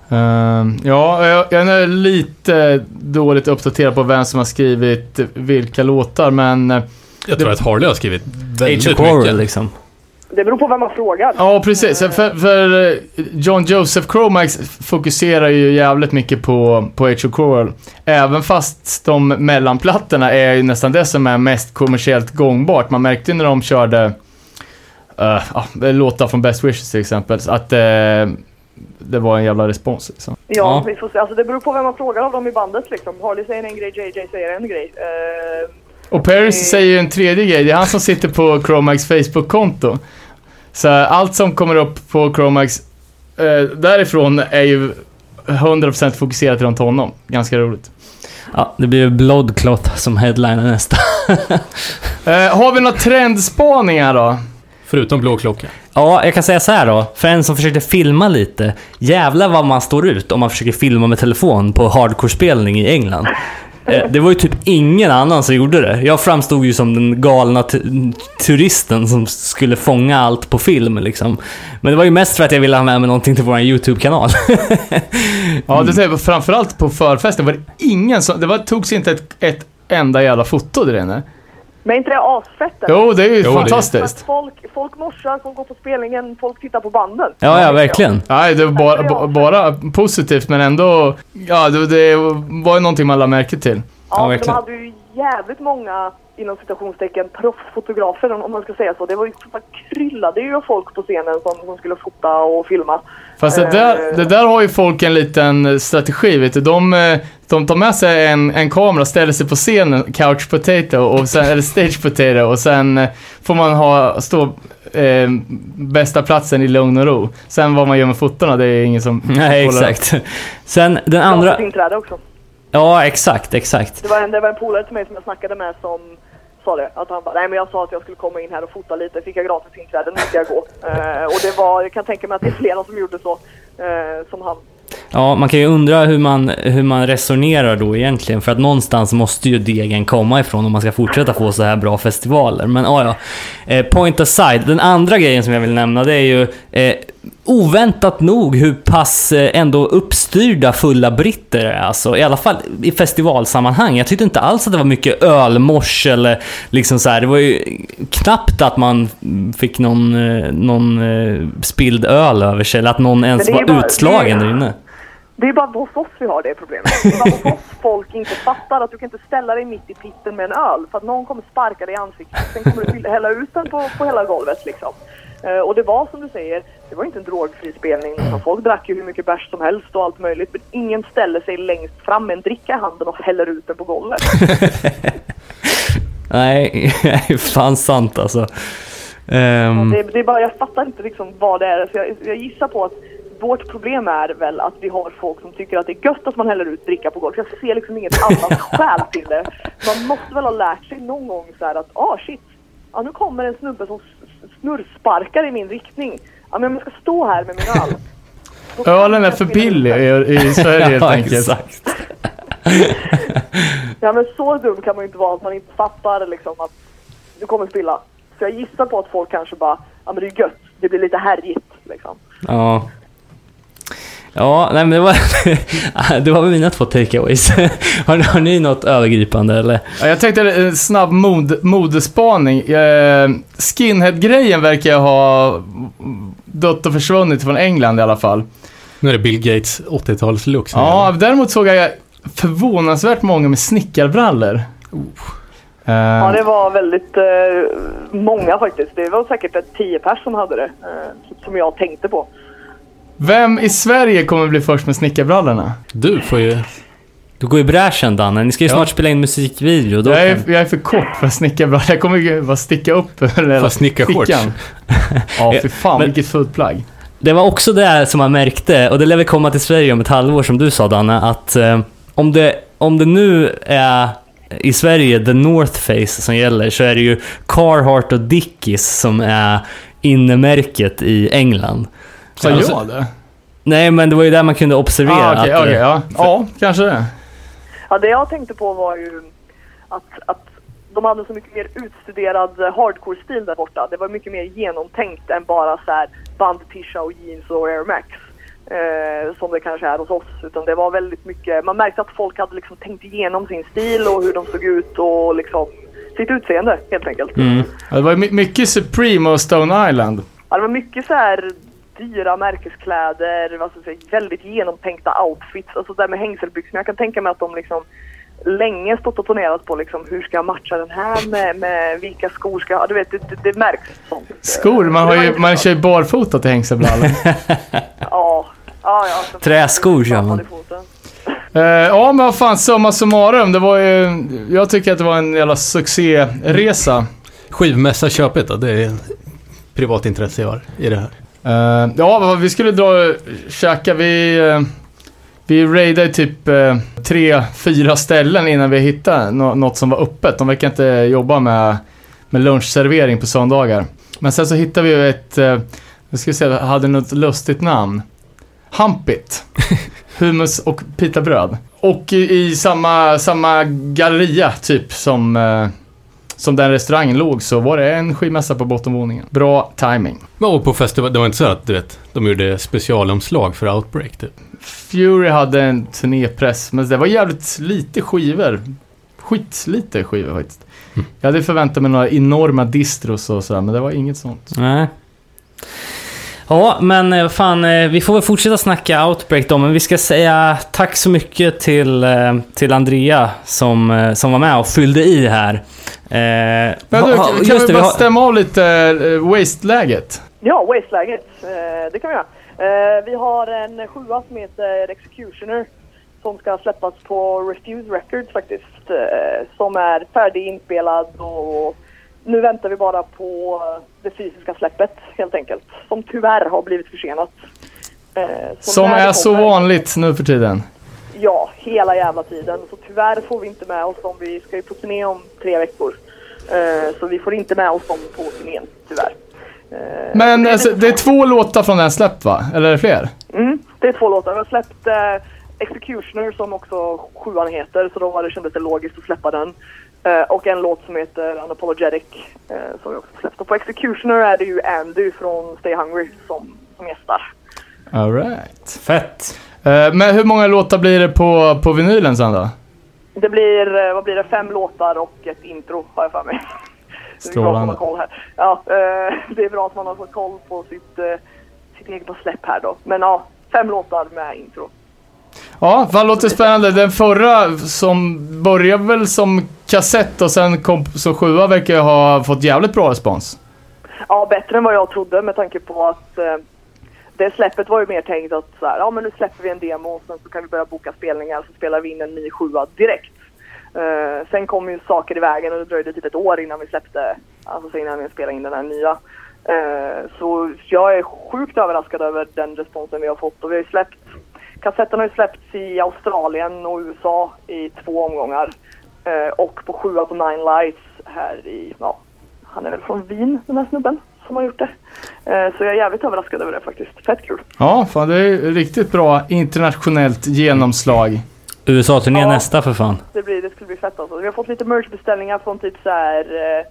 Ehm, ja, jag, jag är lite dåligt uppdaterad på vem som har skrivit vilka låtar, men... eh, Jag tror att Harley har skrivit Age väldigt of Quarrel mycket. liksom. Det beror på vem man frågar. Ja, precis. För, för eh, John Joseph Chromax fokuserar ju jävligt mycket på, på of Quarrel. Även fast de mellanplattorna är ju nästan det som är mest kommersiellt gångbart. Man märkte ju när de körde uh, låtar från Best Wishes till exempel, att eh, det var en jävla respons liksom. Ja, Ja. vi får se. Alltså det beror på vem man frågar av dem i bandet liksom. Harley säger en grej, JJ säger en grej. Eh, Och Paris säger ju en tredje grej, det är han som sitter på Chromax Facebook-konto. Så allt som kommer upp på Chromax eh, därifrån är ju 100% fokuserat runt honom. Ganska roligt. Ja, det blir Bloodclot som headliner nästa. Eh, har vi några trendspaningar då? Förutom blå klocka. Ja, jag kan säga så här då. För en som försökte filma lite. Jävlar vad man står ut om man försöker filma med telefon på hardcore-spelning i England. Eh, det var ju typ ingen annan som gjorde det. Jag framstod ju som den galna tu- turisten som skulle fånga allt på film liksom. Men det var ju mest för att jag ville ha med mig någonting till vår YouTube-kanal. Ja, det säger framförallt på förfesten var det ingen som... Det var, togs inte ett, ett enda jävla foto där inne men inte det asfett? eller? Jo, det är ju Jo, det är- Att fantastiskt. folk, folk morsar, folk går på spelningen, folk tittar på banden. ja, ja, verkligen. Nej, det var bara, ba- bara positivt, men ändå... Ja, det, det var ju någonting man lade märke till. Ja, Ja, de verkligen. hade ju jävligt många, inom citationstecken, proffsfotografer om om man ska säga så. Det var ju så kryllade ju av folk på scenen som, som skulle fota och filma. Fast det där, det där har ju folk en liten strategi, vet du. De, eh, de tar med sig en, en kamera, ställer sig på scenen, couch potato, och sen, eller stage potato, och sen eh, får man ha, stå eh, bästa platsen i lugn och ro. Sen vad man gör med fotona, det är ingen som Nej, kollar. exakt. Sen den andra... Gratis inträde också. Ja, exakt, exakt. Det var, en, det var en polare till mig som jag snackade med som sa det. Att han bara, nej men jag sa att jag skulle komma in här och fota lite. Fick jag gratis inträde, nu ska jag gå. Eh, och det var, jag kan tänka mig att det är flera som gjorde så. Eh, som han. Ja, man kan ju undra hur man, hur man resonerar då egentligen. För att någonstans måste ju degen komma ifrån om man ska fortsätta få så här bra festivaler. Men ja, ja. Eh, point aside. Den andra grejen som jag vill nämna det är ju eh, oväntat nog hur pass eh, ändå uppstyrda fulla britter är. Alltså, I alla fall i festivalsammanhang. Jag tyckte inte alls att det var mycket ölmors eller liksom så här. Det var ju knappt att man fick någon, eh, någon eh, spilld öl över sig. Eller att någon ens var bara- utslagen där inne. Det är bara hos oss vi har det problemet. Det är bara hos oss folk inte fattar att du kan inte ställa dig mitt i pitten med en öl. För att någon kommer sparka dig i ansiktet. Sen kommer du hälla ut den på, på hela golvet liksom. Eh, och det var som du säger, det var inte en drogfri spelning. utan Folk drack ju hur mycket bärs som helst och allt möjligt. Men ingen ställer sig längst fram med en dricka i handen och häller ut den på golvet. Nej, fan sant alltså. Ehm, Det, det är bara, jag fattar inte liksom vad det är. Så jag, jag gissar på att vårt problem är väl att vi har folk som tycker att det är gött att man häller ut dricka på golvet. Jag ser liksom inget annat skäl till det. Man måste väl ha lärt sig någon gång så här att, ah shit, ja, nu kommer en snubbe som snurrsparkar i min riktning. Ja, men jag ska stå här med min öl. Ölen är för billig i, i Sverige helt ja, enkelt. exakt. Ja men så dum kan man ju inte vara att man inte fattar liksom att du kommer spilla. Så jag gissar på att folk kanske bara, ja men det är gött, det blir lite härjigt liksom. Ja. Ja, nej men det var, det var väl mina två takeaways. Har, har ni något övergripande eller? Ja, jag tänkte en snabb mod, modespaning. Eh, Skinhead-grejen verkar ha dött och försvunnit från England i alla fall. Nu är det Bill Gates 80-talslook som Ja, däremot såg jag förvånansvärt många med snickarbrallor. Eh, Ja det var väldigt eh, många faktiskt. Det var säkert ett tio pers som hade det. Eh, som jag tänkte på. Vem i Sverige kommer bli först med snickarbrallorna? Du får ju... Du går i bräschen Danne, ni ska ju Ja. snart spela in musikvideo. Då Jag kan... är, jag är för kort för snickarbrallor. Jag kommer ju bara sticka upp hela snickarshorts. fickan. Ja, fy fan Men- vilket fult plagg. Det var också det som man märkte, och det lär väl komma till Sverige om ett halvår som du sa Danne, att eh, om, det, om det nu är i Sverige the North Face som gäller så är det ju Carhartt och Dickies som är innemärket i England. Sa Alltså- jag det? Nej, men det var ju där man kunde observera Ah, okej, att... okej, eh, ja. ja, kanske det. Ja, det jag tänkte på var ju att, att de hade så mycket mer utstuderad eh, hardcore-stil där borta. Det var mycket mer genomtänkt än bara så här bandtisha och jeans och Air Max. Eh, som det kanske är hos oss. Utan det var väldigt mycket, man märkte att folk hade liksom tänkt igenom sin stil och hur de såg ut och liksom sitt utseende helt enkelt. Mm. Ja, det var mycket Supreme och Stone Island. Ja, det var mycket så här dyra märkeskläder, säga, väldigt genomtänkta outfits. Alltså det där med hängselbyxorna. Jag kan tänka mig att de liksom länge stått och tonerat på liksom hur ska jag matcha den här med, med vilka skor ska jag ha? Du vet, det, det, det märks sånt. Skor, man, har ju, man så. kör ju barfota till hängselbrallor. Ja, ja, ja. Träskor kör man. Eh, ja, men vad fan, summa summarum. Det var ju, jag tycker att det var en jävla succéresa. Skivmässa köpet då, det är privat intresse jag har i det här. Eh, ja, vi skulle dra och käka. Vi, uh, vi raidade typ eh, tre, fyra ställen innan vi hittade nå- något som var öppet. De verkar inte jobba med, med lunchservering på söndagar. Men sen så hittade vi ett, uh, jag ska säga, hade något lustigt namn. Hampit. Hummus och pitabröd. Och i, i samma, samma galleria typ som, som den restaurangen låg så var det en skivmässa på bottenvåningen. Bra timing. Men Och på festival, det var inte så att du vet, de gjorde specialomslag för Outbreak typ. Fury hade en turnépress, men det var jävligt lite skivor. Skitlite skivor faktiskt. Jag hade förväntat mig några enorma distros och sådär, men det var inget sånt. Nej. Ja, men eh, fan, eh, vi får väl fortsätta snacka Outbreak då, men vi ska säga tack så mycket till, eh, till Andrea som, som var med och fyllde i här. Eh, Men du, kan just vi det, bara stämma av lite waste-läget? Ja, Wasteläget. Det kan vi göra. Vi har en sjua som heter Executioner som ska släppas på Refuse Records faktiskt. Som är färdiginspelad och nu väntar vi bara på det fysiska släppet helt enkelt. Som tyvärr har blivit försenat. Eh, Som är så vanligt nu för tiden. Ja, hela jävla tiden. Så tyvärr får vi inte med oss dem. Vi ska ju på turné om tre veckor. Eh, så vi får inte med oss dem på turnén, tyvärr. Eh, Men det är alltså, det är två låtar från den släppt va? Eller är det fler? Mm, det är två låtar. Vi har släppt Executioner som också sjuan heter, så då var det, kändes det logiskt att släppa den. Eh, och en låt som heter Unapologetic eh, som vi också släppt. Och på Executioner är det ju Andy från Stay Hungry som, som gästar. Alright. Fett. Uh, men hur många låtar blir det på, på vinylen sen då? Det blir, eh, vad blir det, fem låtar och ett intro har jag för mig. Det är bra att man har Strålande. koll här. Ja, eh, det är bra att man har fått koll på sitt, eh, sitt egna släpp här då. Men ja, fem låtar med intro. Ja, fan låter spännande. Den förra som började väl som kassett och sen kom som sjua verkar ju ha fått jävligt bra respons. Ja, bättre än vad jag trodde med tanke på att eh, det släppet var ju mer tänkt att så här, ja men nu släpper vi en demo och sen så kan vi börja boka spelningar så spelar vi in en ny sjua direkt. Eh, sen kom ju saker i vägen och det dröjde typ ett år innan vi släppte, alltså innan vi spelade in den här nya. Eh, så jag är sjukt överraskad över den responsen vi har fått och vi har ju släppt, kassetten har ju släppts i Australien och USA i två omgångar. Eh, och på sjua på Nine Lights här i, ja, han är väl från Wien den här snubben som har gjort det. Eh, så jag är jävligt överraskad över det faktiskt. Fett kul. Ja, fan det är riktigt bra internationellt genomslag. USA-turné Ja. nästa för fan. Det, blir, det skulle bli fett alltså. Vi har fått lite merchbeställningar från typ så här. Eh,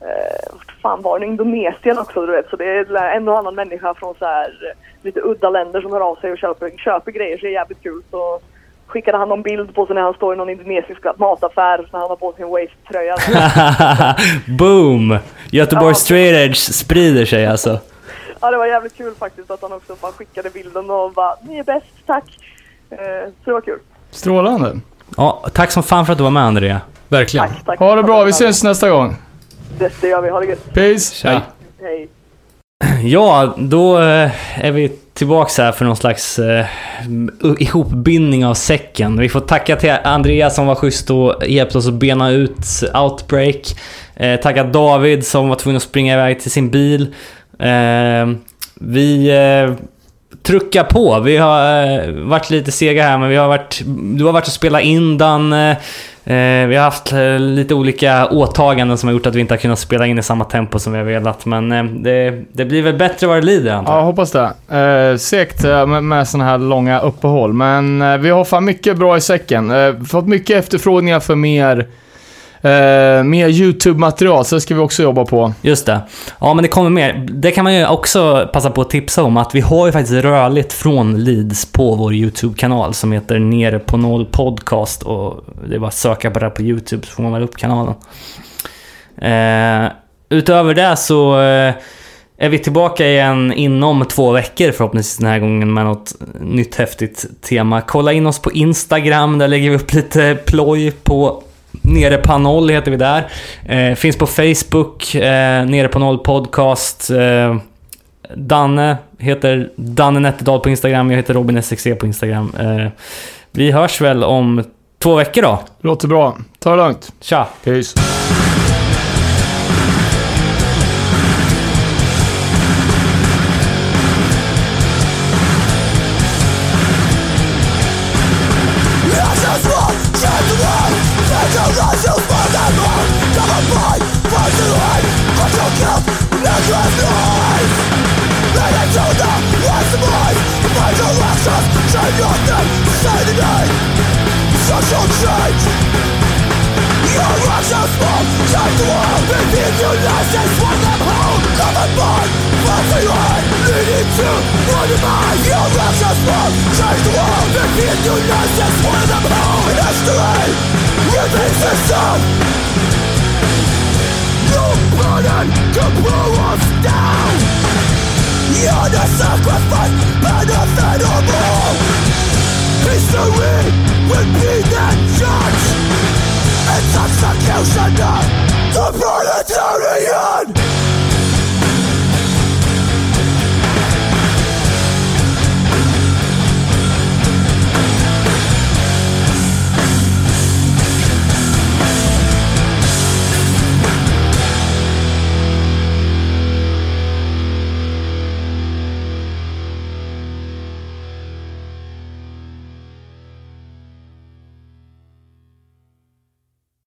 eh, vart fan var det? Indonesien också du vet. Så det är en och annan människa från så här eh, lite udda länder som hör av sig och köper, köper grejer. Så det är jävligt kul. Så skickade han någon bild på sig när han står i någon indonesisk mataffär när han har på sig en Waste-tröja. Boom! Göteborg Ja. Straight Edge sprider sig alltså. ja, det var jävligt kul faktiskt att han också bara skickade bilden och bara ni är bäst, tack. Eh, så det var kul. Strålande. Ja, tack som fan för att du var med Andrea. Verkligen. Tack, tack. Ha det bra, vi syns nästa gång. Det, det gör vi, ha det gött. Peace. Tja. Hej. Ja, då eh, är vi tillbaks här för någon slags eh, ihopbindning av säcken. Vi får tacka till Andreas som var schysst och hjälpte oss att bena ut Outbreak. Eh, tacka David som var tvungen att springa iväg till sin bil. Eh, vi eh, truckar på. Vi har eh, varit lite sega här, men vi har varit, du har varit och spelat in den. Eh, vi har haft eh, lite olika åtaganden som har gjort att vi inte har kunnat spela in i samma tempo som vi har velat. Men eh, det, det blir väl bättre vad det lider antar Ja, jag. hoppas det. Eh, segt med, med såna här långa uppehåll, men vi har fan mycket bra i säcken. Fått mycket efterfrågningar för mer, eh, mer YouTube-material, så det ska vi också jobba på. Just det. Ja, men det kommer mer. Det kan man ju också passa på att tipsa om att vi har ju faktiskt rörligt från Leeds på vår YouTube-kanal som heter Nere på Noll Podcast och det är bara att söka på det på YouTube så får man väl upp kanalen. Eh, utöver det så eh, är vi tillbaka igen inom två veckor förhoppningsvis den här gången med något nytt häftigt tema. Kolla in oss på Instagram, där lägger vi upp lite ploj på Nere på noll heter vi där. Eh, finns på Facebook, eh, Nere på noll podcast. Eh, Danne heter Danne Nätterdal på Instagram, jag heter Robin SXC på Instagram. Eh, vi hörs väl om två veckor då. Låter bra. Ta det lugnt. Tja! Peace. Russia's fault the world. all within your and What them home Come and burn Wealthy one Leading to Monument Your Russia's fault the world. all within your and What them home History Repeats itself No burden Can blow us down You're the sacrifice Benefited History Will be the judge The proletarian!